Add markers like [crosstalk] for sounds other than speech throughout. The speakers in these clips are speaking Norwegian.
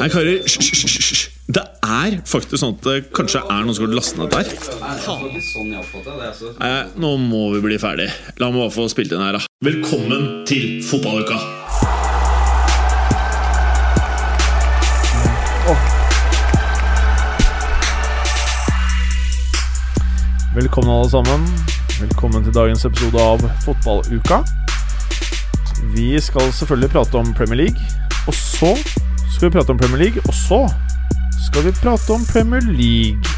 Nei, karer, hysj, hysj, hysj, hysj. Det er faktisk sånn at det kanskje er noen som har lastet ned der. Nei, nå må vi bli ferdig. La meg bare få spilt inn her, da. Velkommen til fotballuka! Velkommen alle sammen. Velkommen til dagens episode av Fotballuka. Vi skal selvfølgelig prate om Premier League, og så skal vi prate om Premier League, og så skal vi prate om Premier League.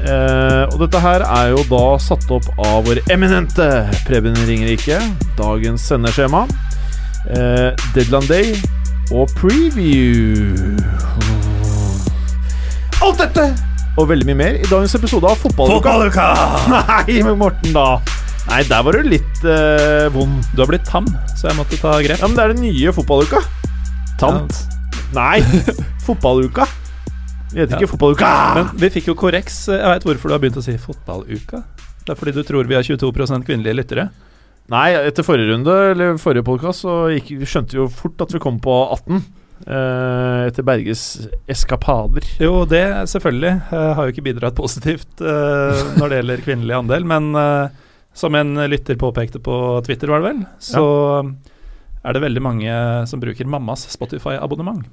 Eh, og dette her er jo da satt opp av vår eminente Preben Ringerike. Dagens sendeskjema. Eh, Deadland Day og preview. Alt dette og veldig mye mer i dagens episode av Fotballuka. [laughs] Nei, men Morten, da. Nei, der var du litt eh, vond. Du har blitt tam, så jeg måtte ta grep. Ja, men det er den nye fotballuka. Tamt. Nei, fotballuka. Vi heter ikke Fotballuka. Men vi fikk jo korreks. Jeg veit hvorfor du har begynt å si fotballuka. Det er fordi du tror vi har 22 kvinnelige lyttere. Nei, etter forrige runde, eller forrige podkast, så gikk, skjønte vi jo fort at vi kom på 18. eh, etter Berges eskapader. Jo, det selvfølgelig. Jeg har jo ikke bidratt positivt eh, når det gjelder kvinnelig andel, men eh, som en lytter påpekte på Twitter, var det vel, så er det veldig mange som bruker mammas Spotify-abonnement.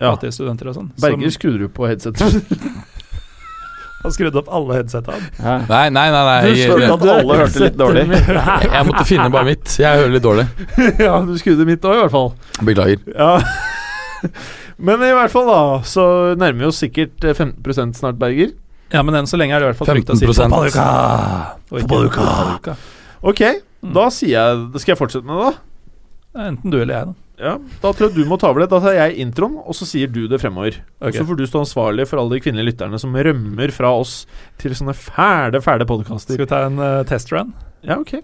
Ja. Fattige studenter og sånn. Berger Som skrudde du på headsetet. [laughs] Han skrudde opp alle headsetene. Nei, nei, nei. nei. Du skrudde at alle hørte litt dårlig. jeg måtte finne bare mitt. Jeg hører litt dårlig. [laughs] ja, du skrudde mitt òg, i hvert fall. Beklager. Ja. [laughs] Men i hvert fall, da, så nærmer vi oss sikkert eh, 15 snart, Berger. Ja, men enn så lenge er det i hvert fall trygt å si 15%. fotballuka. og ikke Fotballuka. fotballuka. Ok, da sier jeg Skal jeg fortsette med det, da? Enten du eller jeg, da. Ja, Da tror jeg du må ta over det. Da tar jeg introen, og så sier du det fremover. Og så får du stå ansvarlig for alle de kvinnelige lytterne som rømmer fra oss til sånne fæle, fæle podkaster. Skal vi ta en uh, testrun? Ja, ok.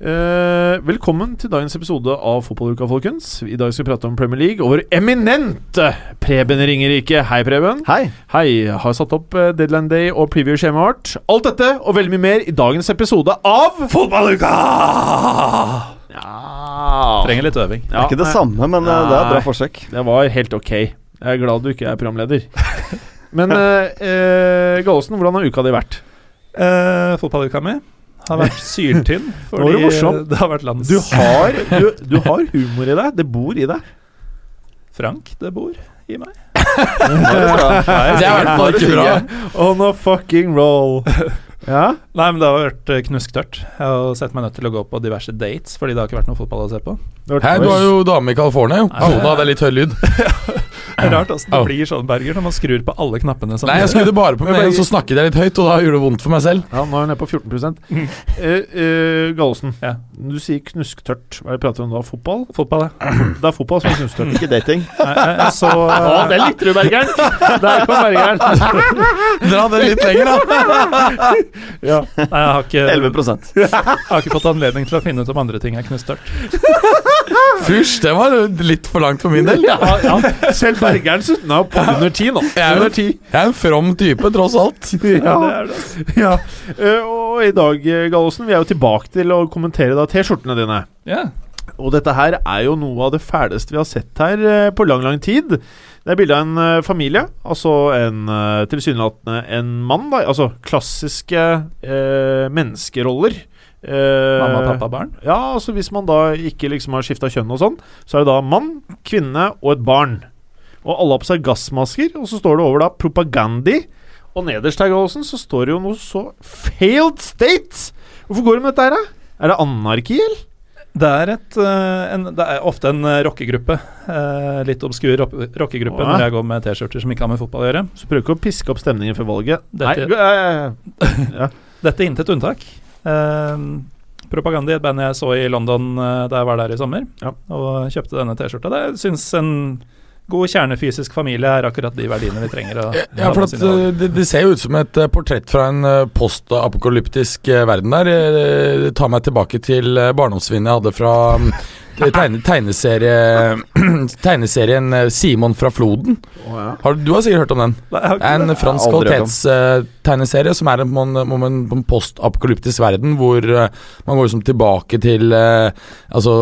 Uh, velkommen til dagens episode av Fotballuka, folkens. I dag skal vi prate om Premier League og vår eminente Preben Ringerike. Hei, Preben. Hei. Hei. Har satt opp Deadland Deadline Day og preview-skjemaet vårt. Alt dette og veldig mye mer i dagens episode av Fotballuka! Ja Trenger litt øving. Ja, Ikke det samme, men Nei. det er et bra forsøk. Det var helt ok. Jeg er glad du ikke er programleder. [laughs] Men eh, eh, Gallosen, hvordan har uka di vært? Uh, fotballuka mi har vært [laughs] syltynn. Fordi det, det har vært lands... Du har, du, du har humor i deg. Det bor i deg. Frank, det bor i meg. [laughs] Det er i hvert fall ikke bra. On a fucking roll. Ja? Nei, men det har vært eh, knusktørt. Jeg har sett meg nødt til å gå på diverse dates fordi det har ikke vært noe fotball å se på. Hæ, du har jo dame i California, jo. Hona, det er litt høy lyd. [laughs] Det er rart åssen det blir sånn, Berger, når man skrur på alle knappene Nei, jeg skrudde bare på meg, så snakket jeg litt høyt, og da gjorde det vondt for meg selv. Ja, nå er hun nede på 14 uh, uh, Gallosen, Ja. du sier knusktørt. Hva er det vi prater om da? Fotball? Fotball, ja. Det er fotball som er knusktørt. Ikke dating. Nei, jeg, jeg så Å, eh, [laughs] det likte du, Bergeren! Der kom Bergeren. Dra det litt lenger, da. [laughs] Ja. Nei, jeg har ikke, 11 [laughs] jeg har ikke fått anledning til å finne ut om andre ting er knusktørt. Fysj, det var litt for langt for min del. Ja, ja. Selv Bergeren sutna på under ti nå. Jeg er, jeg er en from type, tross alt. [laughs] Ja, det. ja. Eh, og i dag, eh, Gallosen, vi er jo tilbake til å kommentere da T-skjortene dine. Ja. Og dette her er jo noe av det fæleste vi har sett her eh, på lang, lang tid. Det er bilde av en familie, altså en tilsynelatende en mann, da. Altså klassiske eh, menneskeroller. Eh, Mamma, pappa, barn. Ja, altså hvis man da ikke liksom har skifta kjønn og sånn, så er det da mann, kvinne og et barn. Og alle har på seg gassmasker, og så står det over da 'propagandi'. Og nederst her, Gallosen, så står det jo noe så 'failed state'. Hvorfor går det med dette her, da? Er det anarki, eller? Det er, et, eh, en, det er ofte en eh, rockegruppe. eh, litt obskur rock- rockegruppe når jeg går med T-skjorter som ikke har med fotball å gjøre. Så prøver ikke å piske opp stemningen før valget. Dette- Nei. [laughs] Dette er intet unntak. Eh, Propaganda, et band jeg så i London eh, da jeg var der i sommer, Ja. og kjøpte denne T-skjorta. Jeg syns en god kjernefysisk familie er akkurat de verdiene vi trenger. [laughs] Ja, for at, uh, det, det ser jo ut som et uh, portrett fra en uh, postapokalyptisk uh, verden der. Uh, Det tar meg tilbake til uh, barndomsvinnet jeg hadde fra um, tegne, tegneserie, [clears throat] tegneserien eh, Simon fra Floden. Har, du- har sikkert hørt om den? Nei, en fransk kvalitetstegneserie som er en, om en, om en, en postapokalyptisk verden hvor eh, man går liksom tilbake til eh, altså,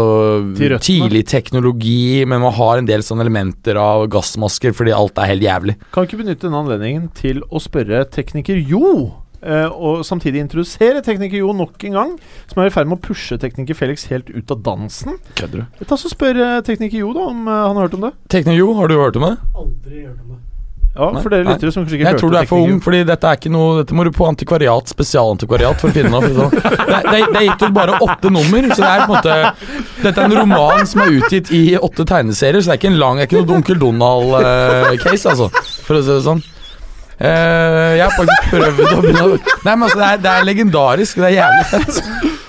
Til tidlig teknologi, men man har en del sånne elementer av gassmasker fordi alt er helt jævlig. Kan ikke benytte denne anledningen til å spørre tekniker Jo. Eh, og samtidig introdusere tekniker Jo nok en gang, som er i ferd med å pushe tekniker Felix helt ut av dansen. Kødder du? Ta så Spør eh, tekniker Jo da om uh, han har hørt om det. Tekniker Jo, har du hørt om det? Aldri hørt om det. Ja, Nei, For dere lytter lyttere som kanskje ikke Jeg tror du er for ung, fordi dette er ikke noe Dette må du på antikvariat, spesialantikvariat, for å finne det sånn. Det, det, det er gitt ut bare åtte nummer, så det er på en måte Dette er en roman som er utgitt i åtte tegneserier, så det er ikke en lang Det er ikke noe Dunkel Donald-case, altså, for å si det sånn. Eh, jeg har faktisk [laughs] prøvd å begynne å Nei, men altså, det er, det er legendarisk. Det er jævlig fett.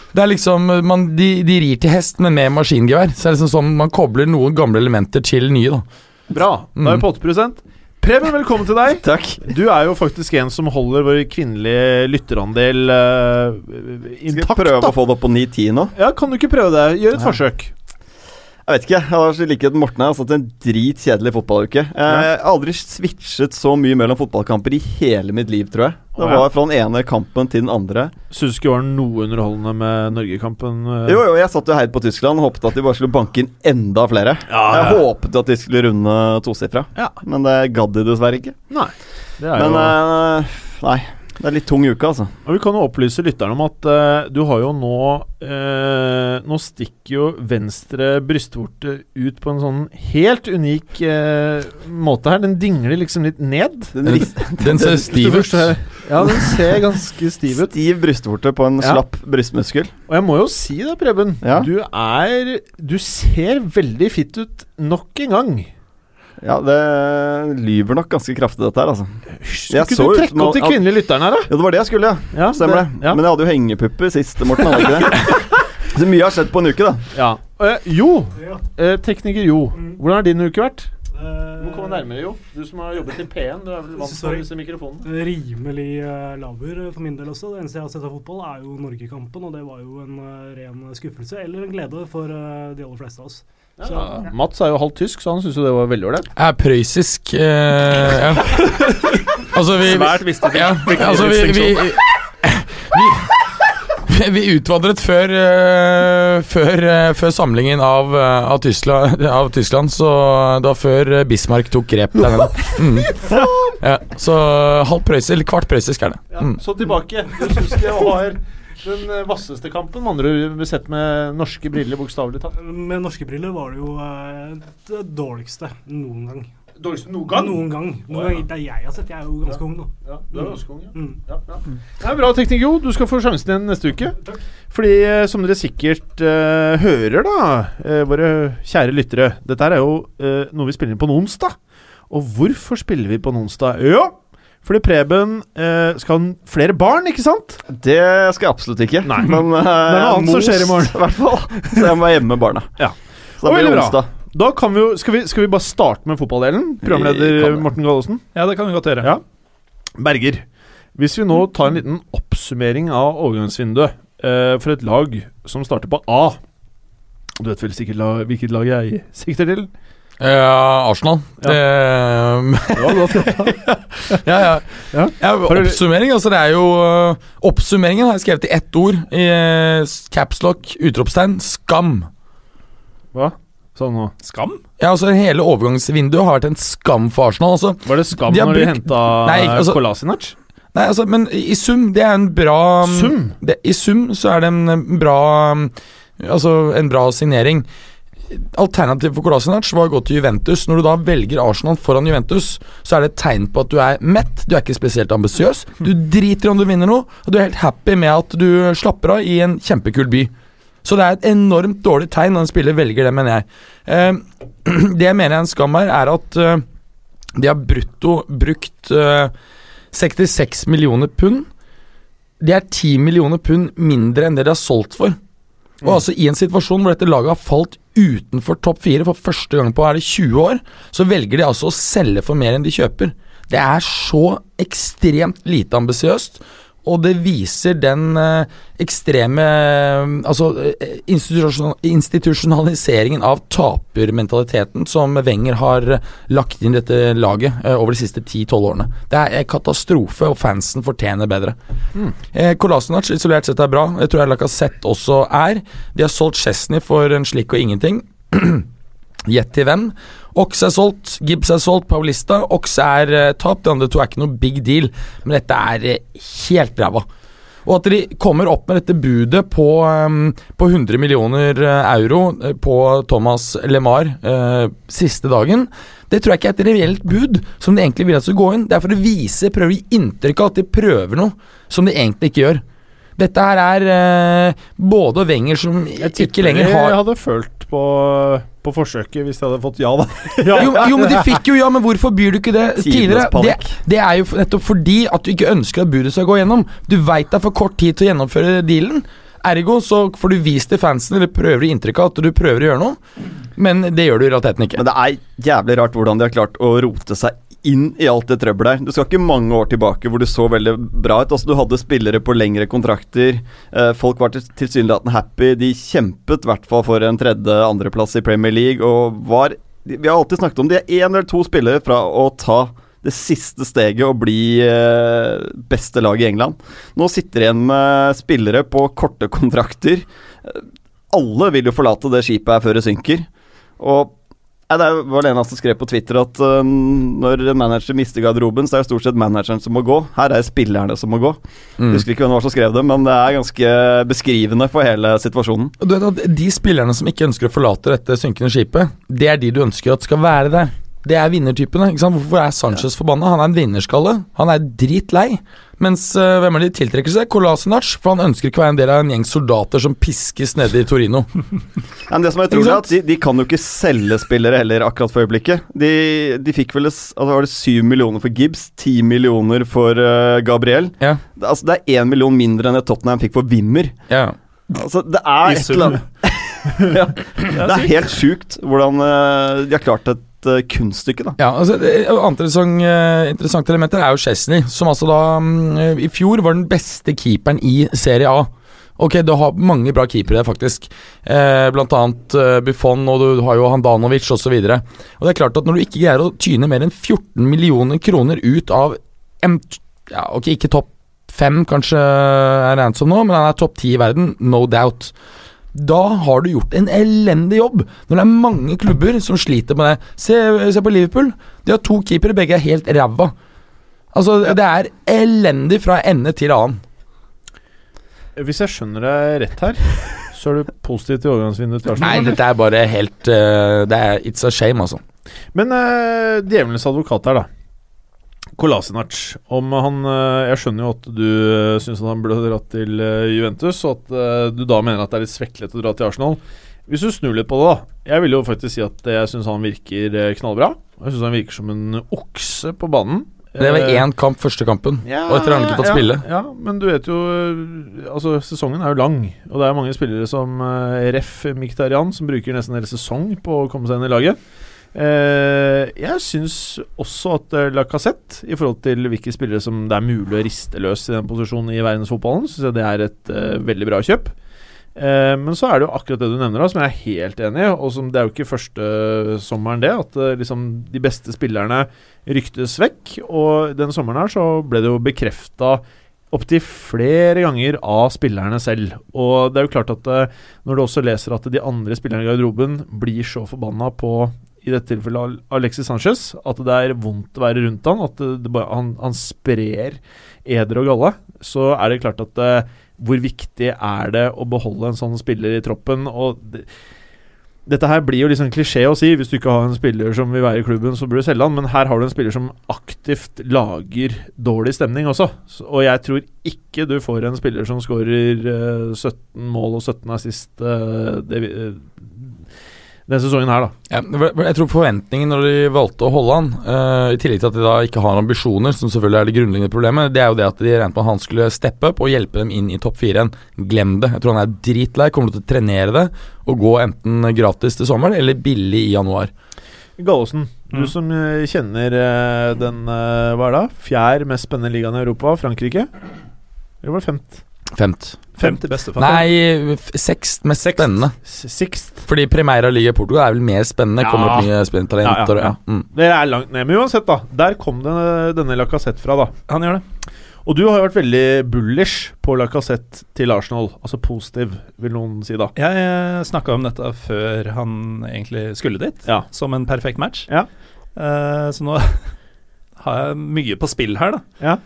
Det er liksom man, de, de rir til hest, men med maskingevær. Så det er liksom sånn Man kobler noen gamle elementer til nye, da. Bra. Da er vi på 8 Preben, velkommen til deg. Takk. Du er jo faktisk en som holder vår kvinnelige lytterandel uh, Skal vi jeg prøve da. å få det opp på 9-10 nå? Ja, Kan du ikke prøve det? Gjør et forsøk. Jeg vet ikke. Jeg har så likhet med Morten. Har hatt en dritkjedelig fotballuke. Jeg har aldri switchet så mye mellom fotballkamper i hele mitt liv, tror jeg. Det var fra den ene kampen til den andre. Syns du ikke det var noe underholdende med Norgekampen? eh? Jo, jo, jeg satt jo heid på Tyskland og håpet at de bare skulle banke inn enda flere. Ja, Jeg håpet at de skulle runde tosifra, Ja. men det gadd de dessverre ikke. Nei. Det er Men jo eh, nei. Det er litt tung uke, altså. Og Vi kan jo opplyse lytterne om at uh, du har jo nå uh, Nå stikker jo venstre brystvorte ut på en sånn helt unik uh, måte her. Den dingler liksom litt ned. Den den, Den ser [laughs] stiv ut. Ja, den ser ganske stiv ut. Stiv brystvorte på en Ja. slapp brystmuskel. Og jeg må jo si det, Preben. Ja. Du er Du ser veldig fitt ut nok en gang. Ja, det lyver nok ganske kraftig, dette her, altså. Skulle ikke du trekke opp de kvinnelige lytterne her, da? Ja, det var det jeg skulle, ja. Ja, Stemmer det. Ja. Men jeg hadde jo hengepupper sist, Morten. Hadde ikke det? [laughs] Så mye har skjedd på en uke, da. ja. Eh, jo, eh, tekniker Jo. Mm. Hvordan har din uke vært? Eh, Du må komme nærmere, Jo. Du som har jobbet i P1. Du er vel vant til disse mikrofonene? Rimelig uh, laber for min del også. Det eneste jeg har sett av fotball, er jo Norgekampen, og det var jo en eh, ren skuffelse. Eller en glede for eh, de aller fleste av oss. Så, Ja. Mats er jo halvt tysk, så han syns jo det var veldig ålreit. er prøyssisk Uh, ja. [laughs] Altså, vi, Svært visste ja, altså, vi, vi, [laughs] vi, vi utvandret før, uh, før, uh, før samlingen av, av, Tyskland, av Tyskland, så da før Bismarck tok grep der nede. Mm. Ja, så halvt prøyssisk, eller kvart prøyssisk er det. Ja, Mm. Så tilbake. Du syns det var den eh, vasseste kampen, med andre sett med norske briller, bokstavelig talt. med norske briller var det jo eh, det dårligste noen gang. Dårligste noen Noen gang. Noen Å, ja. gang. Det er jeg har sett. Jeg er jo ganske ung nå. Ja, du er ganske ung, ja. Mm. Ja, ja. Det er bra, teknik, Jo. Du skal få sjansen igjen neste uke. Takk. Fordi, eh, som dere sikkert uh, hører, da, uh, våre kjære lyttere Dette er jo uh, noe vi spiller inn på en onsdag. Og hvorfor spiller vi på en onsdag? Jo, fordi Preben eh, skal ha flere barn, ikke sant? Det skal jeg absolutt ikke. Nei. Men uh, er noe annet som skjer i morgen. [laughs] I hvert fall. Så jeg må være hjemme med barna. Ja. Så da blir det onsdag. Da kan vi jo, skal, vi, skal vi bare starte med fotballdelen? Programleder. Morten Gallosen. Ja, det kan vi godt gjøre. Ja. Berger, hvis vi nå tar en liten oppsummering av overgangsvinduet eh, for et lag som starter på A Du vet vel sikkert la, hvilket lag jeg sikter til? Ja, Arsenal. Det, [laughs] Ja, godt. [laughs] ja, ja. Ja. ja Har oppsummering, altså det er jo øh, Oppsummeringen har jeg skrevet i ett ord. I uh, capslock, utropstegn, skam. Hva? Sånn nå. Skam? Ja, altså Hele overgangsvinduet har vært en skam for Arsenal. Altså. Var det skam De når når de brukt- henta altså- Kolasinac? Nei, altså, men i sum, det er en bra Sum? Det, I sum så er det en eh, bra Altså en bra signering. Alternativet for Kolasinac var å gå til Juventus. Når du da velger Arsenal foran Juventus, så er det et tegn på at du er mett, du er ikke spesielt ambisiøs. Du driter i om du vinner noe, og du er helt happy med at du slapper av i en kjempekul by. Så det er et enormt dårlig tegn når en spiller velger det, mener jeg. Eh, [clears throat] det jeg mener er en skam her, er at eh, de har brutto brukt eh, 66 millioner pund. Det er 10 millioner pund mindre enn det de har solgt for. Og altså I en situasjon hvor dette laget har falt utenfor topp fire for første gang på er det 20 år, så velger de altså å selge for mer enn de kjøper. Det er så ekstremt lite ambisiøst. Og det viser den eh, ekstreme eh, Altså eh, institusjonaliseringen av tapermentaliteten som Wenger har lagt inn i dette laget over de siste 10-12 årene. Det er katastrofe, og fansen fortjener bedre. Mm. Kolasinac isolert sett er bra. Det tror jeg Lacassette også er. De har solgt Chesney for en slikk og ingenting. [clears throat] Gjett til hvem? Ox er solgt, Gibbs er solgt, Paulista. Ox er uh, tapt, de andre to er ikke noe big deal, men dette er uh, helt ræva. Og at de kommer opp med dette budet på, um, på 100 millioner euro på Thomas LeMar uh, siste dagen, det tror jeg ikke er et reelt bud som de egentlig vil at skal gå inn. Det er for å vise, prøve å gi inntrykk av at de prøver noe som de egentlig ikke gjør. Dette her er uh, både Wenger som ikke lenger har Jeg hadde følt på, på forsøket hvis jeg hadde fått ja, da. [laughs] jo, jo, men de fikk jo ja, men hvorfor byr du ikke det tidligere? Det, det er jo nettopp fordi at du ikke ønsker at budet skal gå gjennom. Du veit det er for kort tid til å gjennomføre dealen. Ergo så får du vist til fansen, eller prøver å inntrykk av at du prøver å gjøre noe, men det gjør du i realiteten ikke. Men det er jævlig rart hvordan de har klart å rote seg inn i alt det trøbbelet her. Du skal ikke mange år tilbake hvor det så veldig bra ut. Altså Du hadde spillere på lengre kontrakter. Eh, folk var til- tilsynelatende happy. De kjempet i hvert fall for en tredje-andreplass i Premier League og var Vi har alltid snakket om de er én eller to spillere fra å ta det siste steget og bli eh, beste lag i England. Nå sitter de igjen med spillere på korte kontrakter. Eh, Alle vil jo forlate det skipet her før det synker. Og Det var Lena som skrev på Twitter at uh, når manager mister garderoben, så er det stort sett manageren som må gå. Her er det spillerne som må gå. Mm. Husker ikke hvem det var som skrev det, men det er ganske beskrivende for hele situasjonen. Du vet at De spillerne som ikke ønsker å forlate dette synkende skipet, det er de du ønsker at skal være der. Det er vinnertypene. ikke sant? Hvorfor er Sanchez forbanna? Han er en vinnerskalle. Han er dritlei. Mens øh, hvem er det de tiltrekker seg? Kolasinac. For han ønsker ikke å være en del av en gjeng soldater som piskes nede i Torino. [laughs] Men det som er utrolig, er at de, de kan jo ikke selge spillere heller akkurat for øyeblikket. De, de fikk vel altså var det 7 millioner for Gibbs, 10 millioner for uh, Gabriel. Ja. Det, altså, det er 1 million mindre enn det Tottenham fikk for Wimmer. ja. Altså, det er et eller annet [laughs] ja, Det er helt sjukt hvordan uh, de har klart et eh, kunststykke, da. Ja, altså det, andre Annet interessant, eh, interessant element er jo Chesney, som altså da um, i fjor var den beste keeperen i Serie A. Ok, du har mange bra keepere, faktisk. Eh, blant annet eh, Buffon, og du har jo Handanovic osv. Og, og det er klart at når du ikke greier å tyne mer enn 14 millioner kroner ut av en ja, Ok, ikke topp fem, kanskje er regnet som nå, men han er topp ti i verden, no doubt. Da har du gjort en elendig jobb. Når det er mange klubber som sliter med det. Se, se på Liverpool. De har to keepere, begge er helt ræva. Altså, det er elendig fra ende til annen. Hvis jeg skjønner deg rett her, så er du positiv til overgangsvinduet til Nei, Arsenal? dette er bare helt uh, Det er It's a shame, altså. Men uh, djevelens advokat her, da. Kolasinac. Om han eh, Jeg skjønner jo at du uh, syns han burde dratt til eh, Juventus, og at eh, du da mener at det er litt sveklet å dra til Arsenal. Hvis du snur litt på det, da. Jeg vil jo faktisk si at jeg syns han virker eh, knallbra. Jeg syns han virker som en okse på banen. Det var Eh, én kamp første kampen, ja, og etter har han ikke fått ja, spille. Ja, men du vet jo Altså, sesongen er jo lang, og det er mange spillere som Ref Miktarian som bruker nesten hele sesong på å komme seg inn i laget. Eh, jeg syns også at uh, Lacassette, i forhold til hvilke spillere som det er mulig å riste løs i den posisjonen i verdensfotballen, syns jeg det er et eh, veldig bra kjøp. Eh, men så er det jo akkurat det du nevner, da, som jeg er helt enig i. Og som det er jo ikke første sommeren, det. At eh, liksom de beste spillerne ryktes vekk. Og den sommeren her så ble det jo bekrefta opptil flere ganger av spillerne selv. Og det er jo klart at eh, når du også leser at de andre spillerne i garderoben blir så forbanna på i dette tilfellet Alexis Sanchez, at det er vondt å være rundt han, at det, det han, han sprer eder og galle, så er det klart at uh, hvor viktig er det å beholde en sånn spiller i troppen? Og det, dette her blir jo liksom klisjé å si. Hvis du ikke har en spiller som vil være i klubben, så bør du selge han. Men her har du en spiller som aktivt lager dårlig stemning også. Så, og jeg tror ikke du får en spiller som skårer eh, 17 mål og 17 assist eh, det, eh, denne sesongen her, da. Ja, jeg tror forventningen når de valgte å holde han, uh, i tillegg til at de da ikke har ambisjoner, som selvfølgelig er det grunnleggende problemet, det er jo det at de regnet med at han skulle steppe opp og hjelpe dem inn i topp fire igjen. Glem det. Jeg tror han er dritlei, kommer til å trenere det og gå enten gratis til sommeren eller billig i januar. Gallosen, du Mm. som eh, kjenner eh, den hva er det, fjerde mest spennende ligaen i Europa, Frankrike. Eller var det femt? Femt. Femte beste, faktisk. Nei, seks sekst mest spennende. Sixth. Fordi Primera Liga Portugal er vel mer spennende. Ja. Kommer opp mye spennende Ja, ja, ja. Ja, mm. Det er langt ned. Men uansett, da. Der kom denne, denne Lacassette fra, da. Han gjør det. Og du har jo vært veldig bullish på Lacassette til Arsenal. Altså positiv, vil noen si da. Jeg snakka om dette før han egentlig skulle dit, Ja. som en perfekt match. Ja. Uh, så nå [laughs] har jeg mye på spill her, da. Ja.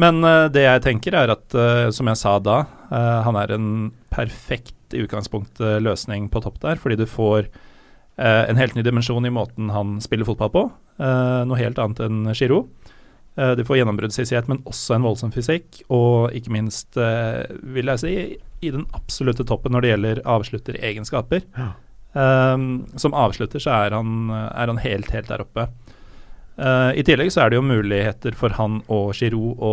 Men uh, det jeg tenker, er at, uh, som jeg sa da, uh, han er en perfekt i utgangspunktet løsning på topp der, fordi du får en helt ny dimensjon i måten han spiller fotball på. Noe helt annet enn Giroud. Eh, du får gjennombruddshissighet, men også en voldsom fysikk, og ikke minst, vil jeg si, i den absolutte toppen når det gjelder avslutteregenskaper. Ja. Um, som avslutter så er han, er han helt, helt der oppe. Eh, I tillegg så er det jo muligheter for han og Giroud å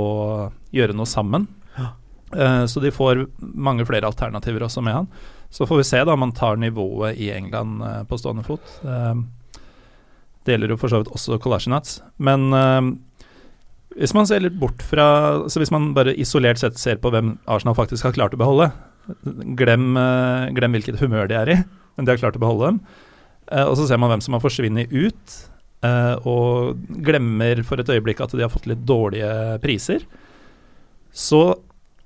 gjøre noe sammen. Uh, så de får mange flere alternativer også med han. Så får vi se da om han tar nivået i England uh, på stående fot. Det gjelder jo for så vidt også Kolasjinats. Men hvis man ser litt bort fra Så hvis man bare isolert sett ser på hvem Arsenal faktisk har klart å beholde, glem, glem hvilket humør de er i, men de har klart å beholde dem. Og så ser man hvem som har forsvunnet ut, og glemmer for et øyeblikk at de har fått litt dårlige priser. Så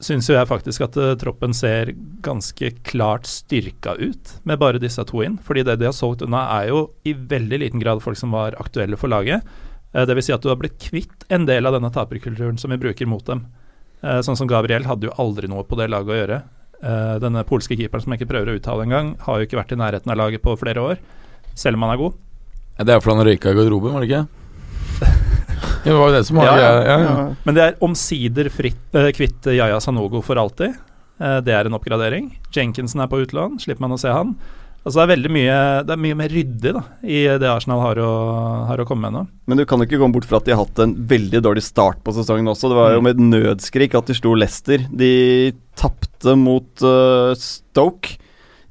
syns jo jeg faktisk at uh, troppen ser ganske klart styrka ut med bare disse to inn. Fordi det de har solgt unna, er jo i veldig liten grad folk som var aktuelle for laget. Uh, det vil si at du har blitt kvitt en del av denne taperkulturen som vi bruker mot dem. Uh, sånn som Gabriel hadde jo aldri noe på det laget å gjøre. Eh, denne polske keeperen som jeg ikke prøver å uttale engang, har jo ikke vært i nærheten av laget på flere år, selv om han er god. Ja, Det er fordi han røyka i garderoben, var det ikke? [laughs] Ja, det var jo det som var Ja, ja. Ja, ja. Men det er omsider fritt, eh, kvitt Yaya Sanogo for alltid. Eh, det er en oppgradering. Jenkinson er på utlån, slipper man å se han. Altså Det er veldig mye Det er mye mer ryddig da i det Arsenal har å, har å komme med nå. Men du kan jo ikke komme bort fra at de har hatt en veldig dårlig start på sesongen også. Det var jo med et nødskrik at de slo Leicester. De tapte mot uh, Stoke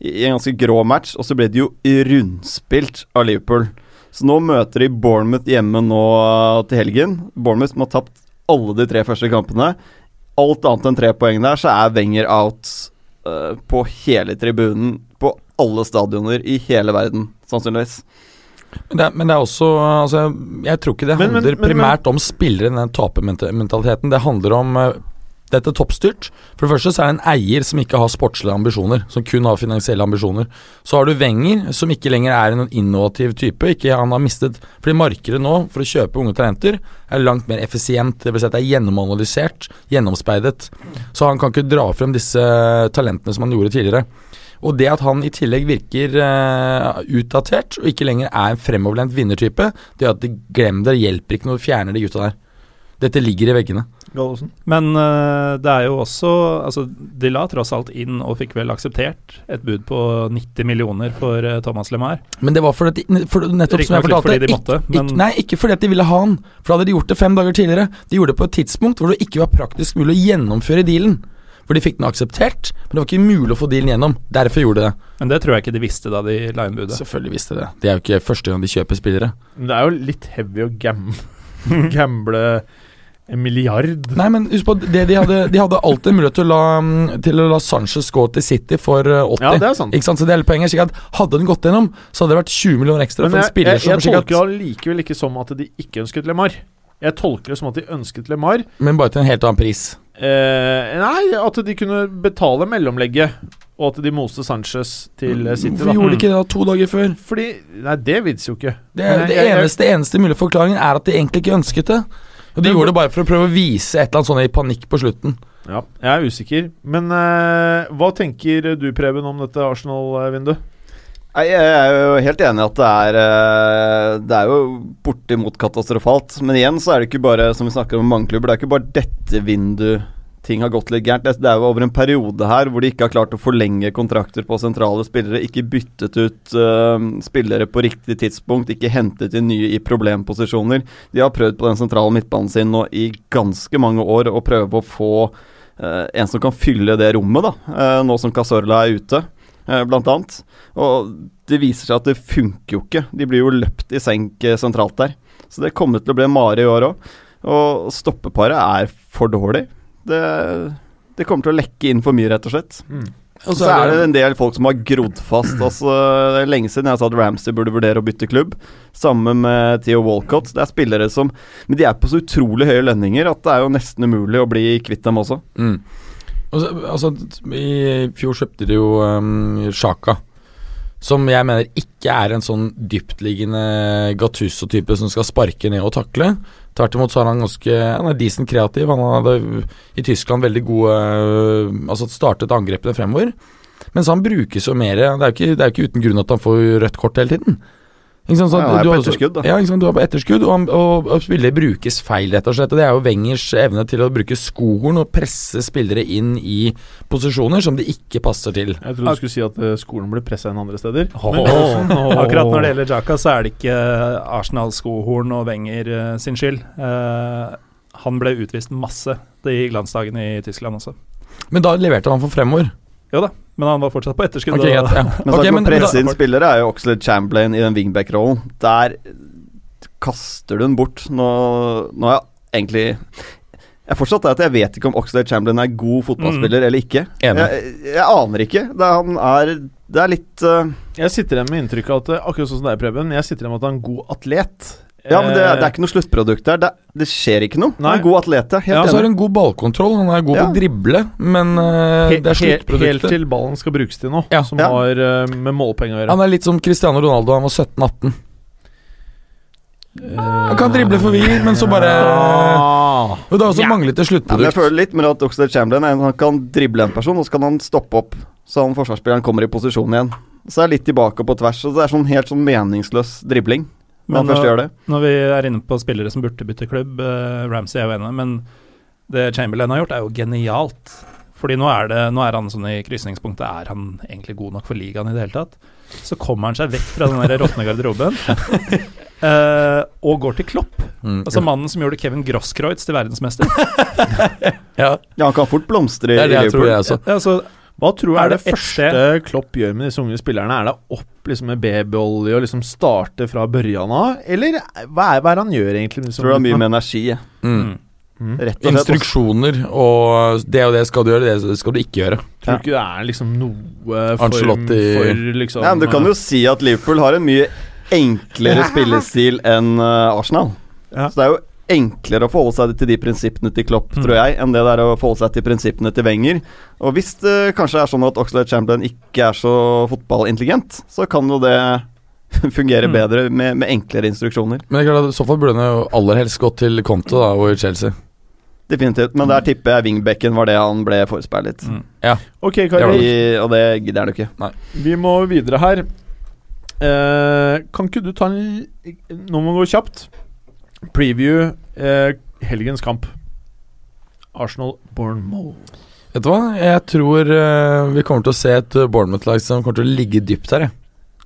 i i en ganske grå match, og så ble de jo rundspilt av Liverpool. Så nå møter de Bournemouth hjemme nå eh, til helgen. Bournemouth som har tapt alle de tre første kampene. Alt annet enn tre poeng der, så er Wenger out uh, på hele tribunen på alle stadioner i hele verden, sannsynligvis. Men, det er, men det er også altså, Jeg tror ikke det Men- men- handler men- primært om spillere, den tapermentaliteten. Det handler om uh, dette er toppstyrt. For det første så er det en eier som ikke har sportslige ambisjoner, som kun har finansielle ambisjoner. Så har du Wenger, som ikke lenger er en innovativ type. Ikke Han har mistet Fordi markedet nå, for å kjøpe unge talenter, er langt mer effisient. Det vil si at det er gjennomanalysert, gjennomspeidet. Så han kan ikke dra frem disse talentene som han gjorde tidligere. Og det at han i tillegg virker uh, utdatert, og ikke lenger er en fremoverlent vinnertype, det at de glemmer det, hjelper ikke når du fjerner de gutta der. Dette ligger i veggene. Gallosen. Men uh, det er jo også Altså, de la tross alt inn, og fikk vel akseptert, et bud på 90 millioner for uh, Thomas LeMar. Men det var fordi at de, for, nettopp som jeg fortalte fordi de ikke- måtte, ikke, men- Nei, ikke fordi at de ville ha han, for da hadde de gjort det fem dager tidligere. De gjorde det på et tidspunkt hvor det ikke var praktisk mulig å gjennomføre dealen. For de fikk den akseptert, men det var ikke mulig å få dealen gjennom. Derfor gjorde de det. Men det tror jeg ikke de visste da de la inn budet. Selvfølgelig visste de det. Det er jo ikke første gang de kjøper spillere. Men det er jo litt heavy å gam gamble [laughs] en milliard. Nei, men husk på det de hadde De hadde alltid mulighet til å la, mm, til å la Sanchez gå til City for uh, 80. Ja, det er sant. Ikke sant, så det hele poenget. er at Hadde den gått gjennom, så hadde det vært 20 millioner ekstra Men for en jeg, jeg, som jeg tolker det likevel ikke som at de ikke ønsket LeMar. Jeg tolker det som at de ønsket LeMar. Men bare til en helt annen pris. Eh, nei, at de kunne betale mellomlegget, og at de moste Sanchez til eh, City. Hvorfor Da. gjorde de ikke det da to dager før? Fordi Nei, det vits jo ikke. Det, det jeg- jeg- eneste, eneste mulige forklaringen er at de egentlig ikke ønsket det. Og De gjorde det bare for å prøve å vise et eller annet sånn i panikk på slutten. Ja, jeg er usikker. Men eh, hva tenker du, Preben, om dette Arsenal-vinduet? Jeg er jo helt enig i at det er eh, Det er jo bortimot katastrofalt. Men igjen så er det ikke bare som vi snakker om mange klubber, det er ikke bare dette vinduet ting har gått litt gærent. Det er jo over en periode her hvor de ikke har klart å forlenge kontrakter på sentrale spillere, ikke byttet ut uh, spillere på riktig tidspunkt, ikke hentet inn nye i problemposisjoner. De har prøvd på den sentrale midtbanen sin nå i ganske mange år å prøve å få uh, en som kan fylle det rommet, da, eh, nå som Casorla er ute blant annet. Og det viser seg at det funker jo ikke. De blir jo løpt i senk sentralt der. Så det kommer til å bli mare i år òg. Og stoppeparet er for dårlig. Det, Det kommer til å lekke inn for mye, rett og slett. Og Så er det en del folk som har grodd fast. Altså, det er lenge siden jeg sa at Ramsey burde vurdere å bytte klubb. Sammen med Theo Walcott. Det er spillere som Men de er på så utrolig høye lønninger at det er jo nesten umulig å bli kvitt dem også. Mm. Altså, altså, I fjor kjøpte de jo um, Sjaka, som jeg mener ikke er en sånn dyptliggende Gattuso-type som skal sparke ned og takle. Tvert imot så er han ganske Han er decent kreativ. Han hadde i Tyskland veldig gode øh, Altså startet angrepene fremover. Mens han brukes jo mer Det er jo ikke, ikke uten grunn at han får rødt kort hele tiden. Ikke sant, så Ja, han er du på etterskudd, da. Ja, ikke sant, du er på etterskudd, og, og, og spillere brukes feil, rett og slett. Og Det er jo Wengers evne til å bruke skolen og presse spillere inn i posisjoner som de ikke passer til. Jeg trodde du skulle si at eh, skolen ble pressa inn andre steder. men [laughs] Akkurat når det gjelder Jaka, så er det ikke Arsenal, Skohorn og Wenger eh, sin skyld. Uh, han ble utvist masse de glansdagene i Tyskland også. Men da leverte han for fremover. Jo da, men han var fortsatt på etterskudd. Okay, ja. [laughs] Men Ok, okay, men- presse inn spillere er jo Oxlade Chamberlain i den wingback-rollen. Der kaster du den bort. Nå, nå er jeg egentlig Jeg er fortsatt er at jeg vet ikke om Oxlade Chamberlain er god fotballspiller eller ikke. Jeg, jeg aner ikke. Det er, han er Det er litt uh... Jeg sitter igjen med inntrykk av at eh, akkurat sånn som deg, Preben, jeg sitter igjen med at han er en god atlet. Ja, men det, Eh, det er ikke noe sluttprodukt der. Det, det skjer ikke noe. Han Nei. er en god atlet, ja. Helt Ja, så har han god ballkontroll, han er god Ja. på å drible, men uh, he- det er sluttproduktet. Helt til ballen skal brukes til noe, Ja. som Ja. har uh, med målpenger å gjøre. Han er litt som Cristiano Ronaldo, han var 17-18. Han kan drible forbi, men så bare. Og det har også Ja. manglet et Ja, men jeg føler litt med at Oxlade Chamberlain er en, han kan drible en person, og så kan han stoppe opp, så han forsvarsspilleren kommer i posisjon igjen. Så er det litt tilbake og på tvers, og det er sånn helt sånn meningsløs dribling. Men når, gjør det. Når vi er inne på spillere som burde bytte klubb, eh, Ramsey er jo enig, men det Chamberlain har gjort, er jo genialt. Fordi nå er, det, nå er han sånn i krysningspunktet Er han egentlig god nok for ligaen i det hele tatt? Så kommer han seg vekk fra den råtne garderoben [laughs] eh, og går til Klopp. Mm. Altså mannen som gjorde Kevin Grosskreutz til verdensmester. [laughs] ja, Ja, han kan fort blomstre i det er det tror Liverpool. jeg også. Ja, altså, Hva tror du Er er det det første Klopp gjør med disse unge spillerne? Er det opp liksom med babyolje og liksom starte fra børjan av? Eller hva er, hva er han gjør egentlig? Liksom? Tror det er mye med energi. jeg. Mm. Mm. Rett og slett. Instruksjoner og det og det skal du gjøre, det skal du ikke gjøre. Tror du ikke det er liksom noe form Ancelotti- for liksom Ja, men du kan jo si at Liverpool har en mye enklere [laughs] spillestil enn eh, Arsenal. Ja. Så det er jo enklere å forholde seg til de prinsippene til Klopp, Mm. tror jeg, enn det der å forholde seg til prinsippene til Wenger. Og hvis det kanskje er sånn at Oxlade Chamberlain ikke er så fotballintelligent, så kan jo det [laughs] fungere Mm. bedre med, med enklere instruksjoner. Men det er klart at i så fall burde han jo aller helst gått til Conte da, og Chelsea. Definitivt. Men der tipper jeg wingbacken var det han ble forespeilet. Mm. Ok, Det var og det gidder han jo ikke. Vi må videre her. Eh, kan ikke du ta en Nå må vi gå kjapt. Preview eh, helgens kamp. Arsenal-Bournemouth. Vet du hva, jeg tror eh, vi kommer til å se et Bournemouth-lag som kommer til å ligge dypt her, jeg.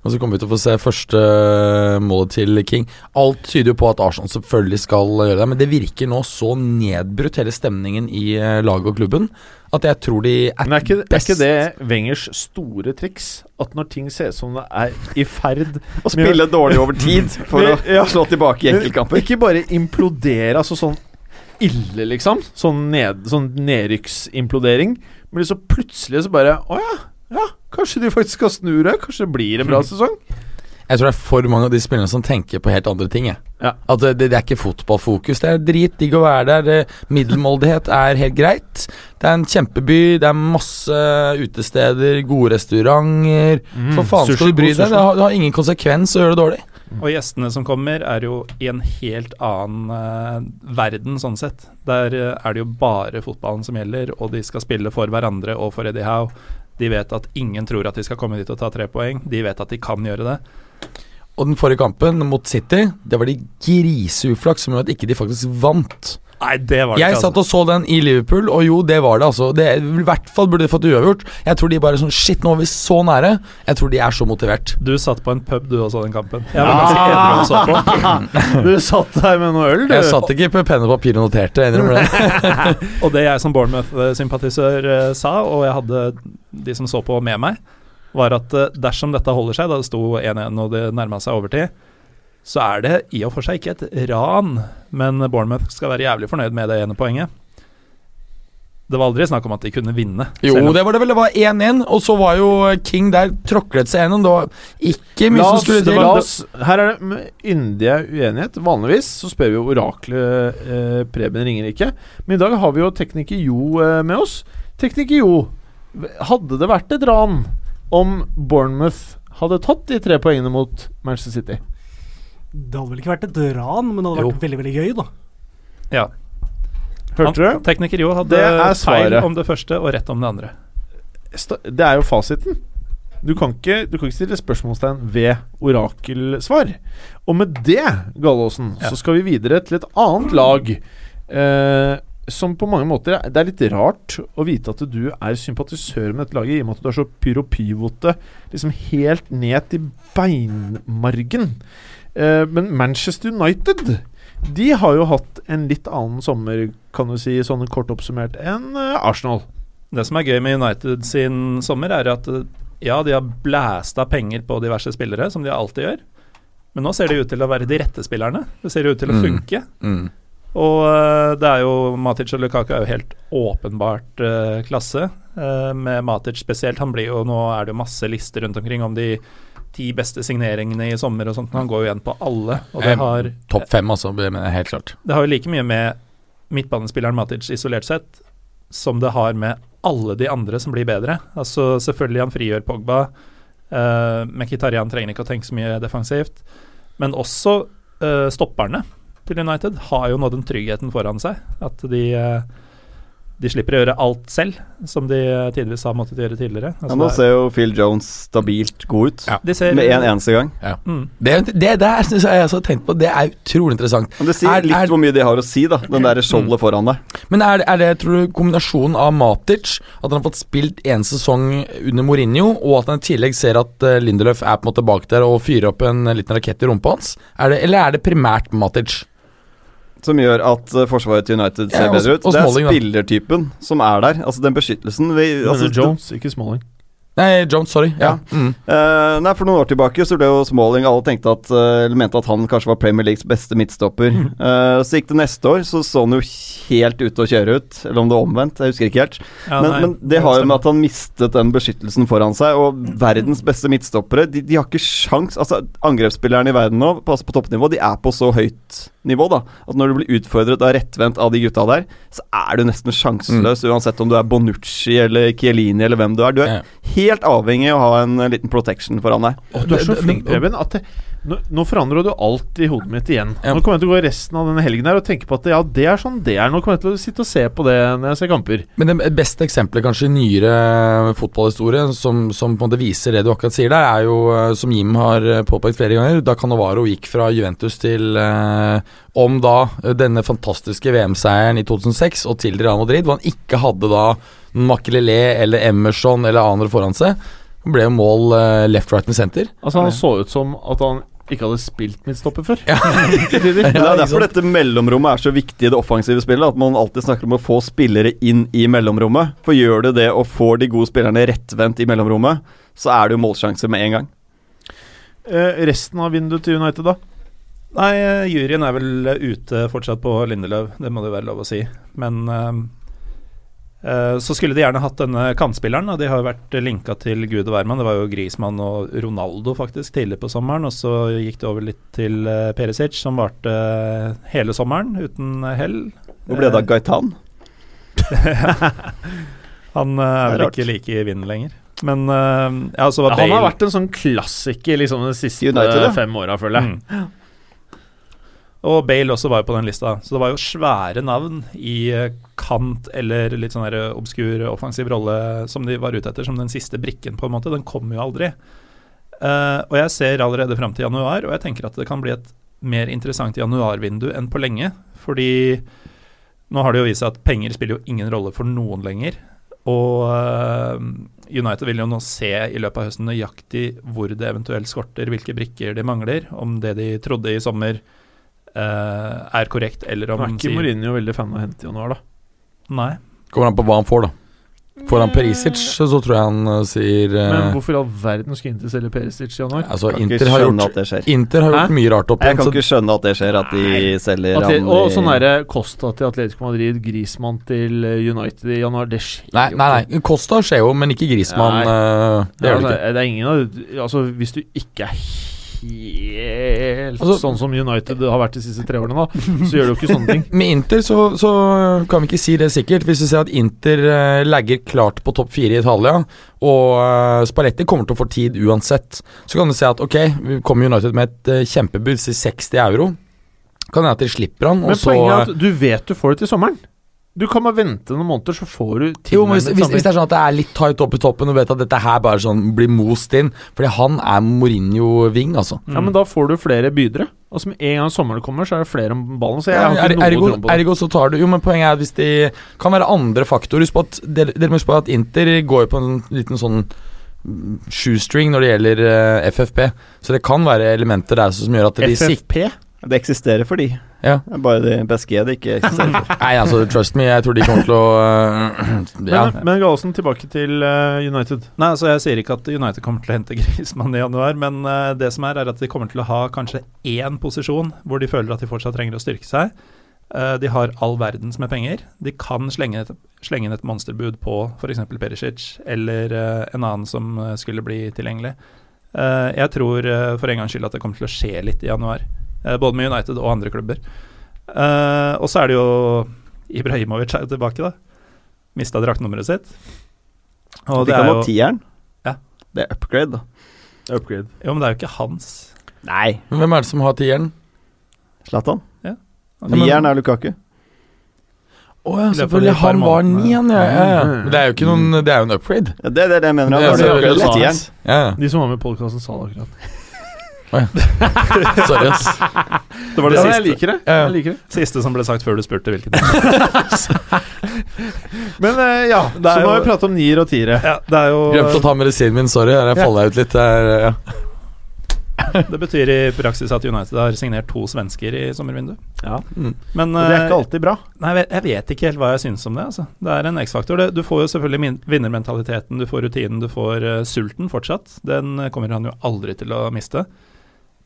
Og så kommer vi til å få se første eh, målet til King. Alt tyder jo på at Arsenal selvfølgelig skal gjøre det, men det virker nå så nedbrutt, hele stemningen i eh, laget og klubben, at jeg tror de er Men er ikke, er ikke det Wengers store triks? At når ting ser ut som det er i ferd Å spille dårlig over tid for å [laughs] Ja. slå tilbake i enkeltkamper. Ikke bare implodere, altså sånn ille, liksom. Sånn, ned, sånn nedrykksimplodering. Men så plutselig så bare Å ja, ja, kanskje de faktisk skal snu det? Kanskje det blir en bra [laughs] sesong? Jeg tror det er for mange av de spillerne som tenker på helt andre ting. Ja. At det, det er ikke fotballfokus. Det er dritdigg å være der. Middelmådighet er helt greit. Det er en kjempeby, det er masse utesteder, gode restauranter. For faen skal du bry deg? Det har, det har ingen konsekvens å gjøre det dårlig. Og gjestene som kommer, er jo i en helt annen uh, verden, sånn sett. Der uh, er det jo bare fotballen som gjelder, og de skal spille for hverandre og for Eddie Howe. De vet at ingen tror at de skal komme dit og ta tre poeng. De vet at de kan gjøre det. Og den forrige kampen mot City, det var de griseuflaks som gjorde at ikke de faktisk vant. Nei, det var det Jeg ikke. satt og så den i Liverpool, og jo, det var det, altså. Det, I hvert fall burde de fått uavgjort. Jeg tror de bare sånn Shit, nå er vi så nære. Jeg tror de er så motivert. Du satt på en pub du og så den kampen. Jeg var ganske edru og så på. [laughs] Du satt der med noe øl, du. Jeg satt ikke på penn og papir og noterte, jeg innrømmer det. [laughs] Og det jeg som Bournemouth-sympatisør eh, sa, og jeg hadde de som så på med meg, var at eh, dersom dette holder seg, da det sto 1-1 og det nærma seg overtid, så er det i og for seg ikke et ran, men Bournemouth skal være jævlig fornøyd med det ene poenget. Det var aldri snakk om at de kunne vinne. Jo, om- det var det vel. Det var 1-1, og så var jo King der tråklet seg gjennom. Det var ikke mye som skulle til. la oss, her er det med yndig uenighet. Vanligvis så spør vi jo oraklet eh, Preben Ringerike. Men i dag har vi jo tekniker Jo eh, med oss. Tekniker Jo, hadde det vært et ran om Bournemouth hadde tatt de tre poengene mot Manchester City? Det hadde vel ikke vært et ran, men det hadde vært veldig veldig gøy, da. Ja. Hørte du? Han- Tekniker Jo hadde feil om det første og rett om det andre. Det er jo fasiten. Du kan ikke, du kan ikke stille spørsmålstegn ved orakelsvar. Og med det, Gallåsen, Ja. så skal vi videre til et annet lag. Eh, som på mange måter Det er litt rart å vite at du er sympatisør med dette laget, i og med at du er så pyro-pyvote liksom helt ned til beinmargen. Eh, men Manchester United De har jo hatt en litt annen sommer, kan du si, sånn kort oppsummert, enn eh, Arsenal. Det som er gøy med United sin sommer, er at eh, ja, de har blæsta penger på diverse spillere, som de alltid gjør. Men nå ser de ut til å være de rette spillerne. Det ser ut til å Mm. funke. Mm. Og eh, det er jo Matic og Lukaku er jo helt åpenbart uh, klasse. Uh, med Matic spesielt. Han blir jo, Nå er det jo masse lister rundt omkring om de ti beste signeringene i sommer og sånt. Han går jo igjen på alle. Og det har, Topp fem, altså. Det helt klart. det har jo like mye med midtbanespilleren Matic isolert sett som det har med alle de andre som blir bedre. Altså Selvfølgelig han frigjør Pogba. Uh, Mkhitarian trenger ikke å tenke så mye defensivt. Men også uh, stopperne til United har jo nå den tryggheten foran seg. At de, eh, de slipper å gjøre alt selv, som de eh, tidvis har måttet gjøre tidligere. Ja, Altså, nå er- ser jo Phil Jones stabilt god ut. Ja. de ser, Med en eneste gang. Mm. Det, det der syns jeg jeg også har tenkt på. Det er utrolig interessant. Men det sier Er- litt er- hvor mye de har å si, da. Den der skjoldet foran deg. Men er, er det, tror du, kombinasjonen av Matic, at han har fått spilt en sesong under Mourinho, og at han i tillegg ser at uh, Lindelöf er på en måte bak der og fyrer opp en eh, liten rakett i rumpa hans? Er det, eller er det primært Matic? Som gjør at eh, forsvaret til United ser Ja, og- bedre ut. og Det er spillertypen da. som er der. Altså den beskyttelsen vi, altså, Jones, ikke Smalling. Nei, Jones, sorry. Ja. Ja. Mm. Uh, nei, For noen år tilbake så ble jo Smalling Alle tenkte at, uh, eller mente at han kanskje var Premier Leagues beste midtstopper. Eh, så gikk det neste år, så så han jo helt ute å kjøre ut. Eller om det var omvendt, jeg husker ikke helt. Ja, men, nei, men det har jo med at han mistet den beskyttelsen foran seg. Og verdens beste midtstoppere, de, de har ikke sjans Altså Angrepsspillerne i verden nå, på, altså på toppnivå, de er på så høyt nivå da at når du blir utfordret og rettvendt av de gutta der, så er du nesten sjanseløs, uansett om du er Bonucci eller Chiellini eller hvem du er. Du er Ja. helt avhengig av å ha en eh, liten protection foran deg. Og du er så flink, Preben. At det, nå, nå forandrer du alt i hodet mitt igjen. Ja. Nå kommer jeg til å gå resten av denne helgen her og tenke på at ja, det er sånn det er. Nå kommer jeg til å sitte og se på det når jeg ser kamper. Men det beste eksempelet kanskje i nyere fotballhistorie som, som på en måte viser det du akkurat sier der, er jo, eh, som Jim har eh, påpekt flere ganger, da Canovaro gikk fra Juventus til eh, om da eh, denne fantastiske VM-seieren i 2006 og til Real Madrid, hvor han ikke hadde da Makelele eller Emerson eller andre foran seg. Han ble jo mål left, right and center. Altså Han så ut som at han ikke hadde spilt midtstopper før. [laughs] Ja. Det er derfor dette mellomrommet er så viktig i det offensive spillet. At man alltid snakker om å få spillere inn i mellomrommet. For gjør du det og får de gode spillerne rettvendt i mellomrommet, så er det jo målsjanse med en gang. Eh, resten av vinduet til United, da? Nei, eh, juryen er vel ute fortsatt på Lindeløv, det må det være lov å si. Men eh, så skulle de gjerne hatt denne kantspilleren, og de har jo vært linka til gud og hvermann. Det var jo Griezmann og Ronaldo faktisk tidlig på sommeren, og så gikk det over litt til eh, Perisic, som varte eh, hele sommeren uten hell. Hvor ble det av Eh, Gaitan? [laughs] Han eh, er er vel ikke like i vinden lenger. Men eh, ja, så var Ja, han har vært en sånn klassiker liksom de siste United, fem åra, føler jeg. Mm. Og Bale også var jo på den lista, så det var jo svære navn i eh, kant eller litt sånn der eh, obskur offensiv rolle som de var ute etter, som den siste brikken, på en måte. Den kom jo aldri. Uh, og jeg ser allerede fram til januar, og jeg tenker at det kan bli et mer interessant januarvindu enn på lenge. Fordi nå har det jo vist seg at penger spiller jo ingen rolle for noen lenger. Og uh, United vil jo nå se i løpet av høsten nøyaktig hvor det eventuelt skorter, hvilke brikker de mangler, om det de trodde i sommer er korrekt, eller om Nå er ikke sier- Mourinho veldig fan av å hente i januar, da. Nei. Kommer an på hva han får, da. Får han Perisic så tror jeg han eh, sier eh, Men hvorfor i all verden skulle Inter selge Perisic i januar? Altså, Inter har, gjort, at det skjer. Inter har gjort mye rart opp igjen. Jeg kan så- ikke skjønne at det skjer, at de selger Atle han og i- sånn derre Costa til Atletico Madrid, Grismann til eh, United i januar, det skjer Nei, jo nei, ikke. nei. Costa skjer jo, men ikke Grismann. Nei. eh, det Ja, gjør det altså, ikke. det er ingen av Altså, hvis du ikke er helt Altså- sånn som United har vært de siste tre årene, da, så gjør det jo ikke sånne ting. [laughs] Med Inter så, så kan vi ikke si det sikkert. Hvis vi ser at Inter uh, legger klart på topp fire i Italia, og uh, Spalletti kommer til å få tid uansett, så kan du se at ok, vi kommer United med et uh, kjempebud til 60 euro. Kan hende at de slipper han, Men og så poenget er at du vet du får det til sommeren. Du kan bare vente noen måneder, så får du jo, men hvis, hvis, hvis det er sånn at det er litt tight opp i toppen, og vet at dette her bare sånn blir most inn Fordi han er Mourinho-ving, altså. Ja, men da får du flere bydere. Altså Med en gang sommeren kommer, så er det flere om ballen. Så jeg har ikke noe ergo, tro på det. ergo så tar du Jo, men poenget er at hvis de Kan være andre faktorer. Husk på at Dere må huske på at Inter går på en liten sånn mm, shoestring når det gjelder uh, FFP. Så det kan være elementer der som gjør at de FFP? FFP? Det eksisterer for de. Ja. Det bare det PSG det ikke eksisterer for. [laughs] Nei, altså, trust me, jeg tror de kommer til å uh, [clears throat] Ja. Men, men Gallosen, tilbake til uh, United. Nei, altså Jeg sier ikke at United kommer til å hente [laughs] Griezmann i januar, men uh, det som er, er at de kommer til å ha kanskje én posisjon hvor de føler at de fortsatt trenger å styrke seg. Eh, de har all verdens med penger. De kan slenge, et, slenge inn et monsterbud på f.eks. Perisic eller en annen som skulle bli tilgjengelig. Eh, jeg tror for en gangs skyld at det kommer til å skje litt i januar, både med United og andre klubber. Eh, og så er det jo Ibrahimovic er jo tilbake, da. Mista draktnummeret sitt. Og De det er jo tieren. Ja. Det er upgrade, da. Upgrade. Jo, men det er jo ikke hans. Nei. Men Hvem er det som har tieren? Zlatan. Altså, Nieren er Lukaku. Å ja, I selvfølgelig. Han var nian, ja. ja, ja. Det er jo ikke noen Det er jo en upgrade. Ja, det, det er det jeg mener. Det er det er det er, det er. Ja, ja. De som var med i podkasten, sa det akkurat. [laughs] Sorry, ass. Det var det Ja, siste, jeg liker det. Ja. Jeg liker det. siste som ble sagt før du spurte hvilken. [laughs] Men eh, ja, så nå har vi pratet om nier og tiere. ja, det er jo Glemte å ta medisinen min, sorry. Jeg faller jeg ut litt. Der, ja. [laughs] Det betyr i praksis at United har signert to svensker i sommervinduet. Ja. Mm. Men det er eh, ikke alltid bra. Nei, jeg vet- ikke helt hva jeg syns om det. Altså. Det er en X-faktor. Du får jo selvfølgelig vinnermentaliteten, du får rutinen, du får uh, sulten fortsatt. Den eh, kommer han jo aldri til å miste.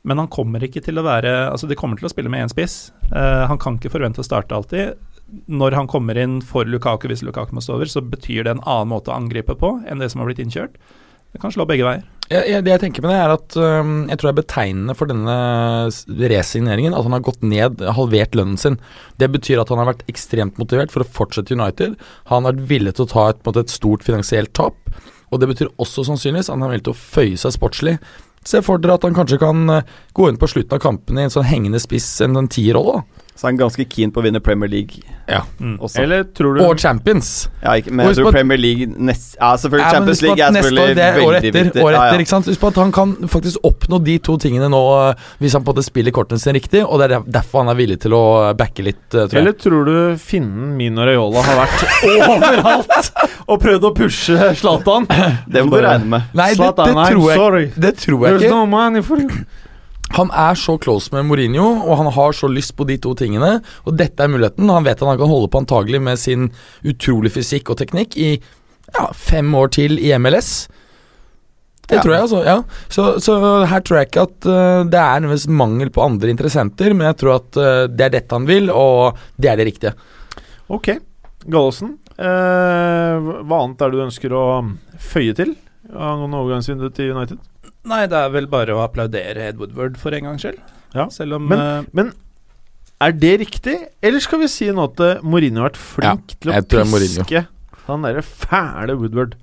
Men han kommer ikke til å være Altså, de kommer til å spille med én spiss. Uh, han kan ikke forvente å starte alltid. Når han kommer inn for Lukaku, hvis Lukaku må stå over, så betyr det en annen måte å angripe på enn det som har blitt innkjørt. Det kan slå begge veier. Jeg, jeg, det jeg tenker med det, er at um, jeg tror det er betegnende for denne resigneringen at han har gått ned, halvert lønnen sin. Det betyr at han har vært ekstremt motivert for å fortsette United. Han har vært villig til å ta et, måte, et stort finansielt tap. Og det betyr også sannsynligvis at han er villig til å føye seg sportslig. Se for dere at han kanskje kan øh, gå inn på slutten av kampene i en sånn hengende spiss, en, en tierrolle. da. Så er han ganske keen på å vinne Premier League Mm. også. Eller tror du Og Champions. ja, ikke, men jeg tror Premier League nest, Ja, selvfølgelig Ja, Champions League er selvfølgelig år, det er veldig etter, viktig. året etter, ja. ikke sant? Husk på at han kan faktisk oppnå de to tingene nå øh, hvis han på en måte spiller kortene sine riktig, og det er derfor han er villig til å øh, backe litt, øh, tror jeg. Eller tror du finnen Mino Raiola har vært [laughs] overalt og prøvd å pushe Zlatan? Det må du regne med. Nei, det, Zlatan, det, I'm tror jeg, sorry. det tror jeg There's ikke. no money for. Han er så close med Mourinho, og han har så lyst på de to tingene. Og dette er muligheten. Han vet at han kan holde på antagelig med sin utrolig fysikk og teknikk i ja, fem år til i MLS. Det Ja. tror jeg, altså. ja så, så her tror jeg ikke at uh, det er nødvendigvis mangel på andre interessenter, men jeg tror at uh, det er dette han vil, og det er det riktige. Ok. Gallosen, uh, hva annet er det du ønsker å føye til angående overgangsvinduet til United? Nei, det er vel bare å applaudere Ed Woodward for en gangs skyld. Ja. Selv om Men- eh, Er det riktig, eller skal vi si nå at eh, Mourinho har vært flink til å jeg tror det er Mourinho. piske han derre fæle Woodward?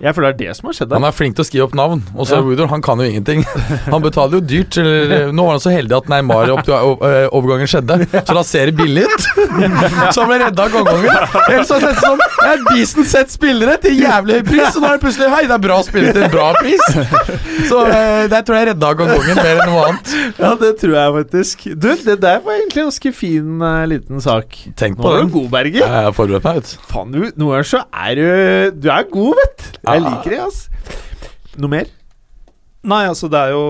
Jeg føler det er det som har skjedd Han er flink til å skrive opp navn, og så Ja. Woodward, han kan jo ingenting. Han betaler jo dyrt. Eller, nå var han så heldig at Neymar-overgangen skjedde, så da ser det billig ut. [laughs] Så han ble redda av gangen. Ellers så har jeg sett sånn Jeg er decent sett spillere til jævlig høy pris, og nå er det plutselig Hei, det er bra spillere til en bra pris. Så eh, der tror jeg redda av gangen mer enn noe annet. Ja, det tror jeg faktisk. Du, det der var egentlig en ganske fin uh, liten sak. Tenk på Nå er du god, Berger. Jeg har forberedt meg, vet du. Faen, du, noen ganger så er du Du er god, vet du. Jeg liker det, altså. Noe mer? Nei, altså det er jo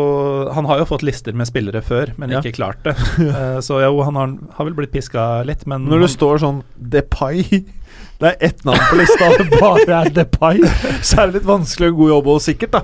Han har jo fått lister med spillere før, men Ja. ikke klart det. [laughs] Eh, så jo, han har, har vel blitt piska litt, men Når det står sånn Depay [laughs] det er ett navn på lista, og [laughs] det bare er Depay, så er det litt vanskelig og god jobb, og sikkert, da.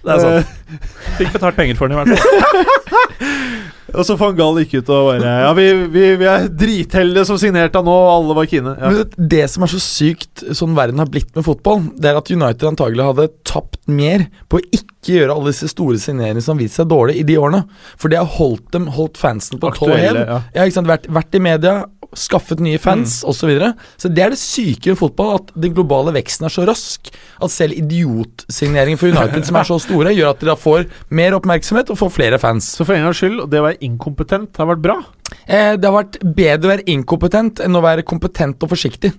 Det er sant. [laughs] Fikk betalt penger for den i hvert fall. [laughs] Og så van Gaal gikk ut og bare Ja, vi, vi, vi er dritheldige som signerte han nå, og alle var kine. Ja. Men det, det som er så sykt sånn verden har blitt med fotball, det er at United antagelig hadde tapt mer på å ikke gjøre alle disse store signeringene som viste seg dårlig i de årene. For det har holdt dem, holdt fansen på tå hev. Ja. Ja, ikke sant? Vært, vært i media, skaffet nye fans osv. Så, videre. så det er det syke i fotball, at den globale veksten er så rask at selv idiotsigneringen for United som er så store, gjør at de da får mer oppmerksomhet og får flere fans. Så for en gangs skyld, det å være inkompetent har vært bra. Eh, det har vært bedre å være inkompetent enn å være kompetent og forsiktig.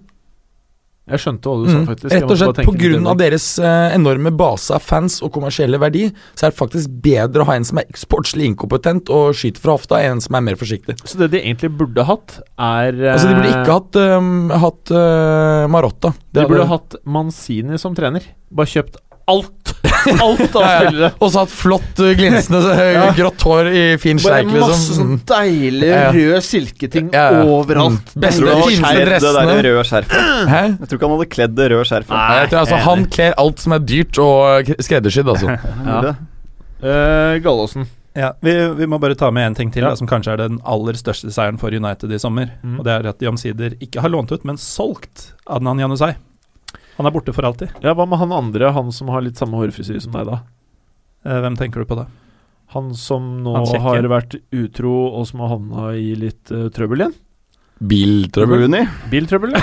Jeg skjønte hva du sa, Mm. faktisk. Rett og slett pga. deres eh, enorme base av fans og kommersielle verdi, så er det faktisk bedre å ha en som er sportslig inkompetent og skyter fra hofta, enn en som er mer forsiktig. Så det de egentlig burde hatt, er Altså De burde ikke hatt, um, hatt uh, Marotta. De burde hatt Manzini som trener. Bare kjøpt alt! [laughs] Alt av Ja, ja. spillere. Og så hatt flott, uh, glinsende uh, grått hår i fin sleik, masse liksom. sånn deilige Ja, ja. røde silketing Ja, ja. overalt. Mm. Beste, Jeg tror han fineste kledd det der røde skjerfet. Hæ? Jeg tror ikke han hadde kledd det røde skjerfet. Nei, jeg tror, altså, han kler alt som er dyrt og uh, skreddersydd, altså. [laughs] Ja. Uh, Gallåsen. Ja, vi, vi må bare ta med en ting til, Ja. da, som kanskje er den aller største seieren for United i sommer. Mm. Og Det er at de omsider ikke har lånt ut, men solgt Adnan Janusai. Han er borte for alltid. Ja, Hva med han andre, han som har litt samme hårfrisyre som deg, da? Eh, hvem tenker du på da? Han som nå Han har vært utro, og som har havna i litt uh, trøbbel igjen? Biltrøbbel. Rooney. Biltrøbbel, ja.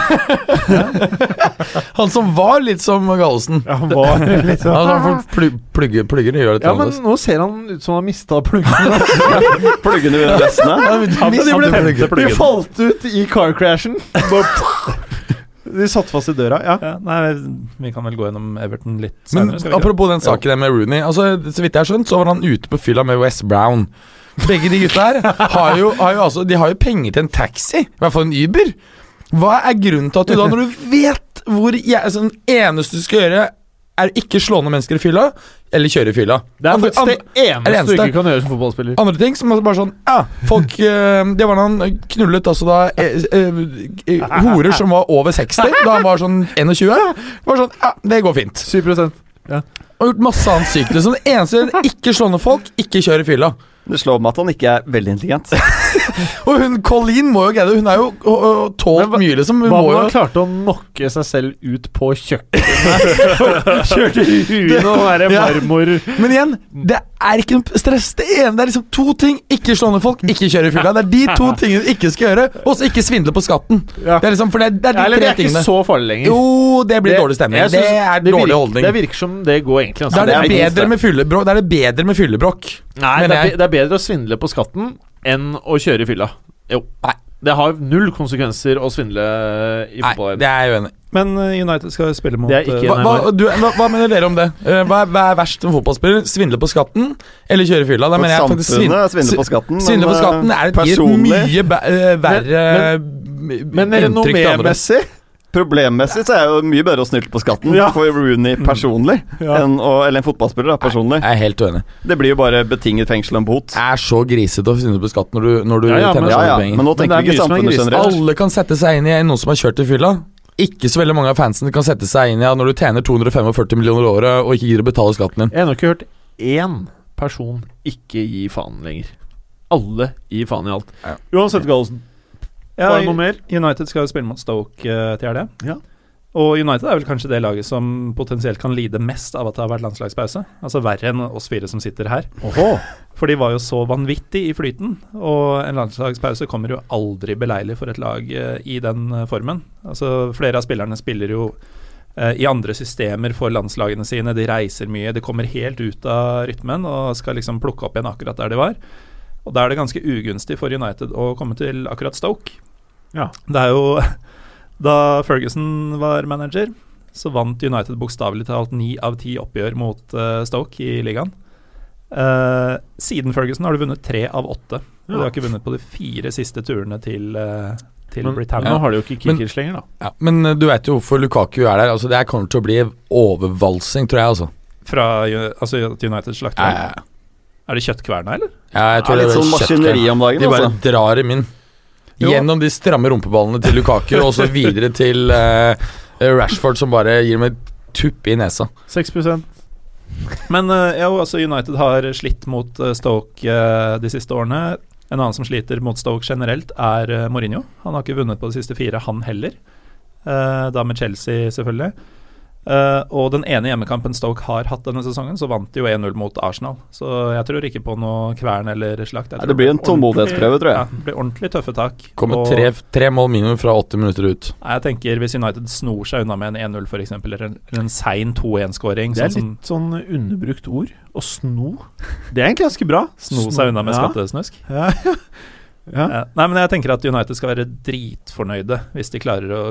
[laughs] Han som var litt som Gallosen. ja han var litt sånn Altså, pl plu plugger, pluggene gjør det Ja, men nå ser han ut som han har mista pluggene. [laughs] Pluggene ved dressene. Ja, de de ble-. De falt ut i car crashen. Bare- [laughs] De satt fast i døra. Ja. Ja, nei, vi kan vel gå gjennom Everton litt senere. Men apropos den saken der med Rooney Altså, Så vidt jeg har skjønt, så var han ute på fylla med West Brown. Begge de gutta her har jo, har jo, altså, De har jo penger til en taxi, i hvert fall en Uber. Hva er grunnen til at du da, når du vet hvor jeg, altså, Den eneste du skal gjøre, er ikke slå ned mennesker i fylla, eller kjøre i fylla. Det er Andre- faktisk det eneste, det eneste. du ikke kan gjøre som fotballspiller. Andre ting som er bare sånn Ja, folk [laughs] eh, Det var da han knullet altså da eh, eh, eh, horer som var over 60, da han var sånn 21. Det var sånn Ja, det går fint. 7 Og gjort masse annet sykt. Liksom. Det eneste Ikke slå ned folk, ikke kjøre i fylla. Det slår meg at han ikke er veldig intelligent. [laughs] Og hun Colleen må jo greie det. Hun er jo tålt mye, liksom. Hun Hva om han klarte å knocke seg selv ut på kjøkkenet? [laughs] Kjørte huet og være marmor Ja. Men igjen, det er ikke noe stress. Det ene det er liksom to ting. Ikke slå ned folk, ikke kjøre i fylla. Det er de to tingene du ikke skal gjøre. Og så ikke svindle på skatten. Ja. Det er liksom, for det, det er de Eller det er ikke tingene. så farlig lenger. Jo, det blir dårlig stemning. Det er dårlig holdning. Det virker som det går egentlig Da altså. er det, det er bedre med fyllebråk. det, er det bedre med fyllebrokk. Nei, det er, det er bedre å svindle på skatten enn å kjøre i fylla. Jo. Nei. Det har null konsekvenser å svindle i Nei, fotball. det er jeg uenig i. Men eh, United skal spille mot eh, Hva, hva, du, hva, hva mener dere om det? Eh, Hva er, hva er verst som fotballspiller? Svindle på skatten eller kjøre i fylla? Da mener jeg faktisk svindle, samfunnet på skatten. Svindle på skatten eh, er et, personlig, mye eh, verre men, Men inntrykk noe andre. renommémessig Problemmessig så er det jo mye bedre å snylte på skatten Ja. for Rooney personlig, [laughs] Ja. enn å, eller en fotballspiller da, personlig. Jeg er helt uenig. Det blir jo bare betinget fengsel og en bot. Det er så grisete å svindle på skatten når du, når du Ja, ja, tjener så ja, mye penger. men nå tenker men vi ikke samfunnet generelt. Alle kan sette seg inn i noen som har kjørt i fylla. Ikke så veldig mange av fansen kan sette seg inn i at når du tjener 245 millioner i året og ikke gidder å betale skatten din. Jeg har nok ikke hørt én person ikke gi faen lenger. Alle gir faen i alt. Ja. Uansett, Gallosen. Ja, Var det noe mer? United skal jo spille mot Stoke uh, til helga. Ja. Og United er vel kanskje det laget som potensielt kan lide mest av at det har vært landslagspause. Altså verre enn oss fire som sitter her. For de var jo så vanvittig i flyten, og en landslagspause kommer jo aldri beleilig for et lag uh, i den uh, formen. Altså Flere av spillerne spiller jo i andre systemer for landslagene sine. De reiser mye, de kommer helt ut av rytmen og skal liksom plukke opp igjen akkurat der de var. Og da er det ganske ugunstig for United å komme til akkurat Stoke. Ja. Det er jo [laughs] Da Ferguson var manager, så vant United bokstavelig talt ni av ti oppgjør mot uh, Stoke i ligaen. Uh, siden Ferguson har du vunnet tre av åtte. Og du har ikke vunnet på de fire siste turene til, uh, til Men Britannia. nå har de jo ikke kickers lenger, da. Ja, men du vet jo hvorfor Lukaku er der. Altså Det kommer til å bli overvalsing, tror jeg. altså Fra altså at United slakter Ja, ja, ja, Er det kjøttkverna, eller? ja, jeg Det tror er litt det sånn kjøttkvern. maskineri om dagen. De bare Altså. drar dem inn. Gjennom de stramme rumpeballene til Lukaku, og så videre til uh, Rashford, som bare gir dem et tupp i nesa. 6% Men uh, ja, altså United har slitt mot eh, Stoke uh, de siste årene. En annen som sliter mot Stoke generelt, er Mourinho. Han har ikke vunnet på de siste fire, han heller. Eh, da med Chelsea, selvfølgelig. Eh, og den ene hjemmekampen Stoke har hatt denne sesongen, så vant de jo 1-0 mot Arsenal. Så jeg tror ikke på noe kvern eller slakt. Jeg tror det blir en tålmodighetsprøve, tror jeg. Ja, det blir ordentlig tøffe tak. Kommer Og- tre, tre mål minimum fra 80 minutter ut. Nei, Jeg tenker Hvis United snor seg unna med en 1-0 f.eks., eller en, en sein 2-1-skåring Det er sånn litt sånn underbrukt ord. Å sno. Det er egentlig ganske bra. sno seg unna med Ja. skattesnusk. Ja. [laughs] ja. Ja. Nei, men jeg tenker at United skal være dritfornøyde hvis de klarer å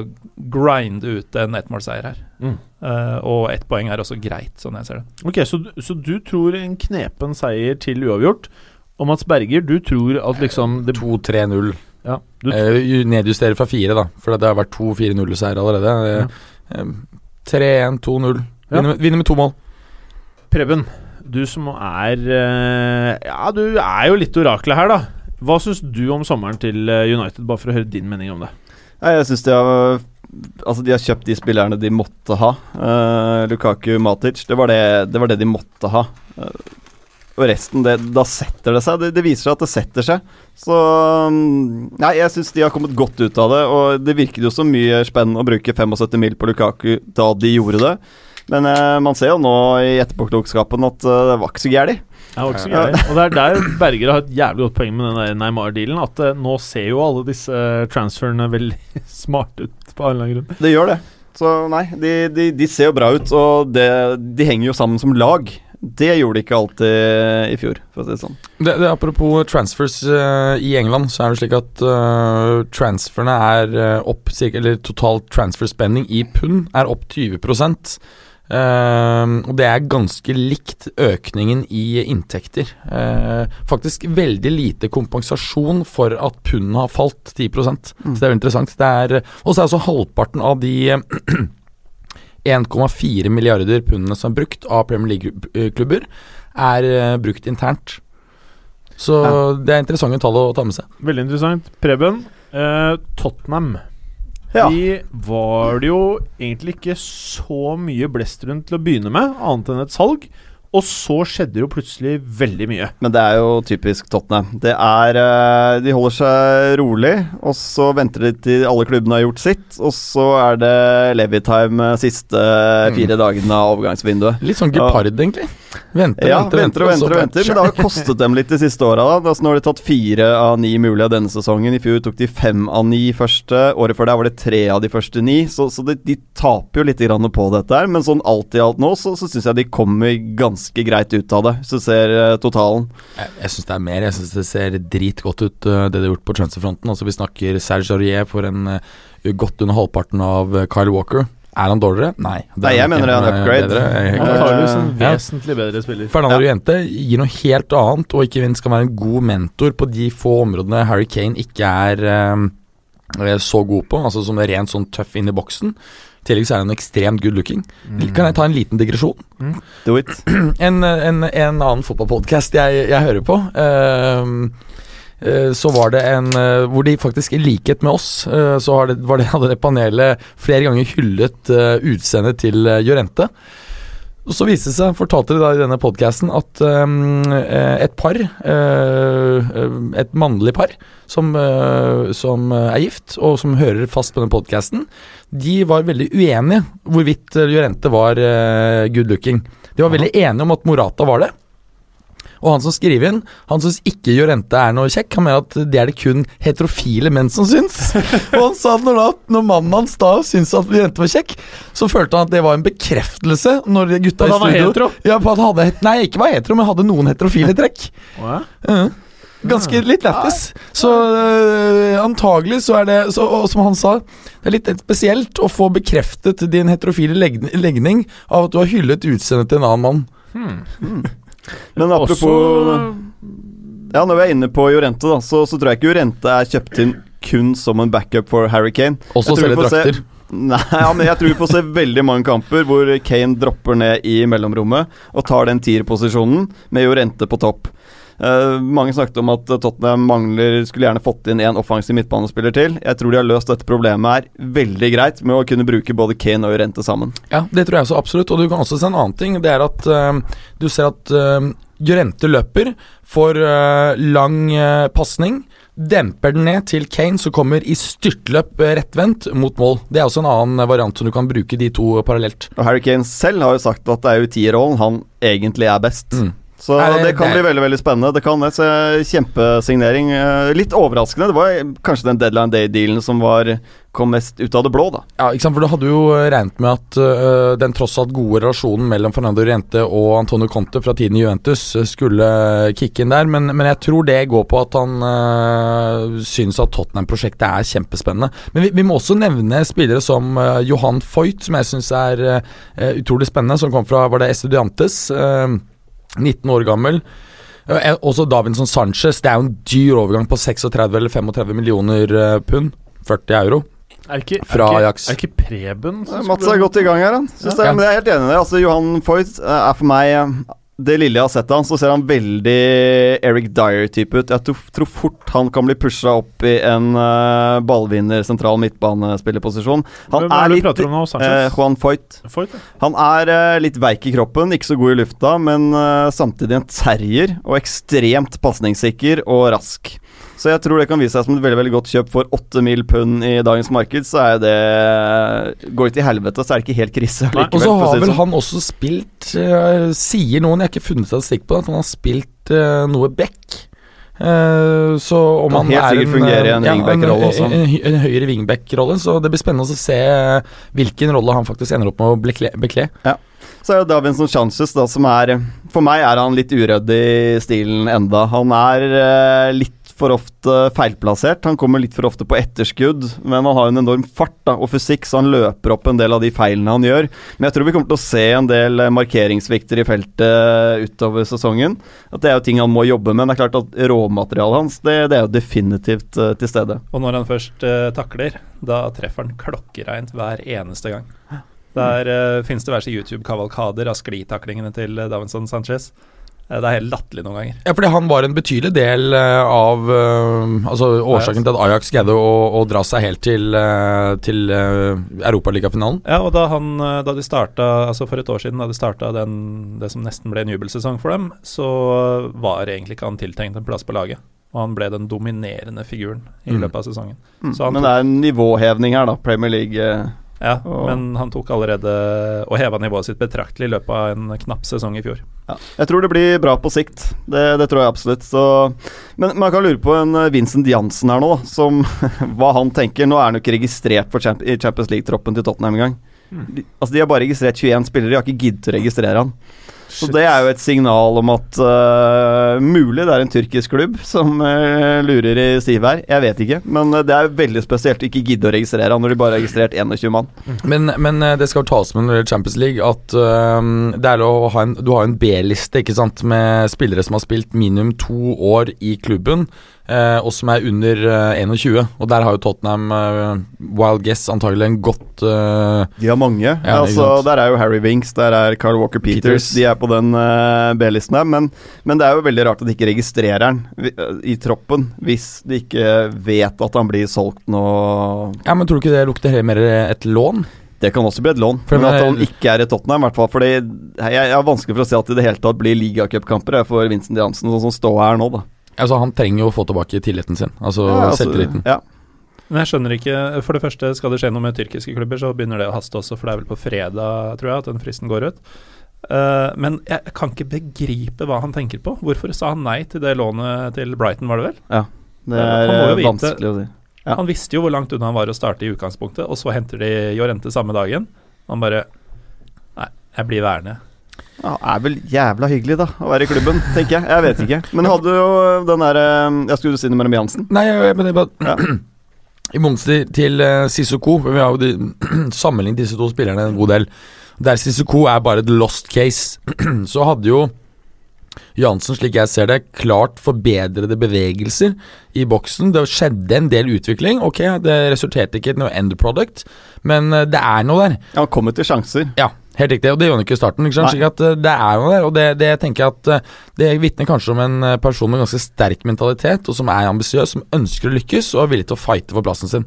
grinde ut en ettmålseier her. Mm. Uh, og ett poeng er også greit, sånn jeg ser det. Ok, så, så du tror en knepen seier til uavgjort. Og Mats Berger, du tror at liksom 2-3-0. ja, du, Eh, nedjusterer fra fire, da, for det har vært to 4-0-seiere allerede. Ja. Uh, 3-1, 2-0. Ja. Vinner, med- vinner med to mål. Preben, du som er eh, Ja, du er jo litt oraklet her, da. Hva syns du om sommeren til eh, United, bare for å høre din mening om det? Ja, jeg synes de har Altså, de har kjøpt de spillerne de måtte ha. Uh, Lukaku, Matic. Det var det, det var det de måtte ha. Uh, og resten, det, da setter det seg. Det, det viser seg at det setter seg. Så um, Nei, jeg syns de har kommet godt ut av det. Og det virket jo så mye spennende å bruke 75 mil på Lukaku da de gjorde det. Men uh, man ser jo nå i etterpåklokskapen at det var ikke så gærent. Ikke. Og det er der Berger har et jævlig godt poeng med den Neymar-dealen. At uh, nå ser jo alle disse uh, transferene veldig [laughs] smarte ut, på en eller annen grunn. Det gjør det. Så nei, de, de, de ser jo bra ut, og det, de henger jo sammen som lag. Det gjorde de ikke alltid i fjor, for å si det sånn. Det, det, apropos transfers uh, i England, så er det slik at uh, transferne er uh, opp cirka, Eller total transferspenning i pund er opp 20 Eh, og det er ganske likt økningen i inntekter. Eh, faktisk veldig lite kompensasjon for at pundet har falt 10% Så det er jo interessant. Er, og så er altså halvparten av de [clears throat] eh, 1,4 milliarder pundene som er brukt av Premier League-klubber, er eh, brukt internt. Så det er interessante tall å ta med seg. Veldig interessant. Preben, eh, Tottenham. Ja. De var det jo egentlig ikke så mye blest rundt til å begynne med, annet enn et salg. Og så skjedde jo plutselig veldig mye. Men det er jo typisk Tottenham. Det er eh, De holder seg rolig, og så venter de til alle klubbene har gjort sitt, og så er det Levitime siste fire dagene av overgangsvinduet. Litt sånn gepard, egentlig. Venter, Ja, venter, venter og venter, og venter, men det har kostet dem litt de siste åra. Altså, nå har de tatt fire av ni mulige av denne sesongen. I fjor tok de fem av ni første. Året før der var det tre av de første ni. Så, så de, de taper jo litt grann på dette her, men sånn alt i alt nå så, så syns jeg de kommer ganske greit ut av det, hvis du ser eh, totalen. Jeg, jeg syns det er mer. Jeg syns det ser dritgodt ut, uh, det de har gjort på transferfronten. Altså Vi snakker Serge Aurier for en uh, godt under halvparten av Kyle Walker. Er han dårligere? Nei. Nei, jeg mener det er en upgrade. bedre. Jeg er Ja, klart. En vesentlig bedre spiller. Fernando Ja. Jente gir noe helt annet, og ikke minst kan være en god mentor på de få områdene Harry Kane ikke er um, så god på, altså som er rent sånn tøff inn i boksen. Tillegg så er han ekstremt good looking. Kan jeg ta en liten digresjon? Do it. [clears throat] En, en, en annen fotballpodkast jeg, jeg hører på, eh, så var det en eh, hvor de faktisk, i likhet med oss, eh, så det, var det, hadde det panelet flere ganger hyllet uh, utseendet til Jørente, Jorente. Og Så viste det seg, fortalte de da i denne podkasten, at eh, et par, eh, et mannlig par, som, uh, som er gift, og som hører fast på den podkasten, de var veldig uenige hvorvidt Jorente var uh, good looking. De var veldig enige om at Morata var det. Og han som skriver inn, han syns ikke Jorente er noe kjekk. Han mener at det er det kun heterofile menn som syns. [laughs] og han sa at når, da, når mannen hans da syntes at Jorente var kjekk, så følte han at det var en bekreftelse når gutta i studio? Ja, på at han hadde, Nei, ikke var hetero, men hadde noen heterofile trekk. Ja. Mhm. Ganske litt lættis. Så uh, antagelig så er det så, Og som han sa, det er litt spesielt å få bekreftet din heterofile legning av at du har hyllet utseendet til en annen mann. Hmm. Men apropos Ja, når vi er inne på Jorente, da, så, så tror jeg ikke Jorente er kjøpt inn kun som en backup for Harry Kane. Også selge drakter. se-. [laughs] Nei, ja, men jeg tror vi får se veldig mange kamper hvor Kane dropper ned i mellomrommet og tar den tierposisjonen med Jorente på topp. Eh, mange snakket om at Tottenham mangler skulle gjerne fått inn en offensiv midtbanespiller til. Jeg tror de har løst dette problemet her veldig greit med å kunne bruke både Kane og Urente sammen. Ja, det tror jeg også absolutt. Og du kan også se en annen ting. Det er at uh, du ser at uh, Jorente løper, får uh, lang uh, pasning. Demper den ned til Kane, som kommer i styrtløp eh, rettvendt mot mål. Det er også en annen variant som du kan bruke de to parallelt. Og Harry Kane selv har jo sagt at det er jo i tierrollen han egentlig er best. Mm. Så det- det kan det- bli veldig veldig spennende. Det kan det. Så kjempesignering. Eh, Litt overraskende. Det var kanskje den deadline day-dealen som var, kom mest ut av det blå, da. Ja, ikke sant, for Du hadde jo regnet med at uh, den tross alt gode relasjonen mellom Fernando Riente og Antonio Conte fra tiden i Juventus skulle kicke inn der, men, men jeg tror det går på at han uh, syns at Tottenham-prosjektet er kjempespennende. Men vi, vi må også nevne spillere som uh, Johan Foyt, som jeg syns er uh, utrolig spennende, som kom fra var det Estudiantes. øh, 19 år gammel. Eh, Også Davinson Sanchez. Det er jo en dyr overgang på 36 eller 35 millioner eh, pund. 40 euro. Er ikke, Fra er ikke, Ajax. Er ikke Preben som Mats er godt i gang her, han. Ja. det, Men jeg er helt enig i det. Altså, Johan Foyt eh, er for meg eh, Det lille jeg har sett av han, så ser han veldig Eric Dyer-type ut. Jeg tror, tror fort han kan bli pusha opp i en uh, ballvinner sentral midtbanespillerposisjon. Han Hvem er er litt nå? uh? Juan Foyt. Foyt, ja. Han er uh, litt veik i kroppen, ikke så god i lufta, men samtidig en terrier og ekstremt pasningssikker og rask. Så jeg tror det kan vise seg som et veldig veldig godt kjøp for 8 mil pund i dagens marked. Så er det Går det til helvete, så er det ikke helt krise. Likevel, Og så har vel sånn. han også spilt uh, Sier noen, jeg har ikke funnet statistikk på det, at han har spilt uh, noe back. Uh, så om han er i en ja. En, en, en høyere wingback-rolle, så det blir spennende å se hvilken rolle han faktisk ender opp med å bekle. bekle. Så er det Davinson Chances, da, som er For meg er han litt uredd i stilen enda. Han er uh, litt for ofte feilplassert. Han kommer litt for ofte på etterskudd, men han har en enorm fart da, og fysikk, så han løper opp en del av de feilene han gjør. Men jeg tror vi kommer til å se en del markeringssvikter markeringsvikter i feltet utover sesongen. At Det er jo ting han må jobbe med. Men det er klart at råmaterialet hans det, det er jo definitivt uh, til stede. Og når han først uh, takler, da treffer han klokkereint hver eneste gang. Der uh, finnes det verste YouTube-kavalkader av sklitaklingene til Davinson Sanchez. Eh, det er helt latterlig noen ganger. Ja, fordi han var en betydelig del eh, av eh, Altså årsaken til at Ajax greide å, å dra seg helt til, uh, til uh, Europaligafinalen. Ja, og da, han, da de starta, altså for et år siden, da de starta det som nesten ble en jubelsesong for dem, så var egentlig ikke han tiltenkt en plass på laget. Og han ble den dominerende figuren i Mm. løpet av sesongen. Mm. Så han Men det er en nivåhevning her, da. Premier League. Ja, Og- men han tok allerede og heva nivået sitt betraktelig i løpet av en knapp sesong i fjor. Ja. Jeg tror det blir bra på sikt. Det, det tror jeg absolutt. Så, men man kan lure på en eh, Vincent Jansen her nå, da, som [laughs] hva han tenker. Nå er han jo ikke registrert for champ i Champions League-troppen til Tottenham engang. De, altså de har bare registrert 21 spillere, de har ikke giddet å registrere han. Så det er jo et signal om at uh, mulig det er en tyrkisk klubb som uh, lurer i stiv her. Jeg vet ikke, men eh, det er veldig spesielt å ikke gidde å registrere han når de bare har registrert 21 mann. Men, men det skal tas med når det gjelder Champions League at uh, det er å ha en, du har en B-liste ikke sant, med spillere som har spilt minimum to år i klubben, eh, og som er under eh, 21. Og der har jo Tottenham eh, Wild Guess antagelig en godt eh, De har mange. Ja, altså, der er jo Harry Winks, der er Carl Walker Peters. Peters. De er på den eh, B-listen her. Men, men det er jo veldig rart at de ikke registrerer han eh, i troppen, hvis de ikke vet at han blir solgt nå. Ja, men tror du ikke det lukter helt mer et lån? Det kan også bli et lån, men at han ikke er i Tottenham, i hvert fall. Fordi jeg, jeg har vanskelig for å se at det i det hele tatt blir ligacupkamper for Vincent Jansen, sånn som står her nå, da. Altså Han trenger jo å få tilbake tilliten sin, altså Ja, altså, selvtilliten. Ja. Men jeg skjønner ikke For det første, skal det skje noe med tyrkiske klubber, så begynner det å haste også, for det er vel på fredag, tror jeg, at den fristen går ut. Uh, men jeg kan ikke begripe hva han tenker på. Hvorfor sa han nei til det lånet til Brighton, var det vel? Ja, Det er må eh, vite- vanskelig å si. Ja. Han visste jo hvor langt unna han var å starte i utgangspunktet, og så henter de Jorente samme dagen. Han bare Nei, jeg blir værende. Ja, er vel jævla hyggelig, da, å være i klubben, tenker jeg. Jeg vet ikke. Men hadde jo den derre Jeg skulle si noe mellom om Jansen. Nei, men det er bare Ja. [clears throat] I motsetning til uh, Sissoko, vi har jo de, [clears throat] sammenlignet disse to spillerne en god del. Der Sissoko er bare et lost case, [clears throat] så hadde jo Jansen, slik jeg ser det, klart forbedrede bevegelser i boksen. Det skjedde en del utvikling. Ok, det resulterte ikke i noe end product, men eh, det er noe der. Ja, han kommer til sjanser. Ja. Helt riktig, og det gjorde han ikke i starten. Ikke sant? Slik at eh, Det er jo der, og det, det tenker jeg at eh, Det vitner kanskje om en eh, person med ganske sterk mentalitet, og som er ambisiøs, som ønsker å lykkes og er villig til å fighte for plassen sin.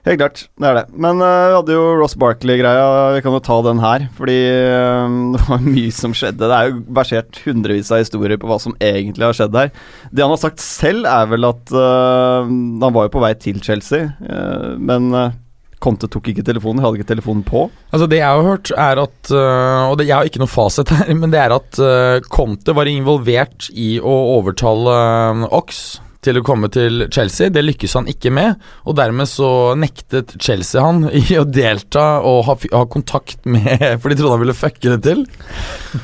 Helt klart, det er det. Men uh, vi hadde jo Ross Barkley-greia, vi kan jo ta den her. Fordi eh, [laughs] det var mye som skjedde. Det er jo versert hundrevis av historier på hva som egentlig har skjedd her. Det han har sagt selv, er vel at uh, Han var jo på vei til Chelsea, uh, men uh, Conte tok ikke telefonen, hadde ikke telefonen på. Altså Det jeg har hørt, er at øh, Og det, jeg har ikke noe fasit her, [laughs] men det er at øh, Conte var involvert i å overtale øh, Ox til å komme til Chelsea. Det lykkes han ikke med, og dermed så nektet Chelsea han [laughs] i å delta og ha, ha kontakt med [laughs] For de trodde han ville fucke det til.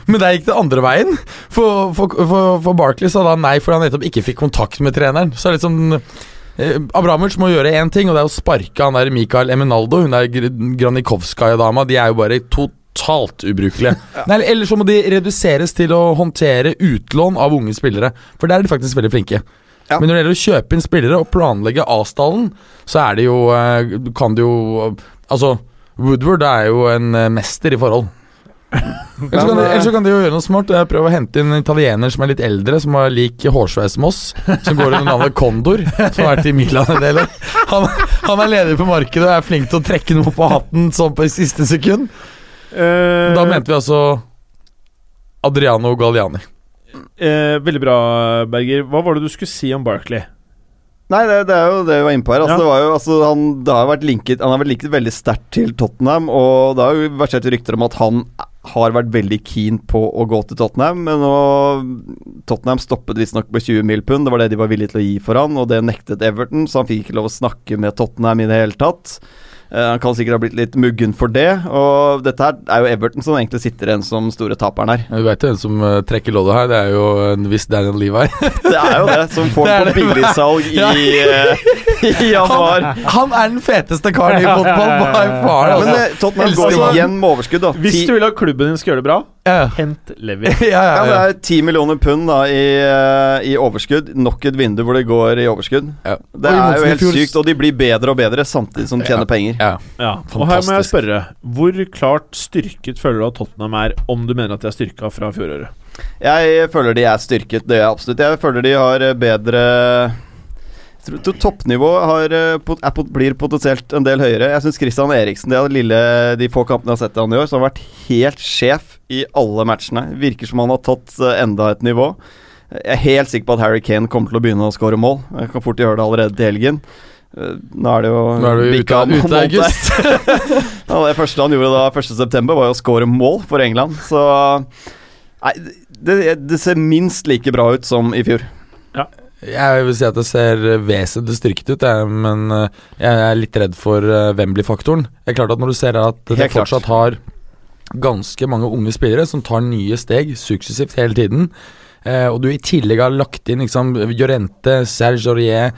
Men der gikk det andre veien. For, for, for, for Barkley sa da nei fordi han nettopp ikke fikk kontakt med treneren. Så det er litt sånn Eh, Abramovic må gjøre én ting, og det er å sparke han der Mikael Eminaldo. Hun der Gr- Granikovskaja-dama. De er jo bare totalt ubrukelige. [laughs] Nei, eller så må de reduseres til å håndtere utlån av unge spillere. For der er de faktisk veldig flinke. Ja. Men når det gjelder å kjøpe inn spillere og planlegge avstallen, så er det jo eh, Kan det jo Altså, Woodward er jo en eh, mester i forhold. Eller så, kan de, kan de jo gjøre noe smart. Prøve å hente inn en italiener som er litt eldre, som har lik hårsveis som oss. Som går under navnet Kondor, som har vært i Milan en del år. Han, han er leder på markedet og er flink til å trekke noe på hatten sånn på siste sekund. Uh, Da mente vi altså Adriano Galliani. Uh, Veldig bra, Berger. Hva var det du skulle si om Barkley? Nei, det, det er jo det vi var inne på her. Altså, Ja. det var jo, altså, han, det har vært linket, han har vært linket veldig sterkt til Tottenham, og det har jo versert rykter om at han har vært veldig keen på å gå til Tottenham, men nå Tottenham stoppet visstnok på 20 mill. pund, det var det de var villige til å gi for han, og det nektet Everton, så han fikk ikke lov å snakke med Tottenham i det hele tatt. Eh, han kan sikkert ha blitt litt muggen for det, og dette her er jo Everton som egentlig sitter igjen som store taperen her. Du vet jo hvem som eh, trekker loddet her, det er jo en viss Daniel Levi. [laughs] Det er jo det, som får Det på billigsalg i, eh, i januar. Han er den feteste karen i fotball, by far. Men Altså. eh, Tottenham går han. igjen med overskudd, da. Hvis du vil at klubben din skal gjøre det bra, Ja, hent Levi. [laughs] ja, ja, Ja, det er 10 millioner pund da i, eh, i overskudd. Nok et vindu hvor det går i overskudd. Ja. Det er jo helt sykt, og de blir bedre og bedre samtidig som de tjener penger. ja. Ja, og her må jeg spørre Hvor klart styrket føler du at Tottenham er, om du mener at de er styrka fra fjoråret? Jeg føler de er styrket, det er jeg absolutt. Jeg føler de har eh, bedre Toppnivået har, eh, blir potensielt en del høyere. Jeg syns Christian Eriksen, det er lille, de få kampene jeg har sett han i år, så har han vært helt sjef i alle matchene. Virker som han har tatt eh, enda et nivå. Jeg er helt sikker på at Harry Kane kommer til å begynne å skåre mål. Jeg kan fort gjøre det allerede til helgen. Eh, Nå er det jo Nå er ute, ute august. [laughs] [laughs] Ja, det første han gjorde da 1.9, var jo å skåre mål for England. Så Nei, det, det ser minst like bra ut som i fjor. Jeg vil si at det ser vesentlig styrket ut, jeg, men eh, jeg er litt redd for eh, Wembley-faktoren. Det er klart at Når du ser at det fortsatt har ganske mange unge spillere som tar nye steg suksessivt hele tiden, eh, og du i tillegg har lagt inn liksom, Jorente, Serge Aurier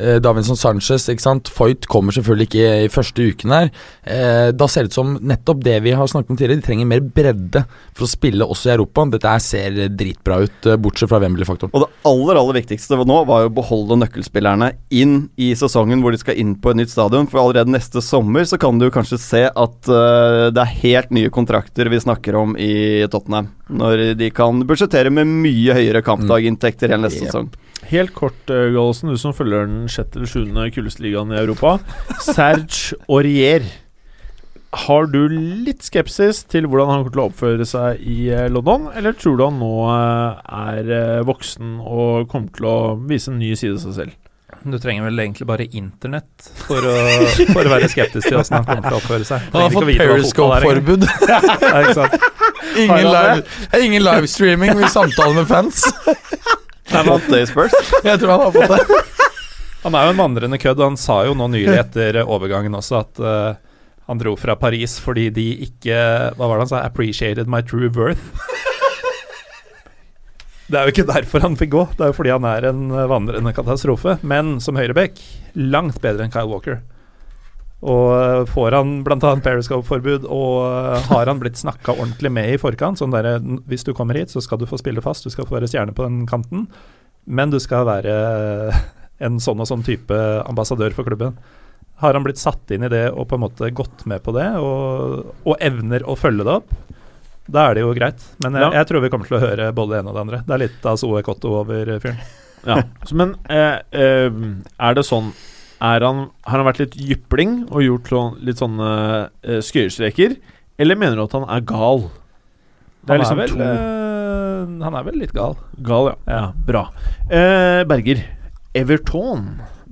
eh, Davinson Sanchez, ikke sant. Foyt kommer selvfølgelig ikke i første uken her. Eh, da ser det ut som nettopp det vi har snakket om tidligere. De trenger mer bredde for å spille også i Europa. Dette her ser dritbra ut, eh, bortsett fra Wembley-faktoren. Og det aller aller viktigste nå var jo å beholde nøkkelspillerne inn i sesongen hvor de skal inn på et nytt stadion. For allerede neste sommer så kan du kanskje se at uh, det er helt nye kontrakter vi snakker om i Tottenham. Når de kan budsjettere med mye høyere kampdaginntekter enn neste Yep. sesong. Helt kort, uh, Gallosen, du som følger den sjette eller sjuende kuleste ligaen i Europa. Serge Aurier. Har du litt skepsis til hvordan han kommer til å oppføre seg i eh, London, eller tror du han nå eh, er eh, voksen og kommer til å vise en ny side av seg selv? Du trenger vel egentlig bare internett for å, for å være skeptisk til åssen han kommer til å oppføre seg. Han har fått Periscope-forbud. [laughs] Ingen, live, det ingen livestreaming med samtale med fans. Hot i Spurs. Jeg tror han har fått det. [laughs] Han er jo en vandrende kødd. og Han sa jo nå nylig etter overgangen også at uh, han dro fra Paris fordi de ikke Hva var det han sa? 'Appreciated my true worth'. [laughs] Det er jo ikke derfor han fikk gå, det er jo fordi han er en eh, vandrende katastrofe. Men som høyreback langt bedre enn Kyle Walker. Og eh, får han bl.a. Periscope-forbud, og eh, har han blitt snakka ordentlig med i forkant? Sånn derre Hvis du kommer hit, så skal du få spille fast, du skal få være stjerne på den kanten, men du skal være en sånn og sånn type ambassadør for klubben. Har han blitt satt inn i det og på en måte gått med på det, og, og evner å følge det opp, da er det jo greit. Men jeg, Ja. jeg tror vi kommer til å høre både det ene og det andre. Det er litt av Soe Cotto over fyren. Ja. Så, men eh, eh, er det sånn han, Har han vært litt jypling og gjort sånn, litt sånne uh, skøyestreker? Eller mener du at han er gal? Det Han, er liksom er vel, to eh, han er vel litt gal. Gal, ja. ja. Bra. Eh, Berger, Everton.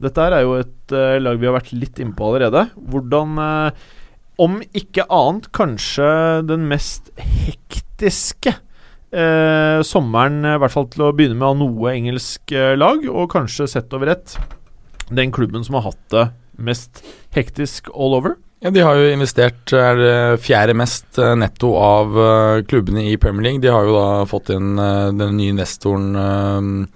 Dette er jo et uh, lag vi har vært litt innpå allerede. Hvordan uh, Om ikke annet, kanskje den mest hektiske uh, sommeren, i hvert fall til å begynne med, av noe engelsk lag, og kanskje sett over ett den klubben som har hatt det mest hektisk all over. Ja, De har jo investert er det fjerde mest eh, netto av eh, klubbene i Premier League. De har jo da fått inn eh, den nye investoren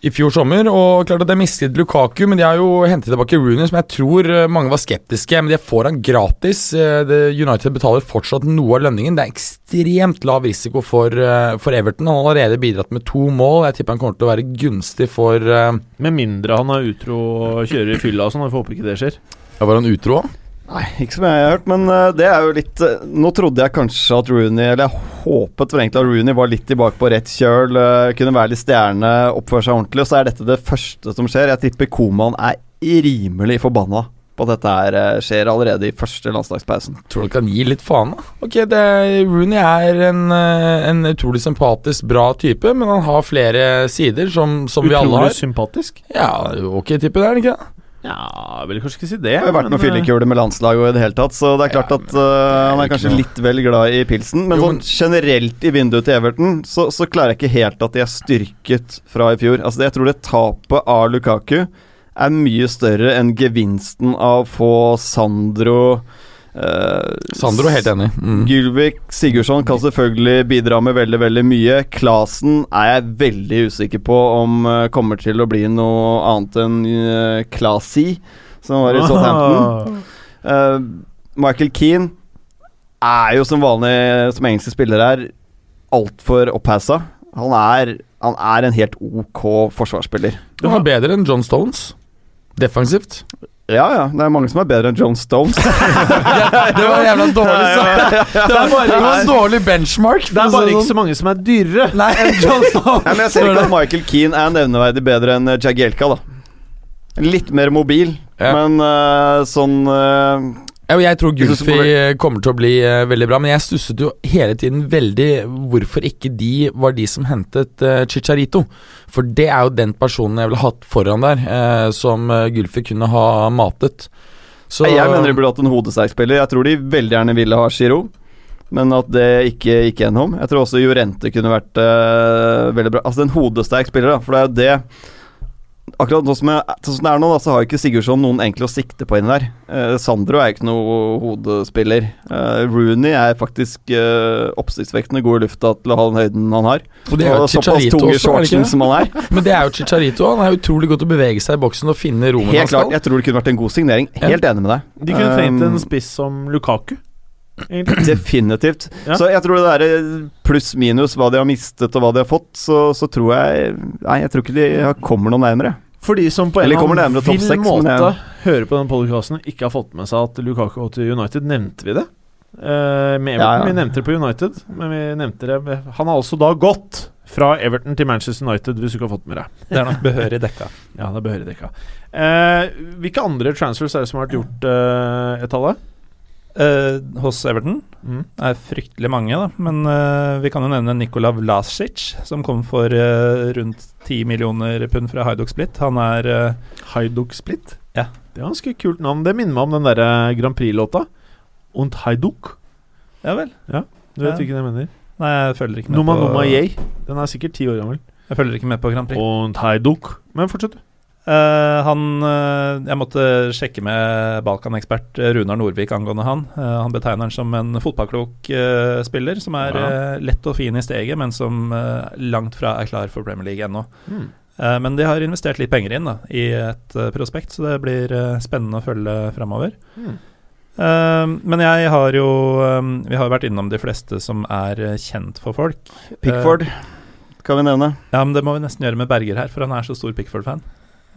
i fjor sommer. Og klart at De mistet Lukaku, men de har jo hentet tilbake Rooney, som jeg tror eh, mange var skeptiske. Men de får han gratis. Eh, United betaler fortsatt noe av lønningen. Det er ekstremt lav risiko for, eh, for Everton. Han har allerede bidratt med to mål. Jeg tipper han kommer til å være gunstig for Med mindre han er utro og kjører i fylla og sånn. Jeg får håpe ikke det skjer. Ja, Var han utro òg? Nei, ikke som jeg har hørt, men eh, det er jo litt eh, Nå trodde jeg kanskje at Rooney Eller jeg håpet for egentlig at Rooney var litt tilbake på rett kjøl, eh, kunne være litt stjerne, oppføre seg ordentlig, og så er dette det første som skjer. Jeg tipper Koman er rimelig forbanna på at dette her skjer allerede i første landslagspausen. Tror du kan gi litt faen, da? Ok, det, Rooney er en, en utrolig sympatisk, bra type, men han har flere sider, som, som vi alle Utrolig sympatisk. Ja, ok type, det er han ikke det? Ja, jeg vil kanskje ikke si det. Jeg har jo vært noen med fyllekule med landslaget og i det hele tatt, så det er klart Ja, at uh, han er kanskje noe. litt vel glad i pilsen. Men Jo, sånn generelt i vinduet til Everton, så, så klarer jeg ikke helt at de er styrket fra i fjor. Altså, jeg tror det tapet av Lukaku er mye større enn gevinsten av å få Sandro eh, Sandro er helt enig. Mm. Gylvik Sigurdsson kan selvfølgelig bidra med veldig veldig mye. Klasen er jeg veldig usikker på om uh, kommer til å bli noe annet enn uh, Klasi, som var i Southampton. Uh, [laughs] Michael Keane er jo som vanlig som engelske spiller er altfor opphausa. Han er, han er en helt ok forsvarsspiller. Du har bedre enn John Stones. Defensivt. Ja, ja. Det er mange som er bedre enn John Stones. det var jævla dårlig sagt. Det var bare det var en dårlig benchmark. Det er bare ikke så mange som er dyrere. Nei, John Stones. [laughs] Men Jeg ser ikke at Michael Keane er nevneverdig bedre enn eh, Jagielka, da. Litt mer mobil, Ja. men uh, sånn og jeg tror det Gulfi kommer til å bli uh, veldig bra, men jeg stusset jo hele tiden veldig hvorfor ikke de var de som hentet uh, Chicharito. For det er jo den personen jeg ville hatt foran der, uh, som Gulfi kunne ha matet. Så Jeg mener de burde hatt en hodesterk spiller. Jeg tror de veldig gjerne ville ha Giro, men at det ikke gikk gjennom. Jeg tror også Jorente kunne vært eh, veldig bra. Altså en hodesterk spiller, da, for det er jo det Akkurat nå som, jeg, sånn som det er nå, da, så har ikke Sigurdsson noen egentlig å sikte på inni der. Eh, Sandro er ikke noe hodespiller. Eh, Rooney er faktisk eh, oppsiktsvekkende god i lufta til å ha den høyden han har. Og det er jo Og såpass Chicharito også, er det shortsen ikke? som han er. [laughs] Men det er jo Chicharito. Han er utrolig god til å bevege seg i boksen og finne rommet Helt han klart, skal. jeg tror det kunne vært en god signering. Helt enig med deg. De kunne trengt en Um, spiss som Lukaku. Egentlig. Definitivt. Ja. Så jeg tror det er pluss-minus hva de har mistet og hva de har fått, så, så tror jeg Nei, jeg tror ikke de kommer noe nærmere. For de som på en Eller annen vill 6, måte jeg- hører på den podcasten ikke har fått med seg at Lukaku går til United, nevnte vi det? Uh, med Everton. Ja, ja. Vi nevnte det på United, men vi nevnte det Han har altså da gått fra Everton til Manchester United, hvis du ikke har fått med deg. Det er nok behørig dekka. Ja, det er behørig dekka. Uh, hvilke andre transfers er det som har vært gjort, uh, Etalle? Eh, hos Everton Mm. det er fryktelig mange, da. Men uh, vi kan jo nevne Nikola Vlasic, som kom for uh, rundt 10 millioner pund fra Haidok Split. Han er Haiduk Split? Ja. Det er ganske kult navn. Det minner meg om den derre Grand Prix-låta. Und Haiduk. Ja vel. Du vet Ja. hvilken jeg mener? Nei, jeg følger ikke med Numa, på Noma Yay. Den er sikkert ti år gammel. Jeg følger ikke med på Grand Prix. Und Haiduk. Men fortsett. Eh, han eh, Jeg måtte sjekke med Balkan-ekspert Runar Norvik angående han. Eh, han betegner han som en fotballklok spiller, som er lett og fin i steget, men som langt fra er klar for Premier League ennå. Mm. Men de har investert litt penger inn da, i et prospekt, så det blir spennende å følge framover. Mm. Men jeg har jo Vi har jo vært innom de fleste som er kjent for folk. Pickford kan vi nevne. Ja, men det må vi nesten gjøre med Berger her, for han er så stor Pickford-fan.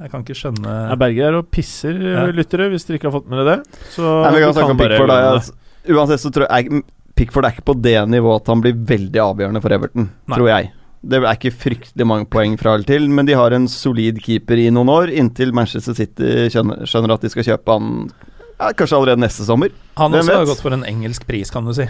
Jeg kan ikke skjønne Ja, Berger er og pisser, Ja. lyttere, hvis dere ikke har fått med dere det. Så Nei, vi kan snakke om Pickford. Da. la uansett så tror jeg Pickford er ikke på det nivået at han blir veldig avgjørende for Everton, Nei. tror jeg. Det er ikke fryktelig mange poeng fra eller til, men de har en solid keeper i noen år, inntil Manchester City skjønner, skjønner at de skal kjøpe han ja, kanskje allerede neste sommer. Han også har gått for en engelsk pris, kan du si.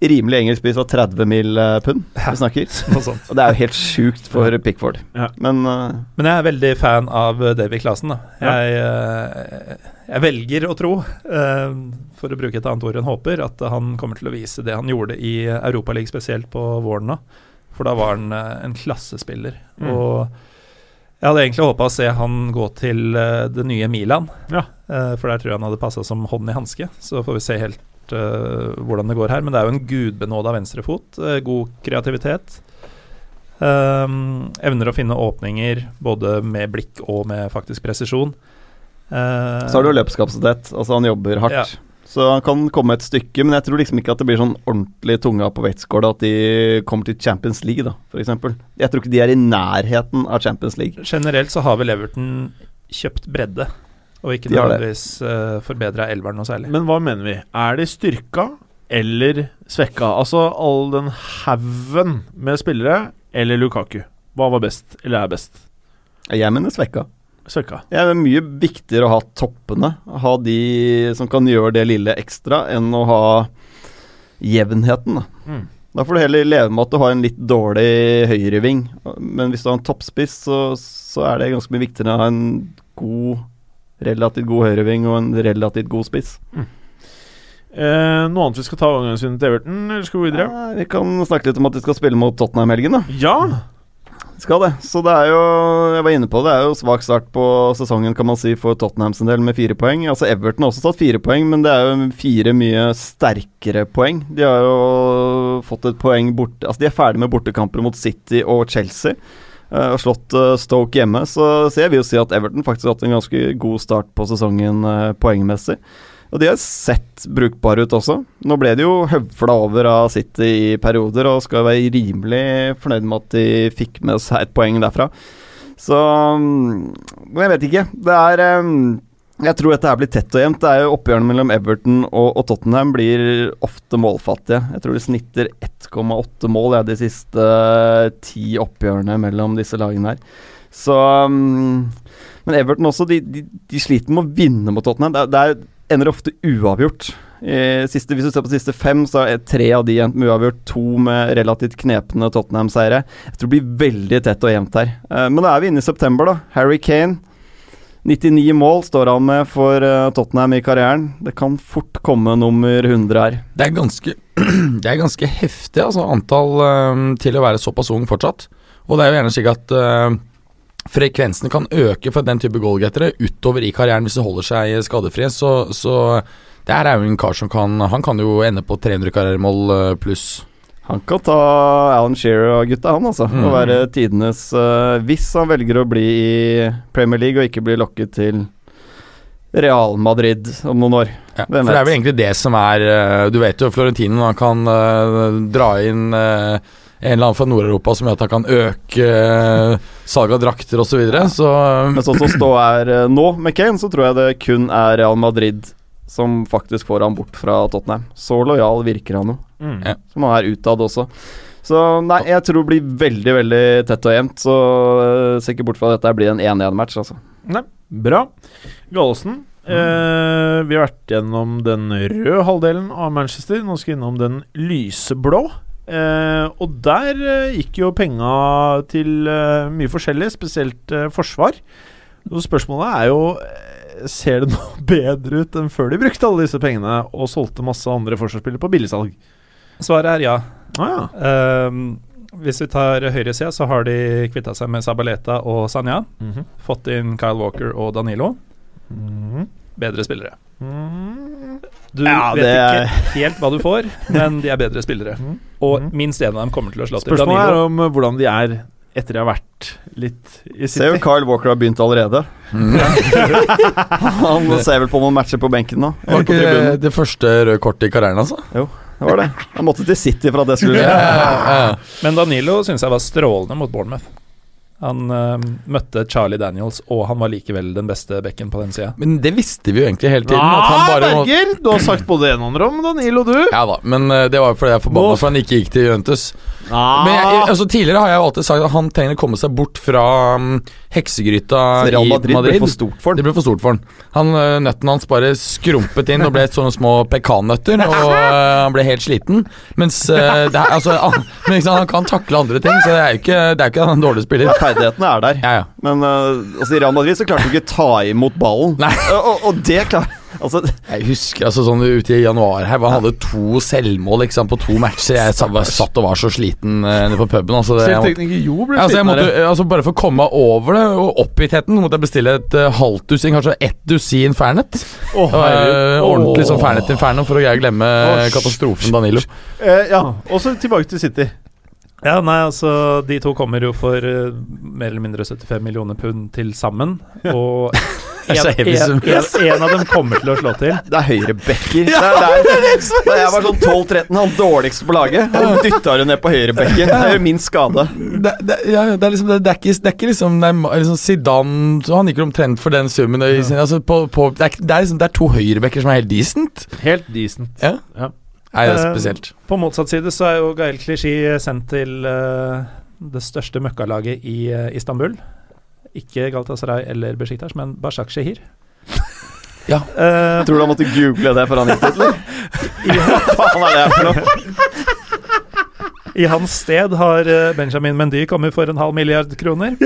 Rimelig engelsk pris var 30 mill. eh, pund vi snakker. [laughs] Og det er jo helt sjukt for Pickford. Ja. Men uh, Men jeg er veldig fan av David Davy Clasen. Da. Ja. Jeg, eh, jeg velger å tro, uh, for å bruke et annet ord enn håper, at han kommer til å vise det han gjorde i Europaligaen spesielt på våren nå. For da var han eh, en klassespiller. Mm. Og jeg hadde egentlig håpa å se han gå til eh, det nye Milan, Ja. Eh, for der tror jeg han hadde passa som hånd i hanske. Så får vi se helt eh, hvordan det går her. Men det er jo en gudbenåda venstrefot. Uh, god kreativitet. Um, evner å finne åpninger både med blikk og med faktisk presisjon. Uh, så har du jo løpskapasitet. Altså, han jobber hardt. Ja. Så han kan komme et stykke, men jeg tror liksom ikke at det blir sånn ordentlig tunga på vektskåla at de kommer til Champions League, da, f.eks. Jeg tror ikke de er i nærheten av Champions League. Generelt så har vel Everton kjøpt bredde, og ikke nødvendigvis uh, forbedra elveren noe særlig. Men hva mener vi? Er de styrka eller svekka? Altså all den haugen med spillere eller Lukaku? Hva var best, eller er best? Jeg mener svekka. Svekka. Det er mye viktigere å ha toppene, ha de som kan gjøre det lille ekstra, enn å ha jevnheten. Da. Mm. da får du heller leve med at du har en litt dårlig høyreving, men hvis du har en toppspiss, så, så er det ganske mye viktigere å ha en god Relativt god høyreving og en relativt god spiss. Eh, noe annet vi skal ta overgangsrunden til Everton, eller skal vi gå videre? Ja, vi kan snakke litt om at de skal spille mot Tottenham i helgen, da. Ja! Skal det. Så det er jo Jeg var inne på det, det er jo svak start på sesongen, kan man si, for Tottenham sin del, med fire poeng. Altså Everton har også tatt fire poeng, men det er jo fire mye sterkere poeng. De har jo fått et poeng borte Altså, de er ferdig med bortekamper mot City og Chelsea. Eh, Og slått eh, Stoke hjemme, så, så jeg vil jo si at Everton faktisk har hatt en ganske god start på sesongen eh, poengmessig. Og de har sett brukbare ut også. Nå ble de jo høvla over av City i perioder, og skal være rimelig fornøyd med at de fikk med seg et poeng derfra. Så mm, jeg vet ikke. Det er Jeg tror dette her blir tett og jevnt. Det er jo Oppgjørene mellom Everton og, og Tottenham blir ofte målfattige. Jeg tror de snitter 1,8 mål ja, de siste eh, ti oppgjørene mellom disse lagene her. Så um, Men Everton også, de, de, de sliter med å vinne mot Tottenham. Det, det er, ender ofte uavgjort. Siste, hvis du ser på siste fem, så er tre av de endt med uavgjort. To med relativt knepne Tottenham-seire. Jeg tror det blir veldig tett og jevnt her. Eh, men da er vi inne i september, da. Harry Kane. 99 mål står han med for eh, Tottenham i karrieren. Det kan fort komme nummer 100 her. Det er ganske, [clears throat] det er ganske heftig, altså, antall eh, til å være såpass ung fortsatt. Og det er jo gjerne slik at uh, frekvensen kan øke for den type goalgettere utover i karrieren hvis de holder seg skadefrie. Så, så det her er jo en kar som kan Han kan jo ende på 300 karrieremål pluss. Han kan ta Alan Shearer og gutta, han altså. Mm. Og være tidenes uh, Hvis han velger å bli i Premier League og ikke bli lokket til Real Madrid om noen år. Ja, for det er vel egentlig det som er uh, Du vet jo Florentino han kan uh, dra inn en eller annen fra Nord-Europa som gjør at han kan øke uh, salg av drakter osv. Så, videre, så Men sånn som stå er nå med Kane, så tror jeg det kun er Real Madrid som faktisk får han bort fra Tottenham. Så lojal virker han jo, Mm. Ja. som han er utad også. Så nei, jeg tror det blir veldig, veldig tett og jevnt. Så uh, ser ikke bort fra at dette blir en 1-1-match, altså. Nei, bra. Gallosen. Eh, vi har vært gjennom den røde halvdelen av Manchester. Nå skal vi innom den lyseblå. Eh, og der eh, gikk jo penga til eh, mye forskjellig, spesielt eh, forsvar. Og spørsmålet er jo Ser det noe [laughs] bedre ut enn før de brukte alle disse pengene og solgte masse andre forsvarsspillere på billigsalg? Svaret er ja. Ah, ja. Um, hvis vi tar høyresida, så har de kvitta seg med Sabaleta og Sanja. Mhm. Fått inn Kyle Walker og Danilo. Mhm. Bedre spillere. Mhm. Du Ja, vet det er- ikke helt hva du får, men de er bedre spillere. Mhm. Og Mhm. minst én av dem kommer til å slå til. Spørsmålet er om eh, hvordan de er etter de har vært litt i City. Ser jo Kyle Walker har begynt allerede. mm. [laughs] Han ser vel på noen matcher på benken nå. Var ikke det første røde kortet i karrieren, altså? Det var det. Han måtte til City for at det skulle skje. Men Danilo syns jeg var strålende mot Bournemouth. Han uh, møtte Charlie Daniels, og han var likevel den beste bekken på den sida. Men det visste vi jo egentlig hele tiden. at Berger! må- Du har sagt både en og om Danilo, du. Ja da, men uh, det var jo fordi jeg er forbanna for han ikke gikk til Juventus. Ah. Men jeg, altså, Tidligere har jeg jo alltid sagt at han trenger å komme seg bort fra um, heksegryta i Madrid, Madrid. ble for stort for Det ble for stort for han. han uh, Nøttene hans bare skrumpet inn og ble sånne små pekannøtter, og han ble helt sliten. Mens det er, altså, ah, men liksom, han kan takle andre ting, så det er jo ikke, det er ikke en dårlig spiller. Ferdighetene er der. Ja, ja. Men uh, altså, i Real Madrid så klarte du ikke ta imot ballen. Nei. [laughs] Og, og, det klar... Altså, Jeg husker altså sånn ute i januar her, hvor han hadde to selvmål liksom, på to matcher. Jeg sa- satt og var så sliten uh, nede på puben. Altså, det, jeg måtte, Jo ble altså, jeg måtte, altså Bare for å komme meg over det og oppgittheten, måtte jeg bestille et uh, halvt dusin, kanskje ett dusin Fernet. Oh, Uh, ordentlig sånn. Fernet Inferno for å greie å glemme oh, katastrofen Danilo. Eh, ja, og så tilbake til City. Ja, nei, altså De to kommer jo for uh, mer eller mindre 75 millioner pund til sammen. Og [laughs] en, en, en, en av dem kommer til å slå til. det er høyrebacker. Det er der. Da jeg var sånn 12-13, han dårligste på laget, han dytta det ned på høyrebekken. Det er jo min skade. Det, det, ja, det er liksom Det, er, ikke, det er ikke liksom, er, liksom Zidane Han gikk omtrent for den summen. sin- Altså, på, på, det, er, det, er liksom, det er to høyrebekker som er helt decent. Helt decent. Ja. Ja. Nei, det er spesielt. spesielt. På motsatt side så er jo Gael Clichy sendt til uh, det største møkkalaget i uh, Istanbul. Ikke Galatasaray eller Besjiktas, men Bashak Shehir. Ja. [laughs] Eh, Tror du han måtte google det før han gikk dit, eller? [laughs] Hva faen er det her for noe? I hans sted har eh, Benjamin Mendy kommet for en halv milliard kroner.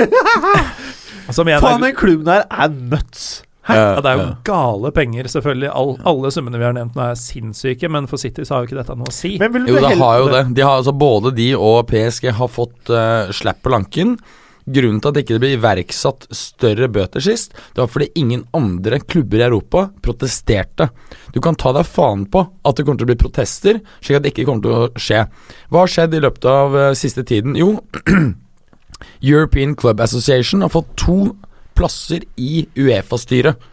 [laughs] Som igjen Faen, er, den klubben her er nuts. Ja, det er jo gale penger, selvfølgelig. All, alle summene vi har nevnt nå er sinnssyke, men for City så har jo ikke dette noe å si. Men vil Jo, det har jo det. De har, altså, både de og PSG har fått uh, slapp på lanken. Grunnen til at det ikke ble iverksatt større bøter sist, det var fordi ingen andre klubber i Europa protesterte. Du kan ta deg faen på at det kommer til å bli protester, slik at det ikke kommer til å skje. Hva har skjedd i løpet av uh, siste tiden? Jo, [clears throat] European Club Association har fått to plasser i Uefa-styret.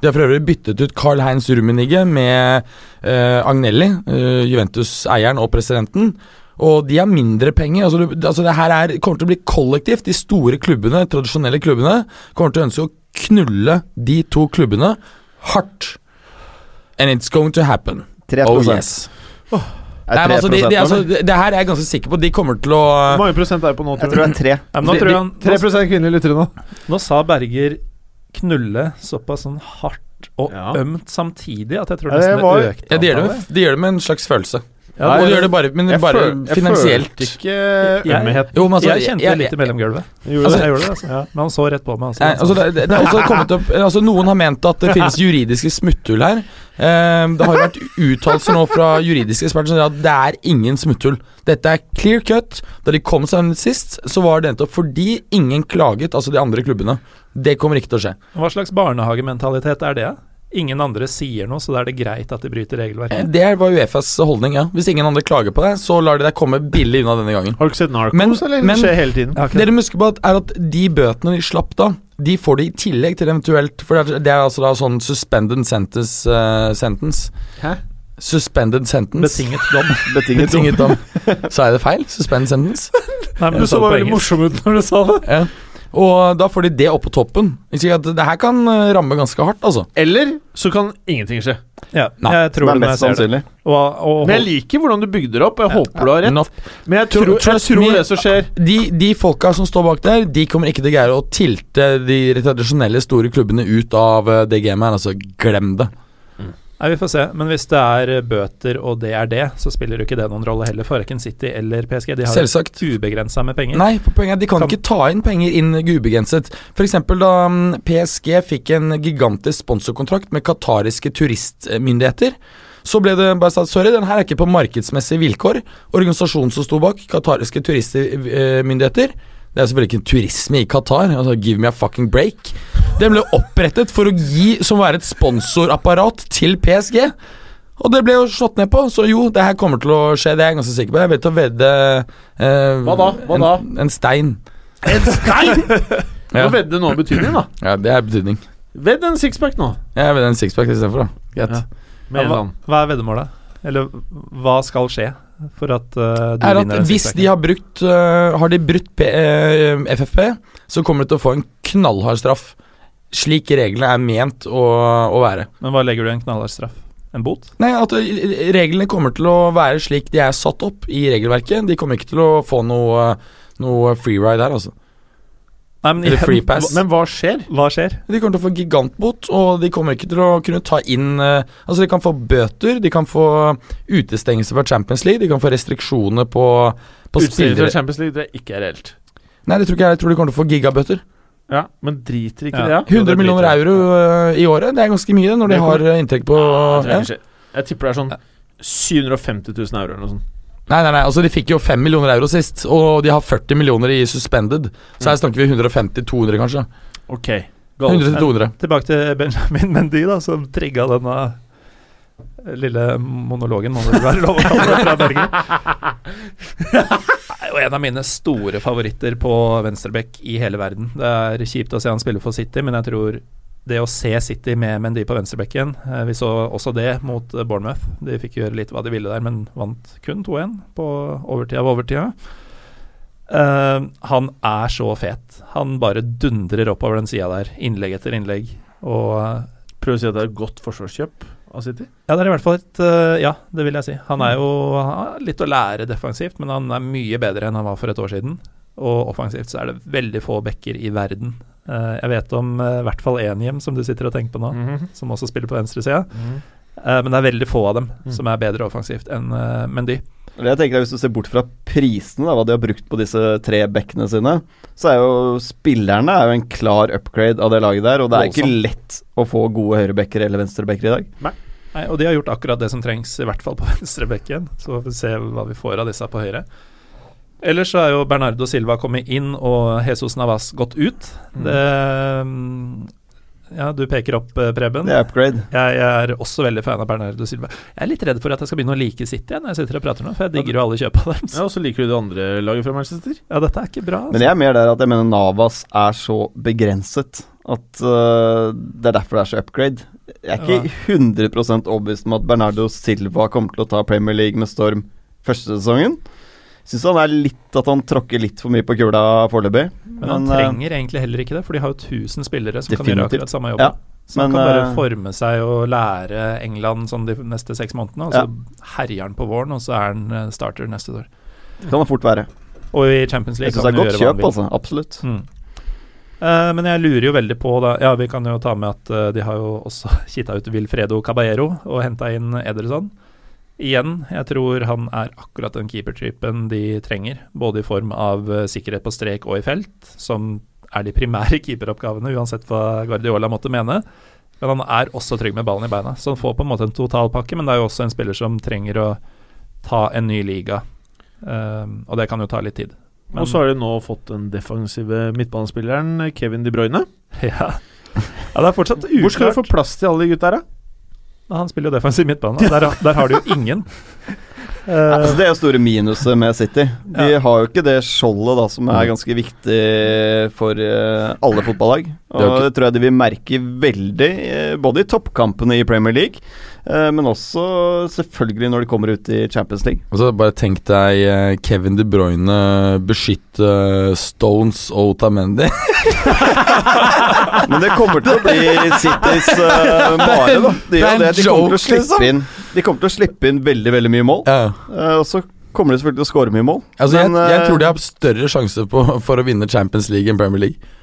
De har for øvrig byttet ut Carl Heinz Rummenigge med eh, Agnelli, eh, Juventus-eieren og presidenten. Og de har mindre penger. Altså, du, altså det her er, kommer til å bli kollektivt. De store klubbene, tradisjonelle klubbene, kommer til å ønske å knulle de to klubbene hardt. And it's going to happen. 3 Oh yes. Er Nei, men det altså, de, de, altså, det, her er jeg ganske sikker på. De kommer til å Hvor mange prosent er det på nå, Jeg tror det er 3. Ja, men nå, tror han, 3 nå, kvinnelige lyttere nå. nå sa Berger knulle såpass sånn hardt og Ja. ømt samtidig at jeg tror Ja, det nesten det, økte ja, de, gjør det med, de gjør det med en slags følelse. Ja, du gjør det bare, men Jeg, bare føl, jeg følte ikke Jeg- ømhet. Jo, men altså, jeg kjente jeg- det litt i mellomgulvet. Gjorde Altså, jeg gjorde det, altså. ja. Men han så rett på meg. Altså, Nei, altså det, det, er også kommet opp altså Noen har ment at det [laughs] finnes juridiske smutthull her. Um, det har jo vært uttalelser nå fra juridiske eksperter som sier at det er ingen smutthull. Dette er clear cut. Da de kom seg sist, så var det nettopp fordi ingen klaget, altså de andre klubbene. Det kommer ikke til å skje. Hva slags barnehagementalitet er det? Ingen andre sier noe, så da er det greit at de bryter Eh, regelverket. Det var Uefas holdning, ja. Hvis ingen andre klager på det, så lar de deg komme billig unna denne gangen. Har du ikke sett Narcos, Men- eller? men- det skjer hele tiden. Okay. Det du husker på, er at de bøtene de slapp da, de får de i tillegg til eventuelt For det er, er altså da sånn suspended sentence, Uh, sentence. Hæ? Suspended sentence. Betinget dom. Betinget. [laughs] Betinget dom. Sa [laughs] jeg det feil? Suspended sentence? Nei, men Du så bare veldig morsom ut når du sa det. Ja. Og da får de det opp på toppen. Det her kan eh, ramme ganske hardt, altså. Eller så kan ingenting skje. Ja, Nei, jeg Det tror det er mest det. sannsynlig. Og, og, Men jeg liker hvordan du bygde det opp. Jeg håper du har rett. Not. Men jeg Tro- tror, jeg tror me. det som skjer De, de folka som står bak der, de kommer ikke til å greie å tilte de tradisjonelle store klubbene ut av eh, det gamet her. Altså, glem det. Nei, Vi får se. Men hvis det er bøter og det er det, så spiller jo ikke det noen rolle heller for verken City eller PSG. De har Selvsagt. ubegrensa med penger. Nei, poenget de kan Kan- ikke ta inn penger inn ubegrenset. F.eks. da mm, PSG fikk en gigantisk sponsorkontrakt med qatariske turistmyndigheter. Så ble det bare sagt sorry, den her er ikke på markedsmessige vilkår. Organisasjonen som sto bak, qatariske turistmyndigheter Det er selvfølgelig ikke turisme i Qatar. Altså, give me a fucking break. Den ble opprettet for å gi som å være et sponsorapparat til PSG. Og det ble jo slått ned på, så jo, det her kommer til å skje. Det er jeg ganske sikker på. Jeg vet å vedde eh, Hva da? Hva da? En, en stein. En stein! [laughs] Ja. Nå vedde nå betydning, da. ja, det er betydning. Vedd en sixpack nå. Jeg vedder en sixpack istedenfor, da. Greit. Ja. Ja, hva, hva er veddemålet? Eller hva skal skje? For at uh, du er at vinner hvis de har brukt uh, Har de brutt P FFP, så kommer de til å få en knallhard straff. Slik reglene er ment å, å være. Men hva legger du i en knallhard straff? En bot? Nei, at reglene kommer til å være slik de er satt opp i regelverket. De kommer ikke til å få noe, noe freeride her, altså. Nei, men Eller free pass. Men hva skjer? Hva skjer? De kommer til å få gigantbot, og de kommer ikke til å kunne ta inn eh, Altså, de kan få bøter, de kan få utestengelse fra Champions League, de kan få restriksjoner på, på Utestengelse fra Champions League, det er ikke reelt. Nei, det tror ikke jeg. Jeg tror de kommer til å få gigabøter. Ja, Men driter ikke Ja. det, ja? 100 millioner euro eh, i året, det er ganske mye når de har eh, inntekt på ja. jeg, jeg tipper det er sånn 750 000 euro eller noe sånt. Nei, nei, nei, altså de fikk jo 5 millioner euro sist, og de har 40 millioner i suspended. Så her snakker vi 150-200, kanskje. Ok. 100-200. Tilbake til Benjamin [laughs] Mendy, da, som trigga denne lille monologen, må det være lov å kalle det, fra Bergen. [laughs] Og en av mine store favoritter på venstreback i hele verden. Det er kjipt å se han spille for City, men jeg tror det å se City med Mendy på venstrebekken eh, Vi så også det mot eh, Bournemouth. De fikk gjøre litt hva de ville der, men vant kun 2-1 på overtida av overtida. Uh, han er så fet. Han bare dundrer oppover den sida der, innlegg etter innlegg. Og Prøver å si at det er et godt forsvarskjøp av City. ja, det er i hvert fall et uh, Ja, det vil jeg si. Han er jo han litt å lære defensivt, men han er mye bedre enn han var for et år siden. Og offensivt så er det veldig få backer i verden. Uh, jeg vet om eh, i hvert fall én hjem som du sitter og tenker på nå, Mhm. som også spiller på venstresida. Mhm. Uh, men det er veldig få av dem Mm. som er bedre offensivt enn uh, Mendy. Jeg tenker at Hvis du ser bort fra prisene, da, hva de har brukt på disse tre bekkene sine, så er jo spillerne er jo en klar upgrade av det laget der. Og det er ikke lett å få gode høyrebacker eller venstrebacker i dag. Nei, og de har gjort akkurat det som trengs, i hvert fall på [laughs] venstrebekken. Så får vi se hva vi får av disse på høyre. Ellers så er jo Bernardo Silva kommet inn og Jesus Navas gått ut. Det mm, Ja, du peker opp, eh, Preben. Det er upgrade. Jeg, jeg er også veldig fan av Bernardo Silva. Jeg er litt redd for at jeg skal begynne å like City når jeg sitter og prater nå, for jeg digger jo alle kjøpa deres. Ja, Og så liker du det andre laget fra Manchester. Ja, dette er ikke bra. Men Altså. jeg er mer der at jeg mener Navas er så begrenset at uh, det er derfor det er så upgrade. Jeg er ikke 100 overbevist om at Bernardo Silva kommer til å ta Premier League med storm første sesongen. Syns han er litt at han tråkker litt for mye på kula foreløpig. Men han øh, trenger egentlig heller ikke det, for de har jo 1000 spillere som kan gjøre akkurat samme jobben. Ja, så han kan bare eh, forme seg og lære England sånn de neste seks månedene, og så herjer han på våren, og så er han eh, starter neste år. Det kan det fort være. Og i Champions League Jeg syns det er godt kjøp, altså. Absolutt. Mm. Uh, men jeg lurer jo veldig på da Ja, vi kan jo ta med at uh, de har jo også [laughs] kitta ut Wilfredo Caballero og henta inn Ederson. Igjen, jeg tror han er akkurat den keepertypen de trenger, både i form av eh, sikkerhet på strek og i felt, som er de primære [laughs] keeperoppgavene, uansett hva Guardiola måtte mene. Men han er også trygg med ballen i beina, så han får på en måte en totalpakke, men det er jo også en spiller som trenger å ta en ny liga, um, og det kan jo ta litt tid. Men- Og så har de nå fått den defensive midtbanespilleren Kevin De Bruyne. [laughs] Ja. ja, det er fortsatt uklart. Hvor skal du få plass til alle de gutta her, da? Han spiller jo defensiv midtbane. og Der, der har de jo ingen. [laughs] Eh, Altså, det er jo store minuset med City. De Ja. har jo ikke det skjoldet da som er ganske viktig for uh, alle fotballag. Det Og ikke- det tror jeg de vil merke veldig, uh, både i toppkampene i Premier League, men også selvfølgelig når de kommer ut i Champions League. Altså, bare tenk deg eh, Kevin De Bruyne beskytte Stones og Otamendi. [laughs] Men det kommer til å bli Citys uh, mare, da. De, Det de, kommer til å joke, liksom. slippe inn, de kommer til å slippe inn veldig, veldig mye mål. Ja. Uh, og så kommer de selvfølgelig til å skåre mye mål. Altså, Men, jeg, jeg eh, tror de har større sjanse på, for å vinne Champions League enn Premier League.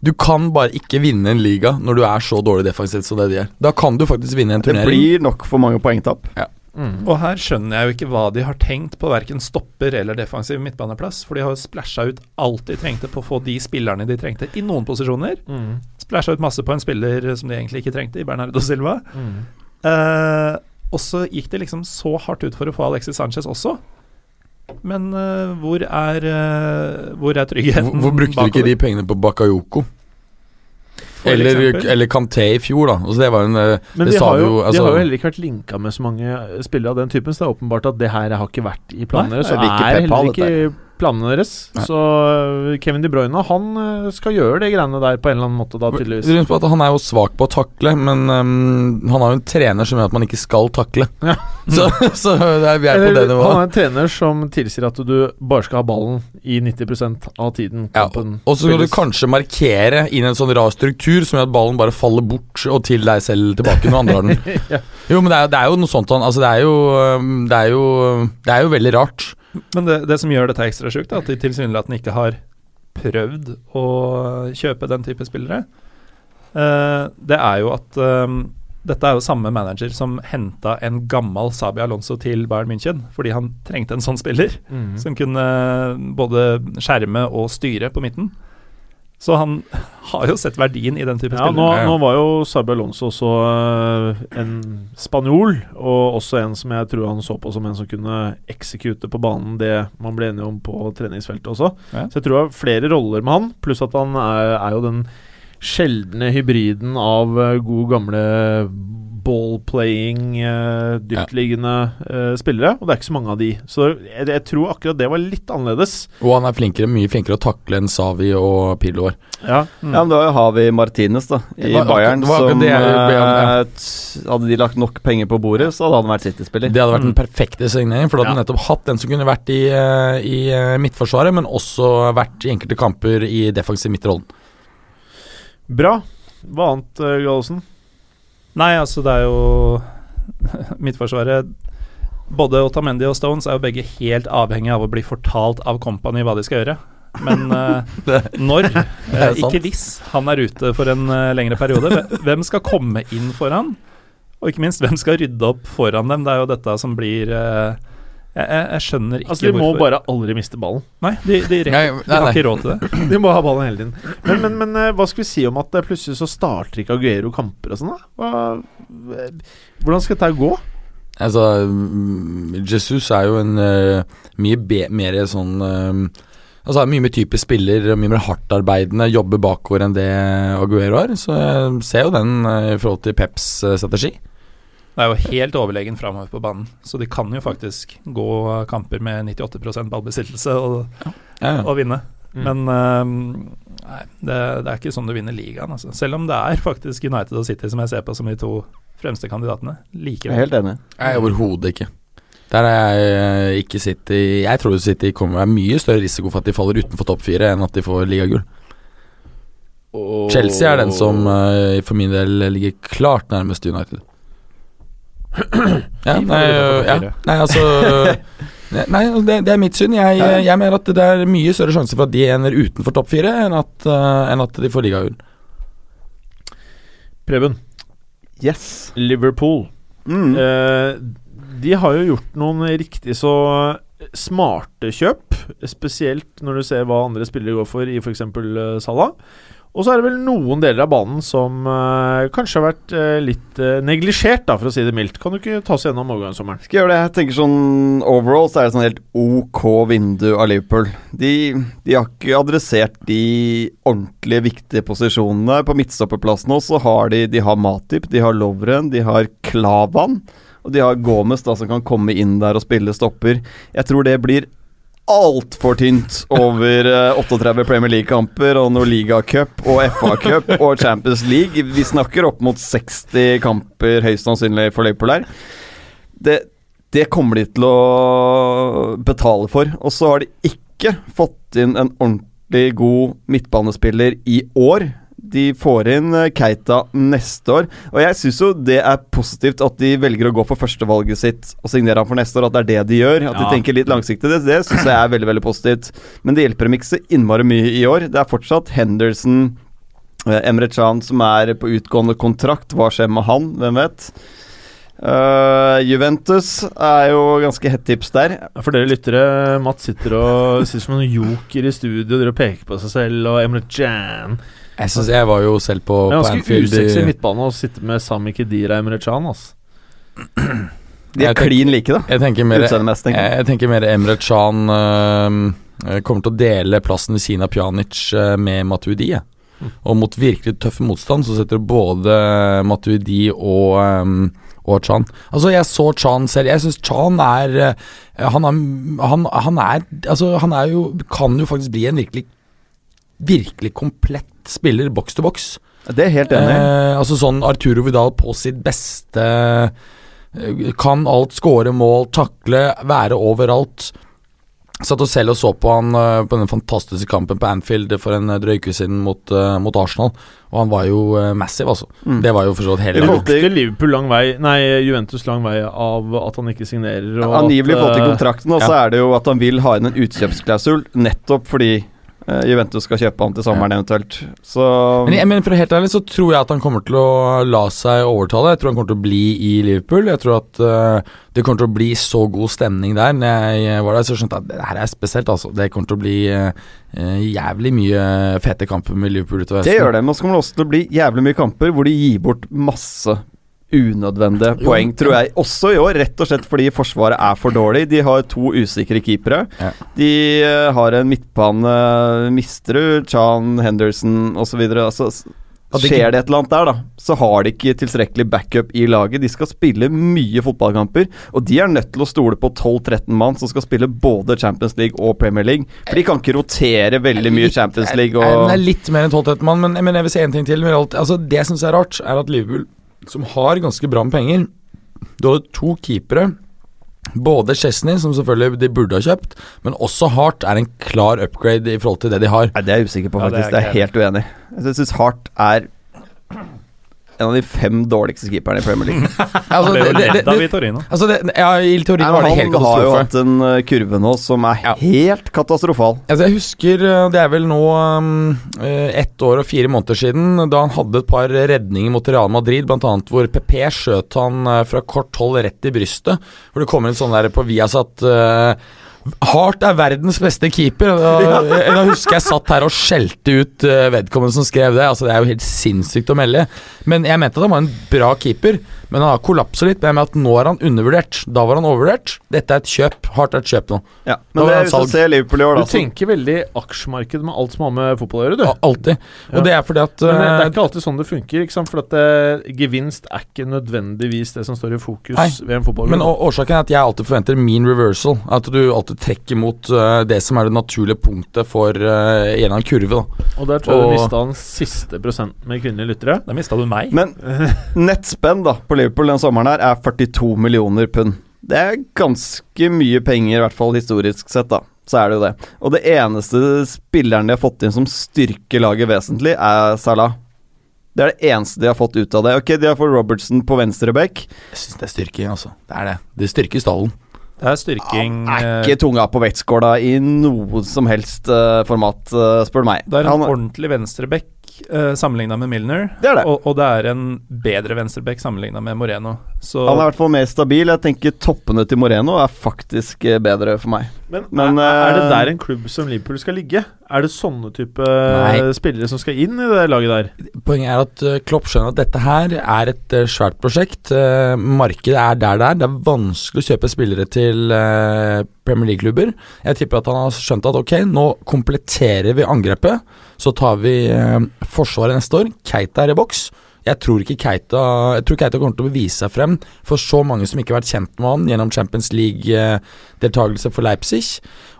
Du kan bare ikke vinne en liga når du er så dårlig defensivt som det de er. Da kan du faktisk vinne en turnering. Det blir nok for mange poengtap. og her skjønner jeg jo ikke hva de har tenkt på verken stopper eller defensiv midtbaneplass, for de har jo splæsja ut alt de trengte på å få de spillerne de trengte i noen posisjoner. Splæsja ut masse på en spiller som de egentlig ikke trengte, i Bernardo Silva. Eh, og så gikk det liksom så hardt ut for å få Alexis Sanchez også. Men uh, hvor er uh, Hvor er tryggheten Hvor, hvor brukte du ikke de pengene på Bakayoko? Eller, eller Kanté i fjor, da. Altså, det var en eh, Men det de sa har, jo, jo, altså- de har jo heller ikke vært linka med så mange spillere av den typen, så det er åpenbart at det her har ikke vært i planene Nei. Så er ikke er heller ikke planene deres. Nei. Så øh, Kevin De Bruyne han øh, skal gjøre de greiene der på en eller annen måte, da, tydeligvis. Han er jo svak på å takle, men um, han har jo en trener som gjør at man ikke skal takle. [laughs] Ja. [laughs] Så, så det er, vi er på det nivået. han er en trener som tilsier at du bare skal ha ballen i 90% av tiden Ja, og så skal du kanskje markere inn en sånn rar struktur som gjør at ballen bare faller bort og til deg selv tilbake når andre har den. [laughs] ja. Jo, men det er, det er jo noe sånt han Altså, det er jo Det er jo, det er jo veldig rart. Men det, det som gjør dette ekstra sjukt, er at de tilsynelatende ikke har prøvd å kjøpe den type spillere. Uh, det er jo at um, dette er jo samme manager som henta en gammel Sabi Alonso til Bayern München, fordi han trengte en sånn spiller Mhm. som kunne både skjerme og styre på midten. Så han har jo sett verdien i den type Ja, nå, nå var jo Sabi Alonso også øh, en spanjol, og også en som jeg tror han så på som en som kunne eksekute på banen det man ble enige om på treningsfeltet også. Ja. Så jeg tror det var flere roller med han, pluss at han er, er jo den sjeldne hybriden av øh, god gamle ball-playing, øh, dyptliggende uh, spillere, og det er ikke så mange av de. Så jeg, jeg tror akkurat det var litt annerledes. Og han er flinkere, mye flinkere å takle enn Savi og Pirlo. Ja, Mm. Ja, men da har vi Martinez da i var Bayern, var som det ja. eh, Hadde de lagt nok penger på bordet, så hadde han vært City-spiller. Det hadde vært den Mm. perfekte signering, for da hadde Ja. nettopp hatt den som kunne vært i, i midtforsvaret, men også vært i enkelte kamper i defensiv midtrollen. Bra. Hva annet, Gallosen? Nei, altså det er jo [laughs] Midtforsvaret Både Otamendi og Stones er jo begge helt avhengig av å bli fortalt av Company hva de skal gjøre. Men [laughs] uh, når, [laughs] eh, ikke hvis, han er ute for en uh, lengre periode. Hvem skal komme inn for han? Og ikke minst, hvem skal rydde opp foran dem? Det er jo dette som blir eh, jeg, jeg, jeg skjønner ikke Altså, de må hvorfor bare aldri miste ballen. Nei, de, de, rekker, Nei, de har ikke råd til det. [laughs] De må ha ballen hele tiden. Men, men, men eh, hva skal vi si om at det plutselig så starter ikke Aguero kamper og sånn, da? Eh, hvordan skal dette gå? Altså, mm, Jesus er jo en eh, mye be mer sånn eh, Altså er mye mer typisk spiller, mye mer hardtarbeidende, jobber bakover enn det Aguero er. Så jeg ser jo den eh, i forhold til Peps eh, strategi. Det er jo helt overlegen framover på banen, så de kan jo faktisk gå kamper med 98 ballbesittelse og, Ja, ja. og vinne. Mm. Men øhm, nei, det, det er ikke sånn du vinner ligaen, altså. Selv om det er faktisk United og City som jeg ser på som de to fremste kandidatene. Jeg er helt enig. Nei, overhodet ikke. Der er jeg eh, ikke City Jeg tror City kommer være mye større risiko for at de faller utenfor topp fire, enn at de får ligagull. Chelsea er den som eh, for min del ligger klart nærmest United. [clears throat] Ja, nei, topp ja, nei altså [laughs] Nei, det, det er mitt syn. Jeg, jeg mener at det er mye større sjanse for at de ender utenfor topp fire, enn at, uh, enn at de får ligagull. Preben, Yes. Liverpool. Mm. Eh, de har jo gjort noen riktig så smarte kjøp, spesielt når du ser hva andre spillere går for i f.eks. Uh, Salah. Og så er det vel noen deler av banen som uh, kanskje har vært uh, litt uh, neglisjert, da, for å si det mildt. Kan du ikke ta oss gjennom overgangssommeren? Skal jeg gjøre det? Jeg tenker sånn Overall så er det sånn helt ok vindu av Liverpool. De, de har ikke adressert de ordentlig viktige posisjonene. På midtstopperplassen også har de De har Matip, de har Lovren, de har Klavan. Og de har Gomez da som kan komme inn der og spille stopper. Jeg tror det blir altfor tynt over eh, 38 Premier League-kamper og noe ligacup og FA-cup og Champions League. Vi snakker opp mot 60 kamper høyst sannsynlig for Liverpool her. Det, det kommer de til å betale for. Og så har de ikke fått inn en ordentlig god midtbanespiller i år. De får inn eh, Keita neste år. Og jeg syns jo det er positivt at de velger å gå for førstevalget sitt og signere han for neste år. At det er det de gjør. At de tenker litt langsiktig. Det, det syns jeg er veldig veldig positivt. Men det hjelper dem ikke så innmari mye i år. Det er fortsatt Henderson, eh, Emre Can som er på utgående kontrakt. Hva skjer med han? Hvem vet? Uh, Juventus er jo ganske hett tips der. For dere lyttere, Mats sitter og sitter som en joker i studio dere peker på seg selv, og Emre Can Jeg synes jeg var jo selv på, Det er ganske usexy midtbane å sitte med Sami Khedira og Emre Can, altså. De er klin like, da. Jeg tenker mer, jeg, jeg. tenker mer Emre Can uh, kommer til å dele plassen ved siden av Pjanic uh, med Matuidi. Mm. Og mot virkelig tøff motstand så setter både Matuidi og, um, og Chan. Altså, jeg så Chan selv. Jeg syns Chan er eh, han, er han, han er Altså, han er jo Kan jo faktisk bli en virkelig Virkelig komplett spiller boks til boks. Det er helt enig. Eh, altså sånn Arturo Vidal på sitt beste eh, Kan alt, skåre mål, takle, være overalt. Satt og selv og så på han eh, på den fantastiske kampen på Anfield for en drøy uke siden mot, eh, mot Arsenal, og han var jo uh, massiv, altså. Mm. Det var jo for så vidt hele Det lukter Liverpool lang vei Nei, Juventus lang vei av at han ikke signerer. Og Angivelig fått i eh, kontrakten, og så er det jo at han vil ha inn en utkjøpsklausul, nettopp fordi eh, Juventus skal kjøpe han til sommeren eventuelt. Så Men, jeg, men for helt ærlig så tror jeg at han kommer til å la seg overtale. Jeg tror han kommer til å bli i Liverpool. Jeg tror at uh, det kommer til å bli så god stemning der. Når jeg var der, så skjønte jeg at det her er spesielt, altså. Det kommer til å bli eh, eh, jævlig mye fete kamper med Liverpool utover Det gjør det, men så kommer det også til å bli jævlig mye kamper hvor de gir bort masse unødvendige poeng, tror jeg. Også i år, rett og slett fordi Forsvaret er for dårlig. De har to usikre keepere. Ja. De eh, har en midtbane Misterud, Chan, Henderson osv. Altså, skjer det et eller annet der, da, så har de ikke tilstrekkelig backup i laget. De skal spille mye fotballkamper, og de er nødt til å stole på 12-13 mann som skal spille både Champions League og Premier League. For de kan ikke rotere veldig mye Champions League og Det er litt mer enn 12-13 mann, men, men jeg vil si en ting til. Altså, det jeg syns er rart, er at Liverpool, som har ganske bra med penger Du har to keepere. Både Chesney, som selvfølgelig de burde ha kjøpt, men også Hart er en klar upgrade i forhold til det de har. Nei, Det er jeg usikker på, Ja, det er faktisk. det er jeg helt uenig. Jeg syns Hart er en av de fem dårligste keeperne i Premier League. [laughs] Altså, det, det, det, Torino. altså det, ja, I teorien Nei, var det helt han har jo hatt en uh, kurve nå som er Ja. helt katastrofal. Altså jeg husker uh, Det er vel nå um, uh, ett år og fire måneder siden, da han hadde et par redninger mot Real Madrid, bl.a. hvor PP skjøt han fra kort hold rett i brystet. Hvor det kommer en sånn der på Viasat uh, Hart er verdens beste keeper. Jeg, jeg husker jeg satt her og skjelte ut uh, vedkommende som skrev det. Altså Det er jo helt sinnssykt å melde. Men jeg mente at han var en bra keeper. Men han har kollapset litt. med at nå er han undervurdert. Da var han overvurdert. Dette er et kjøp. Hardt er et kjøp nå. Ja. Men det, er hvis du ser Liverpool i år, da Du tenker veldig aksjemarked med alt som har med fotball å gjøre, du. Ja, Alltid. Og Ja. det er fordi at Men det, det er ikke alltid sånn det funker. ikke sant? For at uh, Gevinst er ikke nødvendigvis det som står i fokus Nei, ved en fotballklubb. Men å- årsaken er at jeg alltid forventer mean reversal. At du alltid trekker mot uh, det som er det naturlige punktet for uh, en eller annen kurve. Da. Og der tror jeg og- du mista den siste prosenten med kvinnelige lyttere. Da mista du meg. Men [laughs] nettspenn da på Liverpool den sommeren her er 42 millioner pund. Det er ganske mye penger, i hvert fall historisk sett, da. Så er det jo det. Og det eneste spilleren de har fått inn som styrker laget vesentlig, er Salah. Det er det eneste de har fått ut av det. Ok, De har fått Robertson på venstre back. Jeg syns det er styrking, altså. Det er det. Det styrker stallen. Det er styrking Han er eh, ikke tunga på vektskåla i noe som helst uh, format, uh, spør du meg. Det er en Han- ordentlig venstreback uh, sammenligna med Milner. Det er det. Og, og det er en bedre venstreback sammenligna med Moreno. Så Han er i hvert fall mer stabil. Jeg tenker toppene til Moreno er faktisk eh, bedre for meg. Men, Men, er, er det eh, der en klubb som Liverpool skal ligge? Er det sånne type Nei. spillere som skal inn i det laget der? Poenget er at uh, Klopp skjønner at dette her er et svært prosjekt. Markedet er der det er. Det er vanskelig å kjøpe spillere til Premier League-klubber. Jeg tipper at han har skjønt at ok, nå kompletterer vi angrepet. Så tar vi Forsvaret neste år. Keita er i boks. Jeg tror ikke Keita Jeg tror Keita kommer til å bevise seg frem for så mange som ikke har vært kjent med han gjennom Champions League-deltakelse for Leipzig.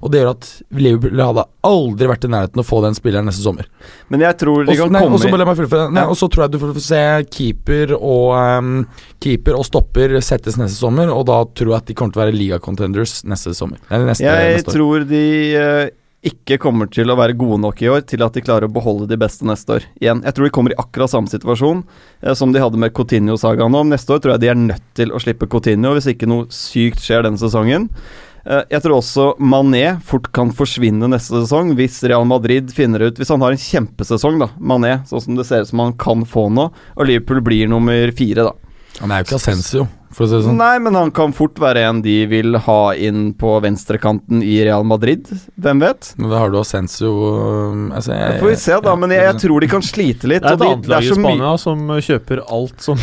Og det gjør at Liverpool hadde aldri vært i nærheten å få den spilleren neste sommer. Men jeg tror de Også, kan nei, komme også, meg fullføre. nei, Ja. og så tror jeg du får se keeper og um, Keeper og stopper settes neste sommer, og da tror jeg at de kommer til å være ligacontenders neste sommer. Eller neste, Jeg neste tror de eh, ikke kommer til å være gode nok i år til at de klarer å beholde de beste neste år. Igjen, jeg tror de kommer i akkurat samme situasjon eh, som de hadde med Coutinho-sagaen om. Neste år tror jeg de er nødt til å slippe Coutinho hvis ikke noe sykt skjer denne sesongen. Eh, jeg tror også Mané fort kan forsvinne neste sesong hvis Real Madrid finner ut Hvis han har en kjempesesong, da, Mané, sånn som det ser ut som han kan få nå, og Liverpool blir nummer fire, da. Han er jo ikke Ascencio, for å si det sånn. Nei, men han kan fort være en de vil ha inn på venstrekanten i Real Madrid. Hvem vet? Men da har du Ascencio um, altså, jeg- Det får vi se, da. ja, Men jeg, jeg tror de kan slite litt. Det er et annet lag i Spania som kjøper alt som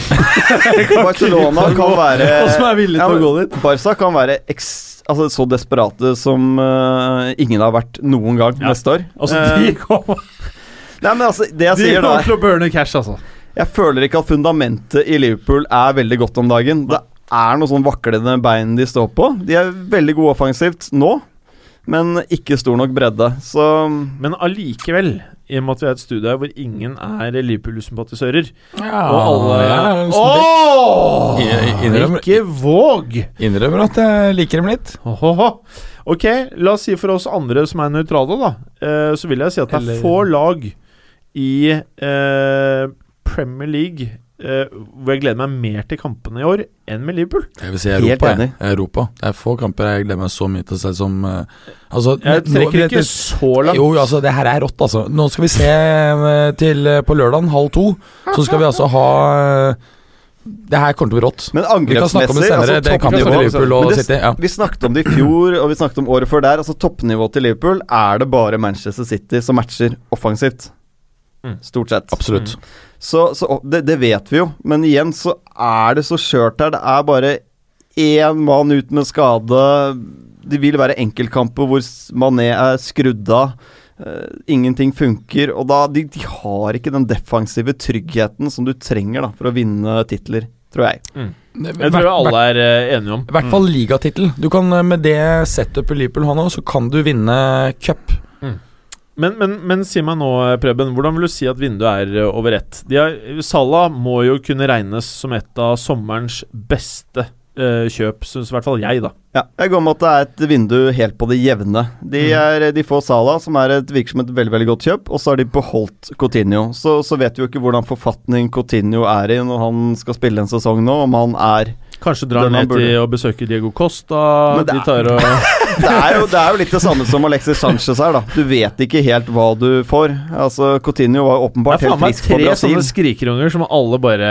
[laughs] Barcelona kan være Og som er villig til Ja, å gå dit. Barca kan være eks, altså, så desperate som uh, ingen har vært noen gang Ja. neste år. Altså, Eh, de kommer, nei, men altså, det jeg de sier da kommer til å burne cash, altså. Jeg føler ikke at fundamentet i Liverpool er veldig godt om dagen. Det er noe sånn vaklende bein de står på. De er veldig gode offensivt nå, men ikke stor nok bredde. Så Men allikevel, i og med at vi er et studie hvor ingen er Liverpool-sympatisører Ja, Og alle ja, er innrømmer- Ikke våg! Innrømmer at jeg liker dem litt. Åhåhå. Ok, la oss si for oss andre som er nøytrale, da. Eh, så vil jeg si at det er få lag i eh, Premier League eh, hvor jeg gleder meg mer til kampene i år enn med Liverpool. Jeg vil si Helt Europa. enig. Jeg. Europa. Det er få kamper jeg gleder meg så mye til å se som eh, Altså Jeg trekker nå, ikke det- så langt. Jo, altså, det her er rått, altså. Nå skal vi se eh, til eh, på lørdagen, halv to. Så skal vi altså ha eh, Det her kommer til å bli rått. Men Vi kan snakke om det angrepsmessig altså, toppnivå-. Ja. Vi snakket om det i fjor, og vi snakket om året før der. Altså Toppnivået til Liverpool er det bare Manchester City som matcher offensivt. Mm. Stort sett. Absolutt. Så, så det, det vet vi jo, men igjen så er det så skjørt her. Det er bare én mann ut med skade. Det vil være enkeltkamper hvor Mané er skrudd av. Uh, ingenting funker. Og da de, de har ikke den defensive tryggheten som du trenger da for å vinne titler, tror jeg. Jeg tror alle er eh, enige om. I hvert fall ligatittel. Du kan eh, Med det setupet Liverpool har nå, så kan du vinne cup. Men, men, men si meg nå, Preben, hvordan vil du si at vinduet er eh, over ett? De har, Salah må jo kunne regnes som et av sommerens beste eh, kjøp, syns i hvert fall jeg, da. Ja, jeg går med at det er et vindu helt på det jevne. De, er, de får Salah, som er et, virker som et veldig veldig godt kjøp, og så har de beholdt Coutinho. Så, så vet vi jo ikke hvordan forfatning Coutinho er i når han skal spille en sesong nå, om han er Kanskje drar ned til å besøke Diego Costa. Men det De er- tar og [laughs] det er, jo, det er jo litt det samme som Alexis Sanchez her, da. Du vet ikke helt hva du får. Altså, Coutinho var åpenbart er faen på meg Det er tre sånne skrikerunger som alle bare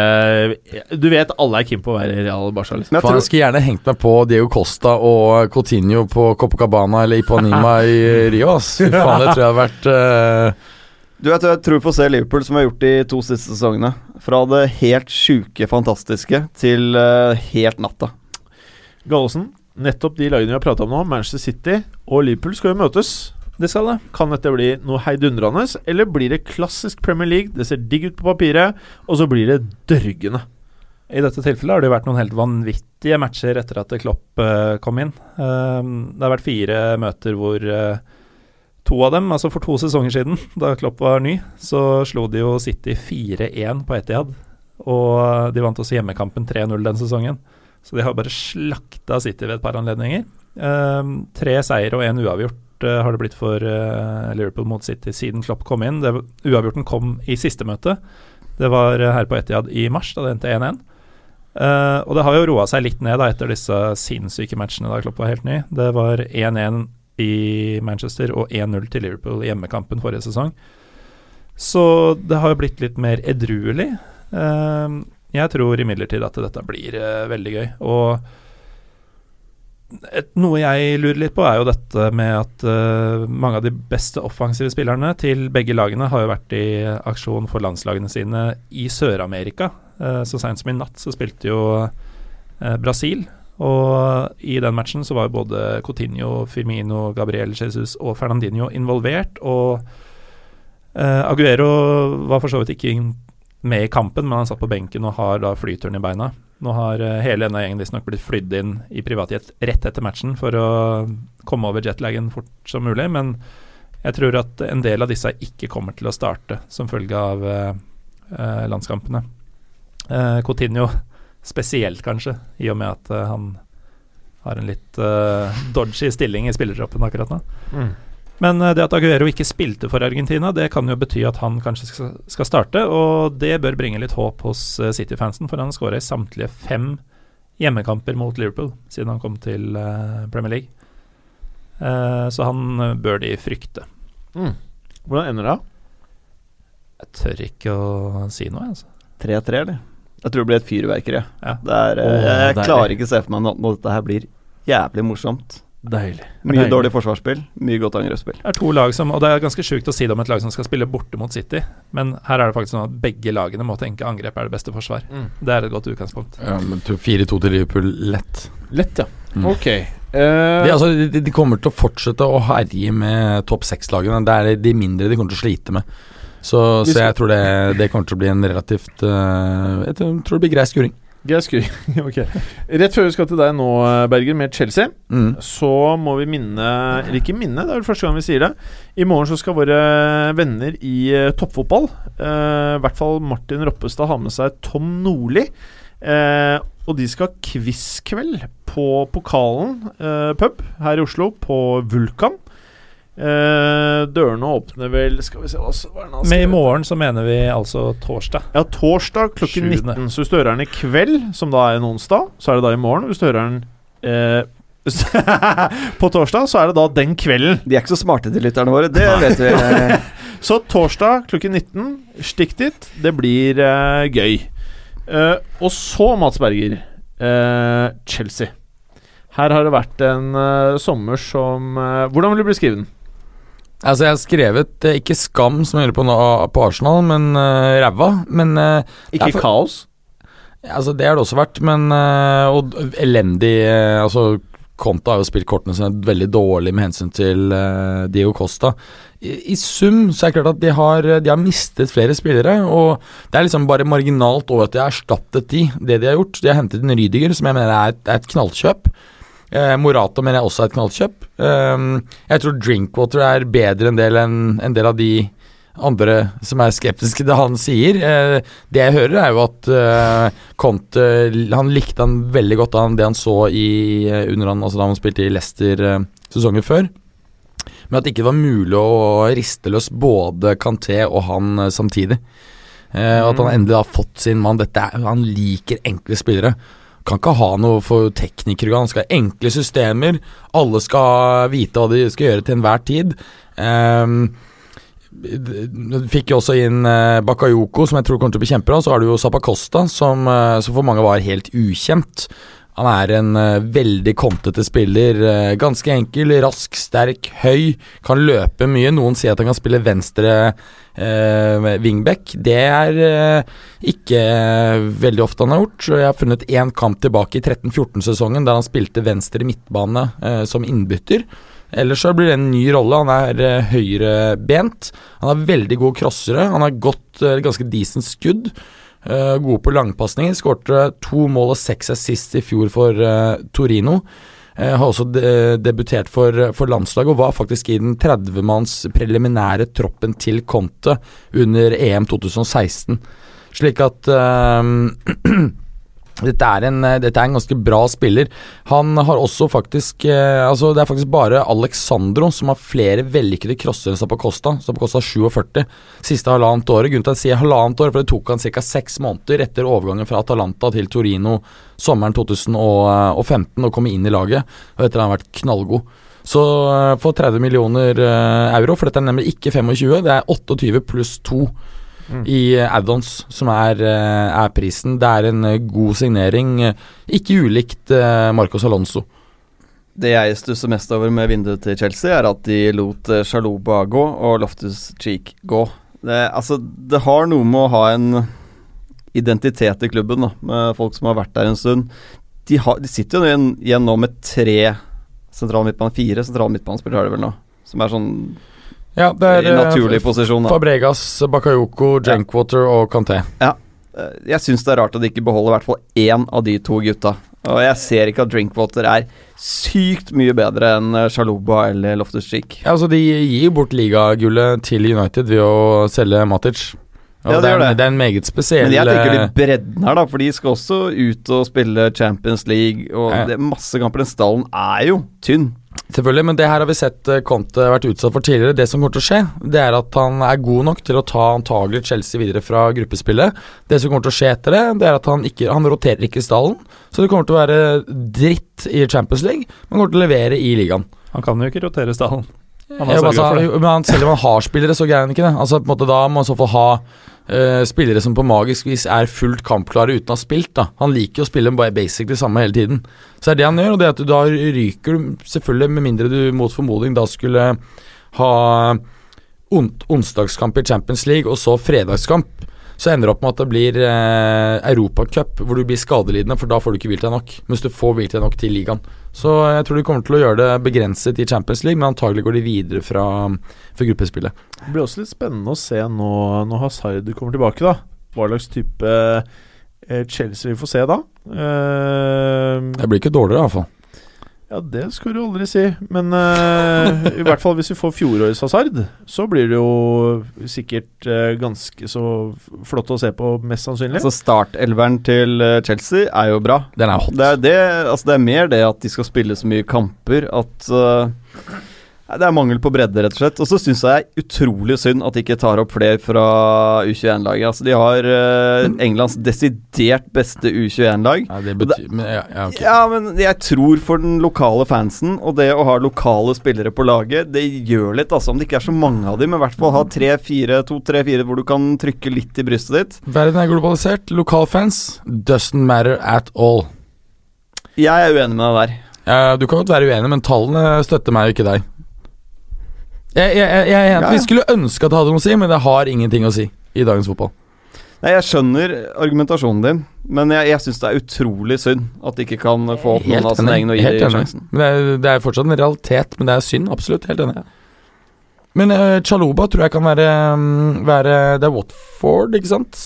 Du vet alle er keen på å være i Real Barca, liksom. Men jeg tror, jeg skulle gjerne hengt meg på Diego Costa og Coutinho på Copacabana eller Ipanima i Rio. Fy faen, det tror jeg har vært eh, du vet, jeg tror vi får se Liverpool som vi har gjort de to siste sesongene. Fra det helt sjuke, fantastiske til uh, helt natta. Gallosen, nettopp de lagene vi har prata om nå, Manchester City og Liverpool, skal jo møtes. Det skal det. Kan dette bli noe heidundrende, eller blir det klassisk Premier League? Det ser digg ut på papiret, og så blir det dørgende. I dette tilfellet har det jo vært noen helt vanvittige matcher etter at Klopp eh, kom inn. Um, det har vært fire møter hvor eh, to av dem, altså for to sesonger siden, [laughs] da Klopp var ny, så slo de jo City 4-1 på Etihad. Og de vant også hjemmekampen 3-0 den sesongen. Så de har bare slakta City ved et par anledninger. Um, tre seier og én uavgjort uh, har det blitt for uh, Liverpool mot City siden Klopp kom inn. Det, uavgjorten kom i siste møte. Det var uh, her på Etihad i mars, da det endte 1-1. Eh, og det har jo roa seg litt ned da etter disse sinnssyke matchene da Klopp var helt ny. Det var 1-1 i Manchester og 1-0 til Liverpool i hjemmekampen forrige sesong. Så det har jo blitt litt mer edruelig. Eh, jeg tror imidlertid at dette blir eh, veldig gøy. Og et, noe jeg lurer litt på, er jo dette med at eh, mange av de beste offensive spillerne til begge lagene har jo vært i aksjon for landslagene sine i Sør-Amerika. Eh, så seint som i natt så spilte jo Brasil. Og i den matchen så var jo både Coutinho, Firmino, Gabriel Jesus og Fernandinho involvert. Og eh, Aguero var for så vidt ikke med i kampen, men han satt på benken og har da flyturen i beina. Nå har eh, hele denne gjengen visstnok blitt flydd inn i privatjet rett etter matchen for å komme over jetlagen fort som mulig, men jeg tror at en del av disse ikke kommer til å starte som følge av eh, eh, landskampene. Eh, Coutinho spesielt, kanskje, i og med at eh, han har en litt uh, dodgy stilling i spillertroppen akkurat nå. Men eh, det at Aguero ikke spilte for Argentina, det kan jo bety at han kanskje skal, starte, og det bør bringe litt håp hos City-fansen, for han skåra i samtlige fem hjemmekamper mot Liverpool siden han kom til Premier League. Eh, så han bør de frykte. Hvordan ender det? Jeg tør ikke å si noe, altså. 3-3, eller? Jeg tror det blir et fyrverkeri. Ja. Det er, eh, Åh, jeg deilig. klarer ikke å se for meg noe når dette her blir jævlig morsomt. Deilig. Mye Deilig. dårlig forsvarsspill, mye godt angrepsspill. Det er to lag som, og det er ganske sjukt å si det om et lag som skal spille borte mot City, men her er det faktisk sånn at begge lagene må tenke angrep er det beste forsvar. Mm. Det er et godt utgangspunkt. ja, men 4-2 til Liverpool lett. Lett, ja. Mm. Ok. Uh, De, altså, de, de kommer til å fortsette å herje med topp seks-lagene. Det er de mindre de kommer til å slite med. Så, så jeg tror det, det kommer til å bli en relativt eh, Jeg tror tror det blir grei skuring. Grei skuring. [laughs] ok. Rett før vi skal til deg nå, Berger, med Chelsea, Mm. så må vi minne Eller ikke minne, det er vel første gang vi sier det. I morgen så skal våre venner i eh, toppfotball, eh, i hvert fall Martin Roppestad, ha med seg Tom Nordli. Eh, og de skal ha quizkveld på Pokalen eh, pub her i Oslo, på Vulkan. Eh, dørene åpner vel Skal vi se hva, er har Med i morgen så mener vi altså torsdag. Ja, torsdag klokken Sjuende. 19. Så hvis du hører den i kveld, som da er en onsdag, så er det da i morgen. Hvis du hører den eh, [laughs] på torsdag, så er det da den kvelden. De er ikke så smarte, de lytterne våre. Det vet vi. [laughs] Så torsdag klokken 19, stikk dit. Det blir eh, gøy. Eh, og så, Mats Berger, eh, Chelsea. Her har det vært en eh, sommer som eh, Hvordan vil du beskrive den? Altså, jeg har skrevet eh, ikke skam, som jeg gjør på, nå- på Arsenal, men uh, ræva. Men eh, Ikke for- kaos? Altså, det har det også vært, men eh, Og elendig eh, Altså, Conte har jo spilt kortene sine veldig dårlig med hensyn til eh, Diego Costa. I, I sum så er det klart at de har, de har mistet flere spillere, og det er liksom bare marginalt over at de har erstattet de, det de har gjort. De har hentet en Rydiger, som jeg mener er et, er et knallkjøp. Eh, Morata mener jeg også er et knallkjøp. Eh, jeg tror Drinkwater er bedre en del enn en del av de andre som er skeptiske til det han sier. Eh, det jeg hører, er jo at eh, Conte Han likte han veldig godt han, det han så i, under han, altså da han spilte i Leicester sesongen før. Men at det ikke var mulig å riste løs både Canté og han samtidig. Eh, og at han endelig har fått sin mann. Dette er, han liker enkle spillere. Kan ikke ha noe for teknikere. Han skal ha enkle systemer. Alle skal vite hva de skal gjøre til enhver tid. Um, fikk jo også inn eh, Bakayoko, som jeg tror kommer til å bli kjempebra. Så har du jo Zappacosta, som, eh, som for mange var helt ukjent. Han er en eh, veldig kontete spiller. ganske enkel, rask, sterk, høy. Kan løpe mye. Noen sier at han kan spille venstre wingback. Det er eh, ikke veldig ofte han har gjort. Så Jeg har funnet én kamp tilbake i 13-14-sesongen der han spilte venstre midtbane eh, som innbytter. Ellers så blir det en ny rolle. Han er eh, høyrebent. Han har veldig gode crossere. Han har godt, eh, ganske decent skudd. Eh, gode på langpasninger. Skårte to mål og seks assist i fjor for eh, Torino. Eh, har også debutert for, for landslaget og var faktisk i den 30-manns preliminære troppen til Conte under EM 2016. Slik at eh, [clears throat] dette er, en, eh, dette er en ganske bra spiller. Han har også faktisk eh, Altså Det er faktisk bare Alexandro som har flere vellykkede crosser enn Zappacosta. Zappacosta 47 siste halvannet året. Grunnen til at jeg sier halvannet år, for det tok han ca. seks måneder etter overgangen fra Atalanta til Torino sommeren 2015 å komme inn i laget. Og etter at han har vært knallgod. Så eh, for 30 millioner eh, euro, for dette er nemlig ikke 25, det er 28 pluss 2 i Addons, add-ons, som er, eh, er prisen. Det er en eh, god signering, eh, ikke ulikt eh, Marcos Alonso. Det jeg stusser mest over med vinduet til Chelsea, er at de lot Sjaloba gå og Loftus Cheek gå. Det, altså, det har noe med å ha en identitet i klubben, da, med folk som har vært der en stund. De, har, de sitter jo igjen, nå med tre sentrale midtbane, fire sentrale midtbanespillere har de vel nå, som er sånn Ja, det i naturlig posisjon. Da. Fabregas, Bakayoko, Jankwater og Kanté. Ja. Jeg syns det er rart at de ikke beholder i hvert fall én av de to gutta. Og jeg ser ikke at Drinkwater er sykt mye bedre enn eh, eller Loftus Cheek. Ja, altså De gir bort ligagullet til United ved å selge Matic. Ja, det det, er, det. det er en meget spesiell Men jeg tenker de litt bredden her, da, for de skal også ut og spille Champions League. Og Ja. det er masse kamper. Den stallen er jo tynn. Selvfølgelig, men det her har vi sett eh, Conte vært utsatt for tidligere. Det som kommer til å skje, det er at han er god nok til å ta antagelig Chelsea videre fra gruppespillet. Det som kommer til å skje etter det, det er at han ikke Han roterer ikke i stallen. Så det kommer til å være dritt i Champions League, men kommer til å levere i ligaen. Han kan jo ikke rotere stallen. Han det. altså, men selv om han har spillere, så greier han ikke det. Altså på en måte Da må han i så fall ha eh, spillere som på magisk vis er fullt kampklare uten å ha spilt. da Han liker å spille bare basically samme hele tiden. Så det er det han gjør, og det at du da ryker du Selvfølgelig, med mindre du mot formodning da skulle ha on onsdagskamp i Champions League og så fredagskamp. så ender det opp med at det blir eh, Europacup, hvor du blir skadelidende, for da får du ikke hvilt deg nok. Mens du får hvilt deg nok til ligaen. Så jeg tror de kommer til å gjøre det begrenset i Champions League, men antagelig går de videre fra, fra gruppespillet. Det blir også litt spennende å se nå når Hazard kommer tilbake, da. Hva slags type eh, Chelsea vi får se da. Uh, Det blir ikke dårligere, iallfall. ja, det skal du aldri si. Men uh, i hvert fall hvis vi får fjorårets Hazard, så blir det jo sikkert uh, ganske så flott å se på, mest sannsynlig. Altså Startelveren til Chelsea er jo bra. Den er hot. Det er, det, altså det er mer det at de skal spille så mye kamper at Det er mangel på bredde, rett og slett. Og så syns jeg utrolig synd at de ikke tar opp flere fra U21-laget. Altså De har uh, Englands desidert beste U21-lag. Ja, det betyr men, ja, ja, okay. Ja, men jeg tror for den lokale fansen og det å ha lokale spillere på laget, det gjør litt, altså. Om det ikke er så mange av dem, men i hvert fall ha tre-fire, to-tre-fire hvor du kan trykke litt i brystet ditt. Verden er globalisert. Lokalfans doesn't matter at all. Jeg er uenig med deg der. Uh, du kan godt være uenig, men tallene støtter meg og ikke deg. Jeg, jeg, jeg, jeg. Ja, ja. Vi skulle ønske at det hadde noe å si, men det har ingenting å si i dagens fotball. Nei, Jeg skjønner argumentasjonen din, men jeg, jeg syns det er utrolig synd at de ikke kan få opp noen av sine egne og gi Helt dem sjansen. Men det, er, det er fortsatt en realitet, men det er synd. Absolutt. Helt enig. Men uh, Chaloba tror jeg kan være, mm, være Det er Watford, ikke sant?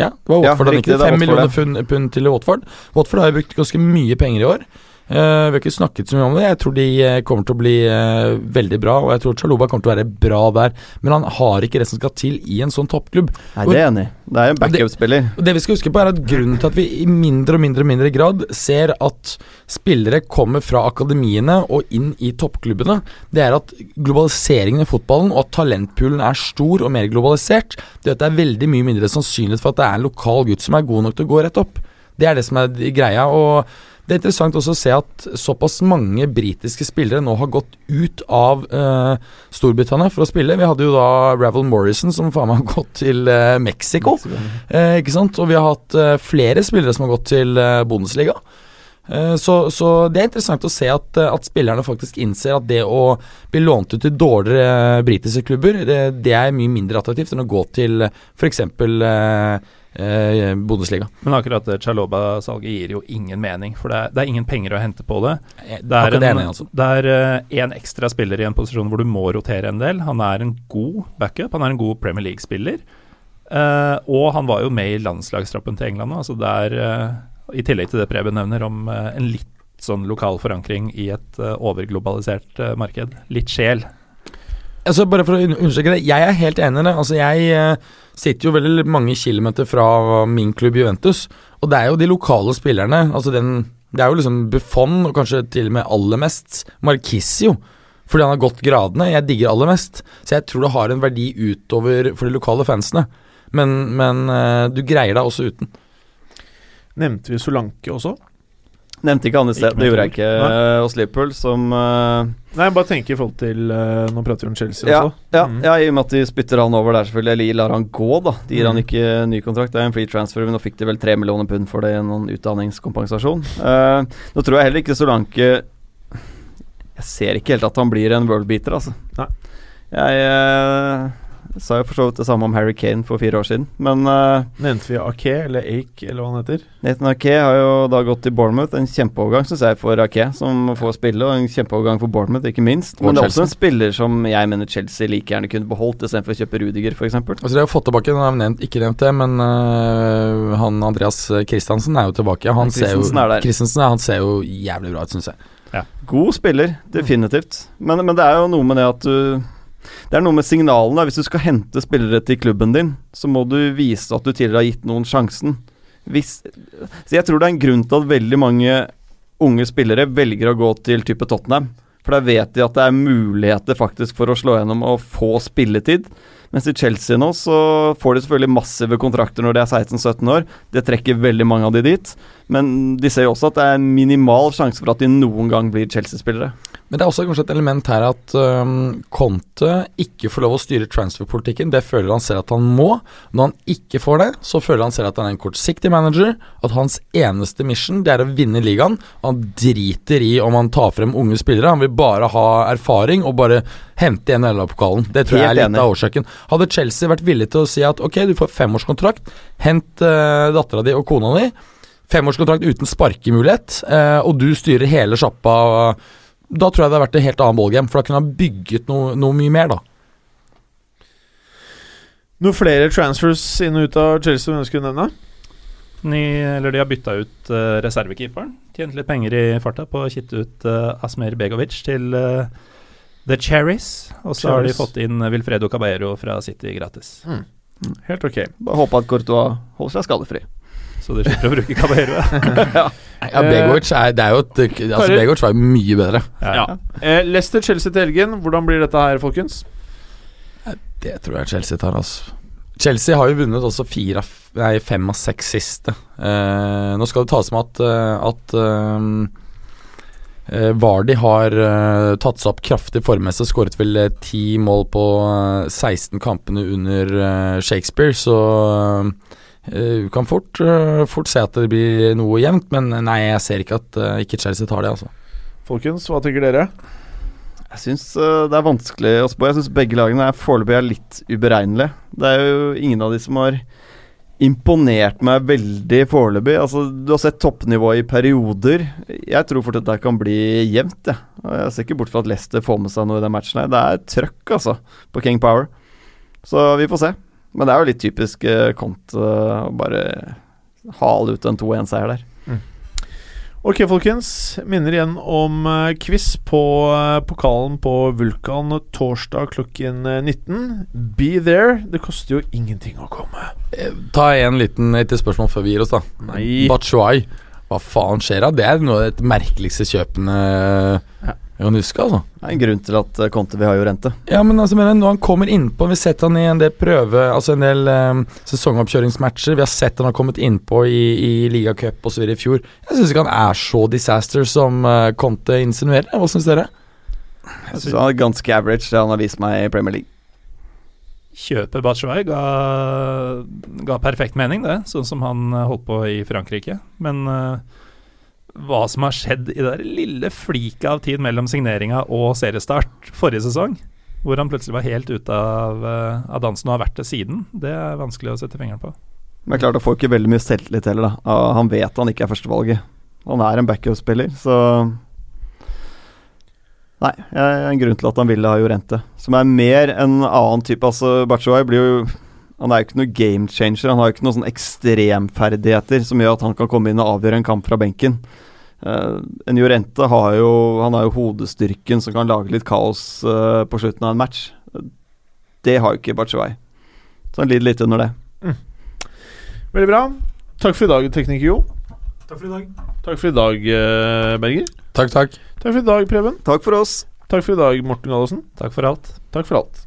Ja, det var Ja, Watford han gikk riktig, til. er Fem millioner pund, pund til Watford. Watford har jo brukt ganske mye penger i år. Eh, vi har ikke snakket så mye om det. Jeg tror de eh, kommer til å bli eh, veldig bra, og jeg tror Chaloba kommer til å være bra der. Men han har ikke det som skal til i en sånn toppklubb. Nei, det er enig. Det er en backup-spiller. Det, Det vi skal huske på er at Grunnen til at vi i mindre og mindre mindre grad ser at spillere kommer fra akademiene og inn i toppklubbene, det er at globaliseringen i fotballen og at talentpoolen er stor og mer globalisert, det det er veldig mye mindre sannsynlighet for at det er en lokal gutt som er god nok til å gå rett opp. Det er det som er greia. og det er interessant også å se at såpass mange britiske spillere nå har gått ut av eh, Storbritannia for å spille. Vi hadde jo da Ravel Morrison som faen meg har gått til eh, Mexico. Eh, ikke sant? Og vi har hatt eh, flere spillere som har gått til eh, Bundesliga. Eh, så, så det er interessant å se at, eh, at spillerne faktisk innser at det å bli lånt ut til dårligere britiske klubber, det, det er mye mindre attraktivt enn å gå til f.eks. Eh, eh, Bundesliga. Men akkurat det Chaloba-salget gir jo ingen mening, for det er, det er ingen penger å hente på det. Det er, en, enig, altså. det er eh, en ekstra spiller i en posisjon hvor du må rotere en del. Han er en god backup, han er en god Premier League-spiller. Eh, og han var jo med i landslagstroppen til England nå, altså det er eh, I tillegg til det Preben nevner om eh, en litt sånn lokal forankring i et eh, overglobalisert eh, marked. Litt sjel. Altså Bare for å un- understreke det, jeg er helt enig i det. Altså Jeg eh, sitter jo veldig mange kilometer fra min klubb Juventus, og det er jo de lokale spillerne. Altså den Det er jo liksom Buffon, og kanskje til og med aller mest Marquisio. Fordi han har gått gradene. Jeg digger aller mest. Så jeg tror det har en verdi utover for de lokale fansene. Men, men eh, du greier deg også uten. Nevnte vi Solanke også? Nevnte ikke han i sted, det gjorde jeg ikke ord. eh, hos Liverpool, som uh, Nei, bare tenke i forhold til uh, Nå prater vi om Chelsea ja, også. ja, Mm. ja, i og med at de spytter han over der, selvfølgelig. Eller lar han gå, da. De gir han Mm. ikke ny kontrakt. Det er en free transfer, men nå fikk de vel tre millioner pund for det i noen utdanningskompensasjon. Uh, nå tror jeg heller ikke Solanke Jeg ser ikke helt at han blir en worldbeater, altså. Nei. Jeg sa jo for så vidt det samme om Harry Kane for fire år siden, men uh, Nevnte vi Ake, eller Ake, eller hva han heter? Nathan Ake har jo da gått til Bournemouth. En kjempeovergang, syns jeg, for Ake, som får spille. Og en kjempeovergang for Bournemouth, ikke minst. Og Men det er også en spiller som jeg mener Chelsea like gjerne kunne beholdt, istedenfor å kjøpe Rudiger, f.eks. Altså De har fått tilbake, nå har vi nevnt, ikke nevnt det, men uh, han Andreas Christiansen er jo tilbake. Han ser jo, er der. Christensen, han ser jo jævlig bra ut, syns jeg. God spiller, definitivt. Men, men det er jo noe med det at du Det er noe med signalene. Hvis du skal hente spillere til klubben din, så må du vise at du tidligere har gitt noen sjansen. Hvis, så jeg tror det er en grunn til at veldig mange unge spillere velger å gå til type Tottenham. For der vet de at det er muligheter faktisk for å slå gjennom og få spilletid. Mens i Chelsea nå så får de selvfølgelig massive kontrakter når de er 16-17 år. Det trekker veldig mange av de dit. Men de ser jo også at det er minimal sjanse for at de noen gang blir Chelsea-spillere. Men det er også kanskje et element her at um, Conte ikke får lov å styre transferpolitikken. Det føler han selv at han må. Når han ikke får det, så føler han selv at han er en kortsiktig manager. At hans eneste mission det er å vinne ligaen. Han driter i om han tar frem unge spillere. Han vil bare ha erfaring og bare hente igjen LA-pokalen. Det tror Helt jeg er litt enig. av årsaken. Hadde Chelsea vært villig til å si at ok, du får femårskontrakt, hent uh, dattera di og kona di. Femårskontrakt uten sparkemulighet, uh, og du styrer hele sjappa. Da tror jeg det hadde vært et helt annet ballgame, for da kunne han bygget noe, noe mye mer, da. Noen flere transfers inn og ut av Chelsea du ønsker å nevne? Ny, eller de har bytta ut uh, reservekeeperen. Tjent litt penger i farta på å kitte ut uh, Asmer Begovic til uh, The Cherries. Og så har de fått inn Wilfredo Caballero fra City gratis. Helt ok. Bare håpe at Courtois holder seg skadefri. Så de slipper å bruke Caballero. [laughs] ja. Ja, Begovic er, det er jo et Altså, Begovic var jo mye bedre. Ja. Eh, Leicester-Chelsea til helgen. Hvordan blir dette her, folkens? Det tror jeg Chelsea tar, altså. Chelsea har jo vunnet også fire, nei, fem av seks siste. Eh, nå skal det tas med at, eh, at um, eh, Vardy har eh, tatt seg opp kraftig formmessig. Skåret vel eh, ti mål på eh, 16 kampene under eh, Shakespeare, så eh, du kan fort, eh, fort se at det blir noe jevnt. Men nei, jeg ser ikke at eh, ikke Chelsea tar det, altså. Folkens, hva tenker dere? Jeg syns det er vanskelig å spå. Jeg syns begge lagene er foreløpig er litt uberegnelige. Det er jo ingen av de som har imponert meg veldig foreløpig. Altså, du har sett toppnivået i perioder. Jeg tror fort at det kan bli jevnt, jeg. Ja. Jeg ser ikke bort fra at Leicester får med seg noe i den matchen. her Det er trøkk, altså, på King Power. Så vi får se. Men det er jo litt typisk kont Conte å bare hale ut en 2-1-seier der. Ok, folkens. Minner igjen om eh, quiz på eh, pokalen på Vulkan torsdag klokken eh, 19. Be there. Det koster jo ingenting å komme. Eh, Ta en liten et spørsmål før vi gir oss, da. Nei. Batshuay, hva faen skjer da? Det er noe av det merkeligste kjøpene jeg kan huske, altså. Det er en grunn til at eh, Conte vil ha jo rente. Ja, men altså, mener jeg, når han kommer innpå Vi har sett han i en del prøve Altså en del um, sesongoppkjøringsmatcher. Vi har sett han har kommet innpå i, i ligacup osv. i fjor. Jeg syns ikke han er så disaster som uh, Conte insinuerer. Hva syns dere? Jeg synes han er ganske average, det han har vist meg i Premier League. Kjøpet Batshuay ga, ga perfekt mening, det. Sånn som han holdt på i Frankrike. Men eh, hva som har skjedd i det lille fliket av tid mellom signeringa og seriestart forrige sesong, hvor han plutselig var helt ute av, eh, av dansen og har vært det siden, det er vanskelig å sette fingeren på. Men klart, han får ikke veldig mye selvtillit heller, da. Han vet han ikke er førstevalget. Han er en backup-spiller, så Nei, jeg er en grunn til at han ville ha Jorente. Som er mer en annen type. Altså, Batshuay blir jo Han er jo ikke noe game changer. Han har jo ikke noen sånne ekstremferdigheter som gjør at han kan komme inn og avgjøre en kamp fra benken. Uh, en Jorente har jo Han har jo hodestyrken som kan lage litt kaos uh, på slutten av en match. Det har jo ikke Batshuay. Så han lider litt under det. Veldig bra. Takk for i dag, tekniker Jo. Takk for i dag. Takk for i dag, eh, Berger. Takk, takk. Takk for i dag, Preben. Takk for oss. Takk for i dag, Morten Gallosen. Takk for alt. Takk for alt.